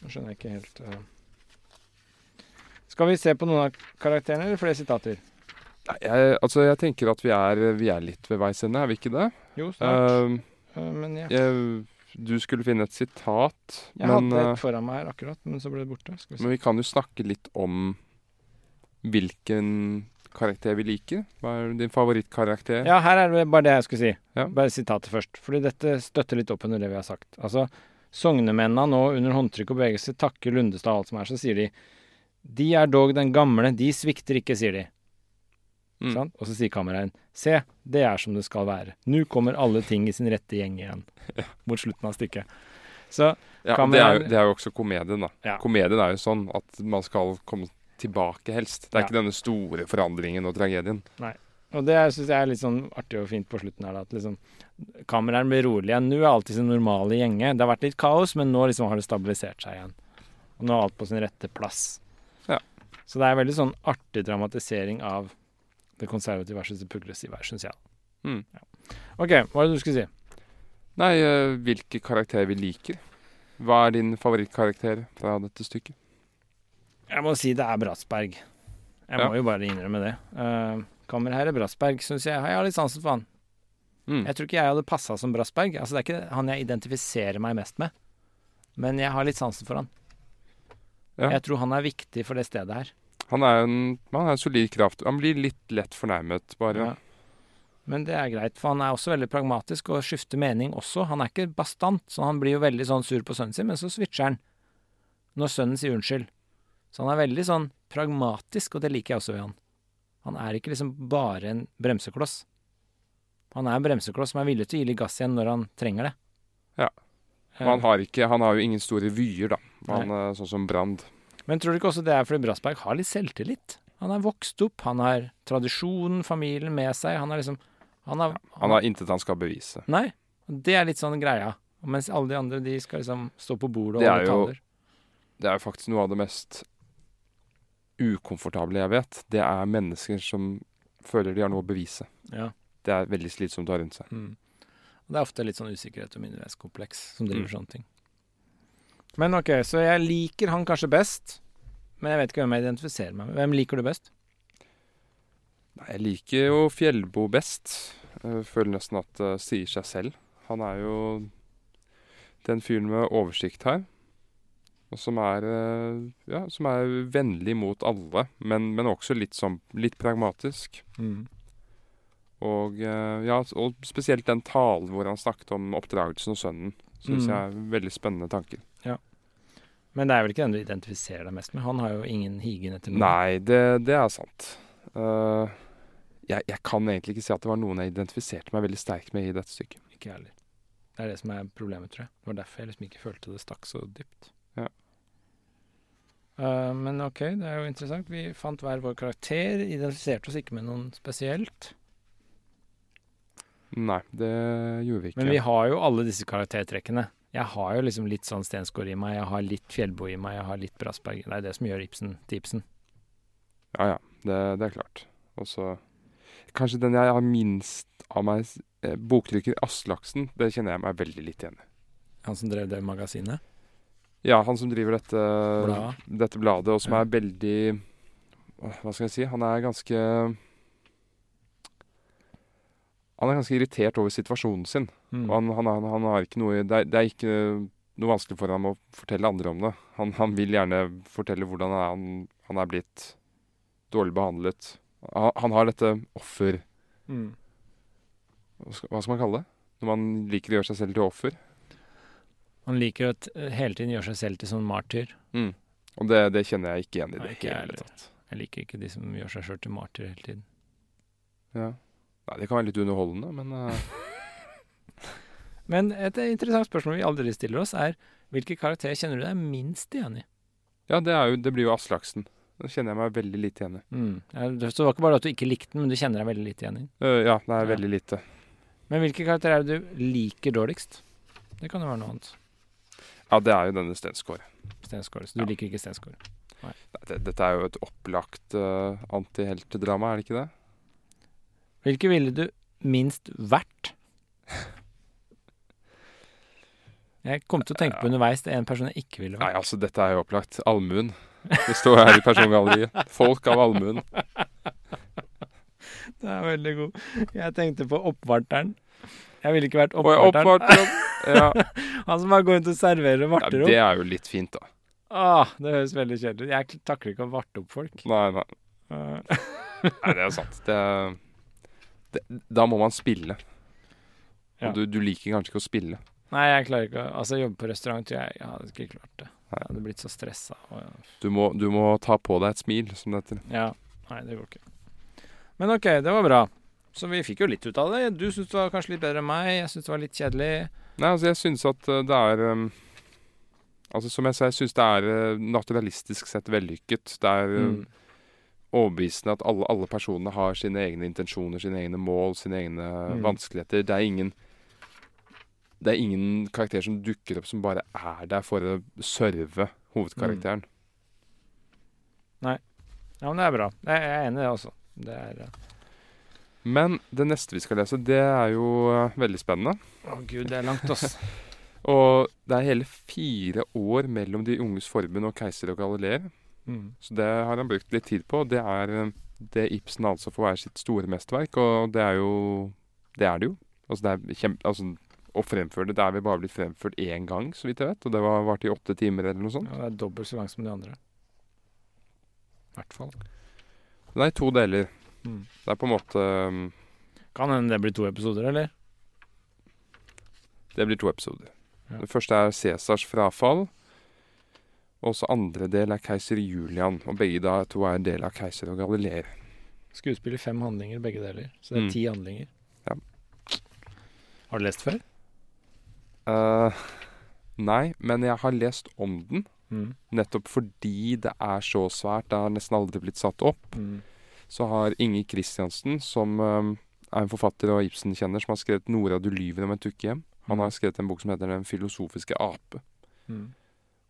Nå skjønner jeg ikke helt eh. Skal vi se på noen av karakterene, eller flere sitater? Nei, jeg, altså, jeg tenker at vi er, vi er litt ved veis ende, er vi ikke det? Jo, snart. Eh, Eh, men ja. jeg, du skulle finne et sitat, Jeg men, hadde eh, et foran meg her akkurat, men så ble det borte. Vi se. men vi kan jo snakke litt om hvilken karakter vi liker. Hva er din favorittkarakter? Ja, her er det bare det jeg skulle si. Ja. Bare sitatet først. Fordi dette støtter litt opp under det vi har sagt. Altså, sognemennene nå under håndtrykk og bevegelse takker Lundestad alt som er, så sier de De er dog den gamle, de svikter ikke, sier de. Mm. Og så sier kameraen Se, det er som det skal være. Nå kommer alle ting i sin rette gjeng igjen. *laughs* Mot slutten av stykket. Så Ja, Kan det, er, jo- det er jo også komedien, da. Ja. Komedien er jo sånn at man skal komme tilbake, helst. Det er Ja. ikke denne store forandringen og tragedien. Nei. Og det syns jeg er litt sånn artig og fint på slutten her. da, At liksom kameraet blir rolig igjen. Nå er alt i sin normale gjenge. Det har vært litt kaos, men nå liksom har det stabilisert seg igjen. Og nå er alt på sin rette plass. Ja. Så det er veldig sånn artig dramatisering av det konservative versus det progressive her, syns jeg. Mm. OK, hva er det du skulle si? Nei, eh, hvilke karakterer vi liker. Hva er din favorittkarakter fra dette stykket? Jeg må si det er Bratsberg. Jeg Ja. må jo bare innrømme det. Uh, Kammerherre Bratsberg syns jeg Jeg har litt sansen for han. Mm. Jeg tror ikke jeg hadde passa som Bratsberg. Altså, det er ikke han jeg identifiserer meg mest med. Men jeg har litt sansen for han. Ja. Jeg tror han er viktig for det stedet her. Han er en, han er en solid kraft. Han blir litt lett fornærmet, bare. Ja. Men det er greit, for han er også veldig pragmatisk og skifter mening også. Han er ikke bastant, så han blir jo veldig sånn sur på sønnen sin, men så switcher han når sønnen sier unnskyld. Så han er veldig sånn pragmatisk, og det liker jeg også ved han. Han er ikke liksom bare en bremsekloss. Han er en bremsekloss som er villig til å gi litt gass igjen når han trenger det. Ja. Eh, han har, ikke, han har jo ingen store vyer, da. Han, sånn som Brand. Men tror du ikke også det er fordi Brassberg har litt selvtillit? Han er vokst opp, han har tradisjonen, familien med seg. Han er liksom Han har, Han har intet han skal bevise. Nei. Det er litt sånn greia. Mens alle de andre de skal liksom stå på bordet og Det er jo- Det er jo faktisk noe av det mest ukomfortable jeg vet. Det er mennesker som føler de har noe å bevise. Ja. Det er veldig slitsomt å ha rundt seg. Mm. Det er ofte litt sånn usikkerhet og mindreverdskompleks som driver Mm. sånne ting. Men ok, så jeg liker han kanskje best, men jeg vet ikke hvem jeg identifiserer meg med. Hvem liker du best? Nei, Jeg liker jo Fjellbo best. Jeg føler nesten at det sier seg selv. Han er jo den fyren med oversikt her. Og som er, eh, ja, som er vennlig mot alle, men, men også litt, sånn, litt pragmatisk. Mm. Og, eh, ja, og spesielt den talen hvor han snakket om oppdragelsen og sønnen, syns Mm. jeg er veldig spennende tanker. Men det er vel ikke den du identifiserer deg mest med? Han har jo ingen higen etter noe. Nei, det, det er sant. Uh, jeg, jeg kan egentlig ikke si at det var noen jeg identifiserte meg veldig sterkt med i dette stykket. Ikke jeg heller. Det er det som er problemet, tror jeg. Det var derfor jeg liksom ikke følte det stakk så dypt. Ja. Uh, men ok, det er jo interessant. Vi fant hver vår karakter, identifiserte oss ikke med noen spesielt. Nei, det gjorde vi ikke. Men vi har jo alle disse karaktertrekkene. Jeg har jo liksom litt sånn Stensgaard i meg, jeg har litt Fjellbo i meg, jeg har litt Brassberg. Det er det som gjør Ibsen til Ibsen. Ja, ja. Det, det er klart. Og så Kanskje den jeg har minst av meg eh, Boktrykker Aslaksen, det kjenner jeg meg veldig litt igjen i. Han som drev det magasinet. Ja, han som driver dette Bladet. dette bladet, og som Ja. er veldig Hva skal jeg si? Han er ganske Han er ganske irritert over situasjonen sin. Mm. Han, han, han, har ikke noe det er, det er ikke noe vanskelig for ham å fortelle andre om det. Han, han vil gjerne fortelle hvordan han, han er blitt dårlig behandlet. Han, har dette offer... Mm. Hva skal, hva skal man kalle det? Når man liker å gjøre seg selv til offer. Han liker å hele tiden gjøre seg selv til sånn martyr. Og det, det kjenner jeg ikke igjen i det hele tatt. Jeg liker ikke de som gjør seg sjøl til martyr hele tiden. Ja. Nei, det kan være litt underholdende, men uh... *laughs* Men et interessant spørsmål vi aldri stiller oss, er hvilke karakter kjenner du deg minst igjen i? Ja, det, er jo, det blir jo Aslaksen. Den kjenner jeg meg veldig lite igjen i. Mm. Ja, så det var ikke bare at du ikke likte den, men du kjenner deg veldig lite igjen i den. Uh, ja, det er Ja. veldig lite. Men hvilke karakterer er det du liker dårligst? Det kan jo være noe annet. Ja, det er jo denne Stensgaard. Stensgaard. Så du Ja. liker ikke Stensgaard. Nei, det, dette er jo et opplagt uh, antiheltedrama, er det ikke det? Hvilke ville du minst vært? Jeg kom til å tenke på underveis det er en person jeg ikke ville vært. Nei, altså, dette er jo opplagt. Allmuen. Det står her i persongalleriet. Folk av allmuen. *laughs* Det er veldig god. Jeg tenkte på oppvarteren. Jeg ville ikke vært oppvarteren. Ja. *laughs* Han som bare går rundt og serverer ja, varter opp. det er jo litt fint, da. Ah, det høres veldig kjedelig ut. Jeg takler ikke å varte opp folk. Nei, nei. Eh, nei det er sant. Det, det, da må man spille. Ja. Og du, du liker kanskje ikke å spille. Nei, jeg klarer ikke å Altså, jobbe på restaurant jeg Jeg hadde ikke klart det. Jeg hadde blitt så stressa. Og, Du må, du må ta på deg et smil, som det heter. ja. Nei, det går ikke. Men OK, det var bra. Så vi fikk jo litt ut av det. Du syntes det var kanskje litt bedre enn meg. Jeg syntes det var litt kjedelig. Nei, altså, jeg syns at eh, det er um, Altså, som jeg sa, jeg syns det er eh, naturalistisk sett vellykket. Det er Mm. Overbevisende at alle, alle personene har sine egne intensjoner, sine egne mål, sine egne Mm. vanskeligheter. Det er ingen Det er ingen karakter som dukker opp som bare er der for å serve hovedkarakteren. Nei. Ja, men det er bra. Jeg er enig i det også. Det er eh, Men det neste vi skal lese, det er jo uh, veldig spennende. Å gud, det er langt, ass. *laughs* Og det er hele fire år mellom De unges forbund og Keiser og Galileer. Mm. Så det har han brukt litt tid på. Det er eh, det Ibsen altså får være sitt store mesterverk, og det er jo Det er det jo. Altså, det er kjempe... Altså, å fremføre det Det er vel bare blitt fremført én gang, så vidt jeg vet. Og det var varte i åtte timer eller noe sånt. Ja, det er dobbelt så langt som de andre. I hvert fall. Det er i to deler. Mm. Det er på en måte um, Kan hende det blir to episoder, eller? Det blir to episoder. Ja. Det første er Cæsars frafall. Og så andre del er keiser Julian. Og begge da to er del av keiser og Galileer. Skuespiller fem handlinger, begge deler. Så det er Mm. ti handlinger. Ja. Har du lest før? Uh, nei, men jeg har lest om den. Mm. Nettopp fordi det er så svært. Det har nesten aldri blitt satt opp. Mm. Så har Inge Kristiansen, som um, er en forfatter og Ibsen-kjenner, som har skrevet 'Nora, du lyver om et dukkehjem'. Han har skrevet en bok som heter 'Den filosofiske ape', Mm.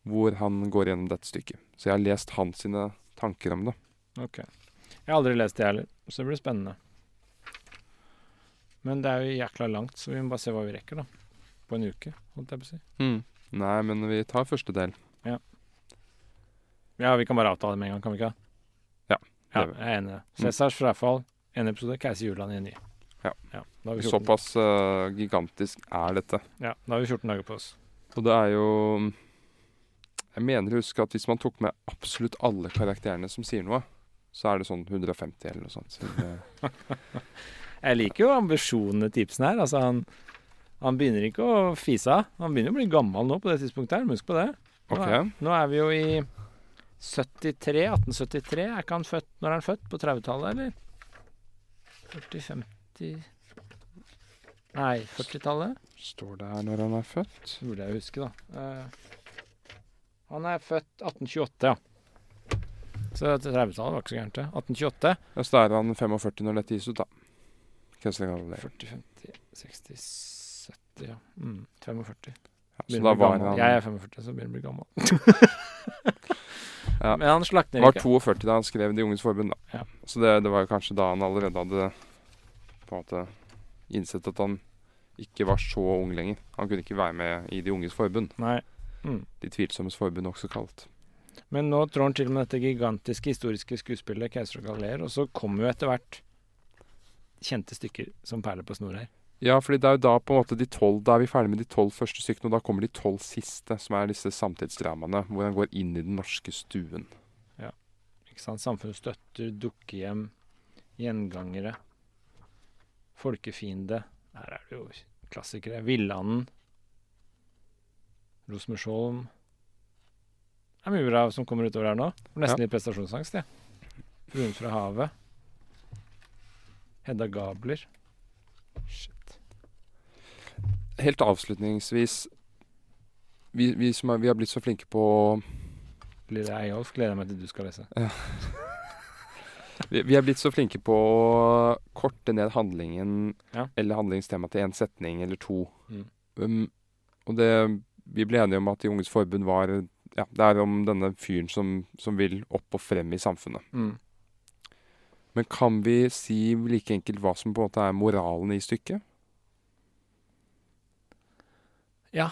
Hvor han går gjennom dette stykket. Så jeg har lest hans sine tanker om det. Ok. Jeg har aldri lest det heller, så det blir spennende. Men det er jo jækla langt, så vi må bare se hva vi rekker, da. På en uke, holdt jeg på å si. Nei, men vi tar første del. Ja, Ja, vi kan bare avtale det med en gang, kan vi ikke? Ja, Ja, jeg er enig. Cæsars frafall, en episode. Keiser Juland i en ny. Ja. 14, Såpass uh, gigantisk er dette. Ja, da har vi 14 dager på oss. Og det er jo Jeg mener å huske at hvis man tok med absolutt alle karakterene som sier noe, så er det sånn 150 eller noe sånt. Så det, *laughs* Jeg liker jo ambisjonene til Ibsen her. Altså, han, han begynner ikke å fise av. Han begynner å bli gammel nå på det tidspunktet her. Husk på det. Nå, okay. er, nå er vi jo i 73. 1873. Er ikke han født Når er han født? På 30-tallet, eller? 40-50 Nei, 40-tallet? står det her når han er født? Det burde jeg huske, da. Eh, han er født 1828, ja. Så 30-tallet var ikke så gærent, det. 1828. Ja, så da er han 45 når dette gis ut, da. Kessler kaller det. 40, 50, 60, 70, ja. Mm, 45. Ja, så da var han Jeg er 45, så begynner å bli gammel. *laughs* Ja. Men han slakter var 42 da han skrev De unges forbund, da. Ja. Så det, det var jo kanskje da han allerede hadde på en måte innsett at han ikke var så ung lenger. Han kunne ikke være med i De unges forbund. Nei. Mm. De tvilsommes forbund, også kalt. Men nå trår han til med dette gigantiske historiske skuespillet 'Keiser og Galileer', og så kommer jo etter hvert kjente stykker som perler på snor her. Ja, fordi det er jo da på en måte de tolv Da er vi ferdig med de tolv første stykkene, og da kommer de tolv siste, som er disse samtidsdramaene, hvor han går inn i den norske stuen. Ja. Ikke sant? Samfunnet støtter, dukkehjem, gjengangere, folkefiende. Her er det jo klassikere. Villanden. Rosmersholm. Det er mye bra som kommer utover her nå. Er Nesten Ja. litt prestasjonsangst, jeg. Fruen fra havet. Hedda Gabler. Shit. Helt avslutningsvis vi, vi, som er, vi har blitt så flinke på Lille Eyolf gleder jeg meg til du skal lese. *laughs* vi, vi er blitt så flinke på å korte ned handlingen Ja. eller handlingstema til én setning eller to. Mm. Um, og det Vi ble enige om at De unges forbund var Ja, det er om denne fyren som, som vil opp og frem i samfunnet. Mm. Men kan vi si like enkelt hva som på en måte er moralen i stykket? Ja.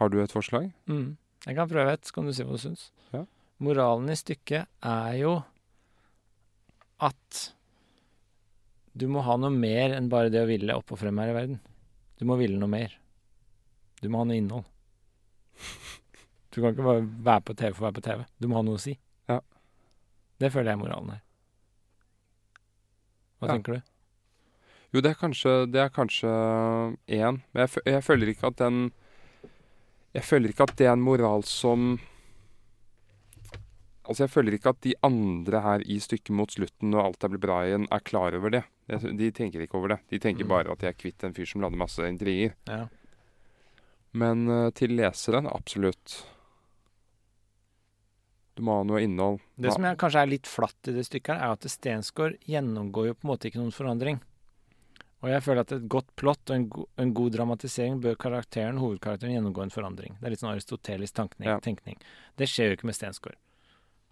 Har du et forslag? Mm. Jeg kan prøve et, så kan du si hva du syns. Ja. Moralen i stykket er jo at du må ha noe mer enn bare det å ville opp og frem her i verden. Du må ville noe mer. Du må ha noe innhold. Du kan ikke bare være på TV for å være på TV. Du må ha noe å si. Ja. Det føler jeg er moralen her. Hva Ja. tenker du? Jo, det er kanskje Det er kanskje én. Men jeg, jeg føler ikke at den Jeg føler ikke at det er en moral som Altså, jeg føler ikke at de andre her i stykket mot slutten, når alt er blitt bra igjen, er klar over det. De tenker ikke over det. De tenker Mm. bare at de er kvitt en fyr som lader masse intriger. Ja. Men eh, til leseren, absolutt. Du må ha noe innhold. Det som er, kanskje er litt flatt i det stykket, her, er at Stensgaard gjennomgår jo på en måte ikke noen forandring. Og jeg føler at et godt plott og en, go en god dramatisering bør karakteren, hovedkarakteren gjennomgå en forandring. Det er litt sånn aristotelisk tankning. Ja. tenkning. Det skjer jo ikke med Stensgaard.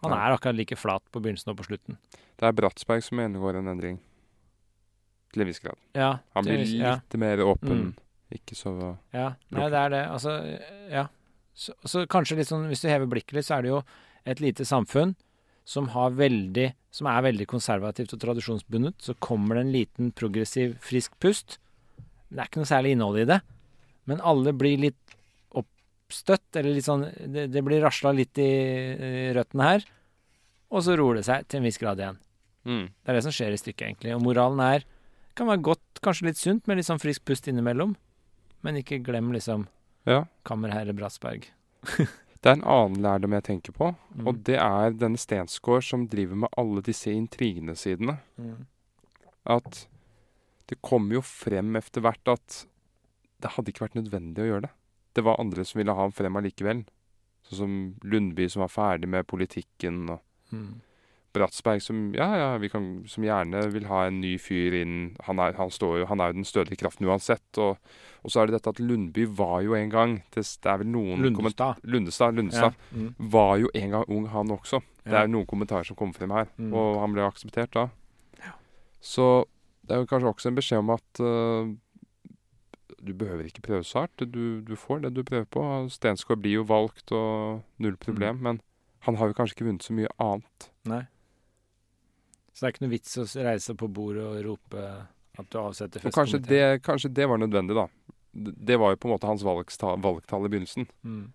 Han Nei. er akkurat like flat på begynnelsen og på slutten. Det er Bratsberg som gjennomgår en endring. Til en viss grad. Ja, Han blir litt ja. mer åpen. Mm. Ikke så Ja, nei, det er det. Altså, ja. Så, så kanskje litt sånn, hvis du hever blikket litt, så er det jo et lite samfunn som har veldig Som er veldig konservativt og tradisjonsbundet. Så kommer det en liten progressiv, frisk pust. Det er ikke noe særlig innhold i det. Men alle blir litt oppstøtt, eller litt sånn Det, det blir rasla litt i, i røttene her. Og så roer det seg til en viss grad igjen. mm. Det er det som skjer i stykket, egentlig. Og moralen er Kan være godt, kanskje litt sunt, med litt sånn frisk pust innimellom. Men ikke glem liksom Ja. kammerherre Bratsberg. *laughs* Det er en annen lærdom jeg tenker på, Mm. og det er denne Stensgaard som driver med alle disse intrigene sidene. Mm. At det kommer jo frem etter hvert at det hadde ikke vært nødvendig å gjøre det. Det var andre som ville ha ham frem allikevel. Sånn som Lundby som var ferdig med politikken, og Mm. Bratsberg som ja, ja, vi kan, som gjerne vil ha en ny fyr inn. Han er, han står jo, han er jo den stødige kraften uansett. Og, og så er det dette at Lundby var jo en gang Det, er vel noen Lundestad. Lundestad. Lundestad Ja. Mm. var jo en gang ung, han også. Det er noen kommentarer som kommer frem her, Mm. og han ble akseptert da. Så det er jo kanskje også en beskjed om at uh, du behøver ikke prøve så hardt. Du, du får det du prøver på. Stensgaard blir jo valgt, og null problem. Men han har jo kanskje ikke vunnet så mye annet. Nei. Så det er ikke noe vits å reise på bordet og rope at du avsetter Og kanskje det, kanskje det var nødvendig, da. Det var jo på en måte hans valgtall i begynnelsen. Mm.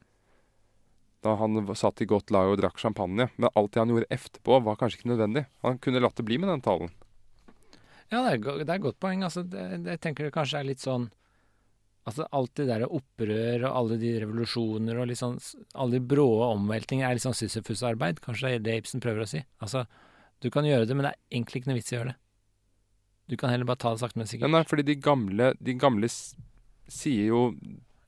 Da han satt i godt lag og drakk champagne. Men alt det han gjorde etterpå, var kanskje ikke nødvendig. Han kunne latt det bli med den talen. Ja, det er, et godt poeng. Altså, det, det jeg tenker det kanskje er litt sånn Altså alt det der opprør og alle de revolusjoner og sånn Alle de bråe omveltninger er litt sånn Sisyfus-arbeid. Kanskje det er det Ibsen prøver å si. Altså, du kan gjøre det, men det er egentlig ikke noe vits i å gjøre det. Du kan heller bare ta det sakte, men Ja, sikkert. nei, fordi de gamle, de gamle sier jo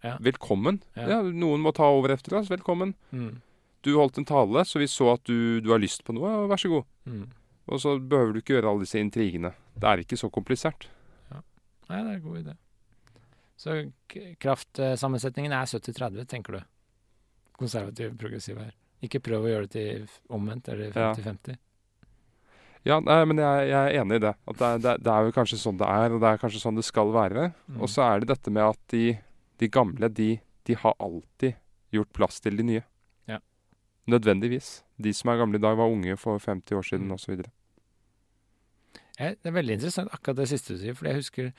Ja. 'velkommen'. Ja. Ja. Noen må ta over etter oss. Velkommen. Mm. Du holdt en tale, så vi så at du, du har lyst på noe. Vær så god. Mm. Og så behøver du ikke gjøre alle disse intrigene. Det er ikke så komplisert. Nei, det er en god idé. Så kraftsammensetningen er 70-30, tenker du? Konservativ, progressiv her. Ikke prøv å gjøre det til omvendt, eller Ja. 50-50. Ja, nei, men jeg, jeg er enig i det. At det, det, det er jo kanskje sånn det er, og det er kanskje sånn det skal være. Mm. Og så er det dette med at de, de gamle, de, de har alltid gjort plass til de nye. Ja. Nødvendigvis. De som er gamle i dag, var unge for 50 år siden, Mm. osv. Det er veldig interessant akkurat det siste du sier, for jeg husker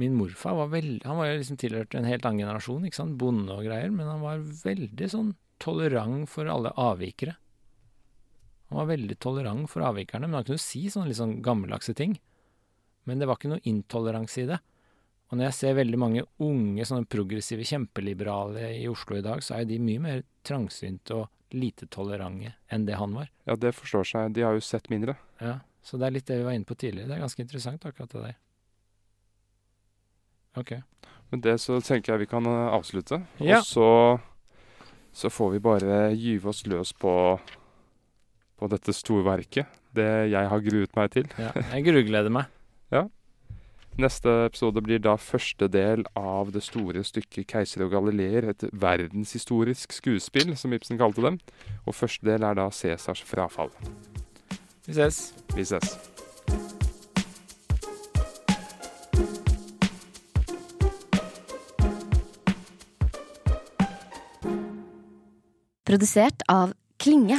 min morfar var veldig Han var jo liksom tilhørt en helt annen generasjon, ikke sant, bonde og greier, men han var veldig sånn tolerant for alle avvikere. Han var veldig tolerant for avvikerne, men han kunne si sånne litt sånn gammeldagse ting. Men det var ikke noe intoleranse i det. Og når jeg ser veldig mange unge, sånne progressive, kjempeliberale i Oslo i dag, så er jo de mye mer trangsynte og lite tolerante enn det han var. Ja, det forstår seg. De har jo sett mindre. Ja, så det er litt det vi var inne på tidligere. Det er ganske interessant akkurat det der. Ok. Med det så tenker jeg vi kan eh, avslutte. Ja. Og så, så får vi bare gyve oss løs på, på dette storverket. Det jeg har gruet meg til. Ja, jeg grugleder meg. *laughs* Neste episode blir da første del av det store stykket 'Keiser og Galileer', et verdenshistorisk skuespill, som Ibsen kalte dem. Og første del er da Cæsars frafall. Vi ses. Vi ses. Produsert av Klinge.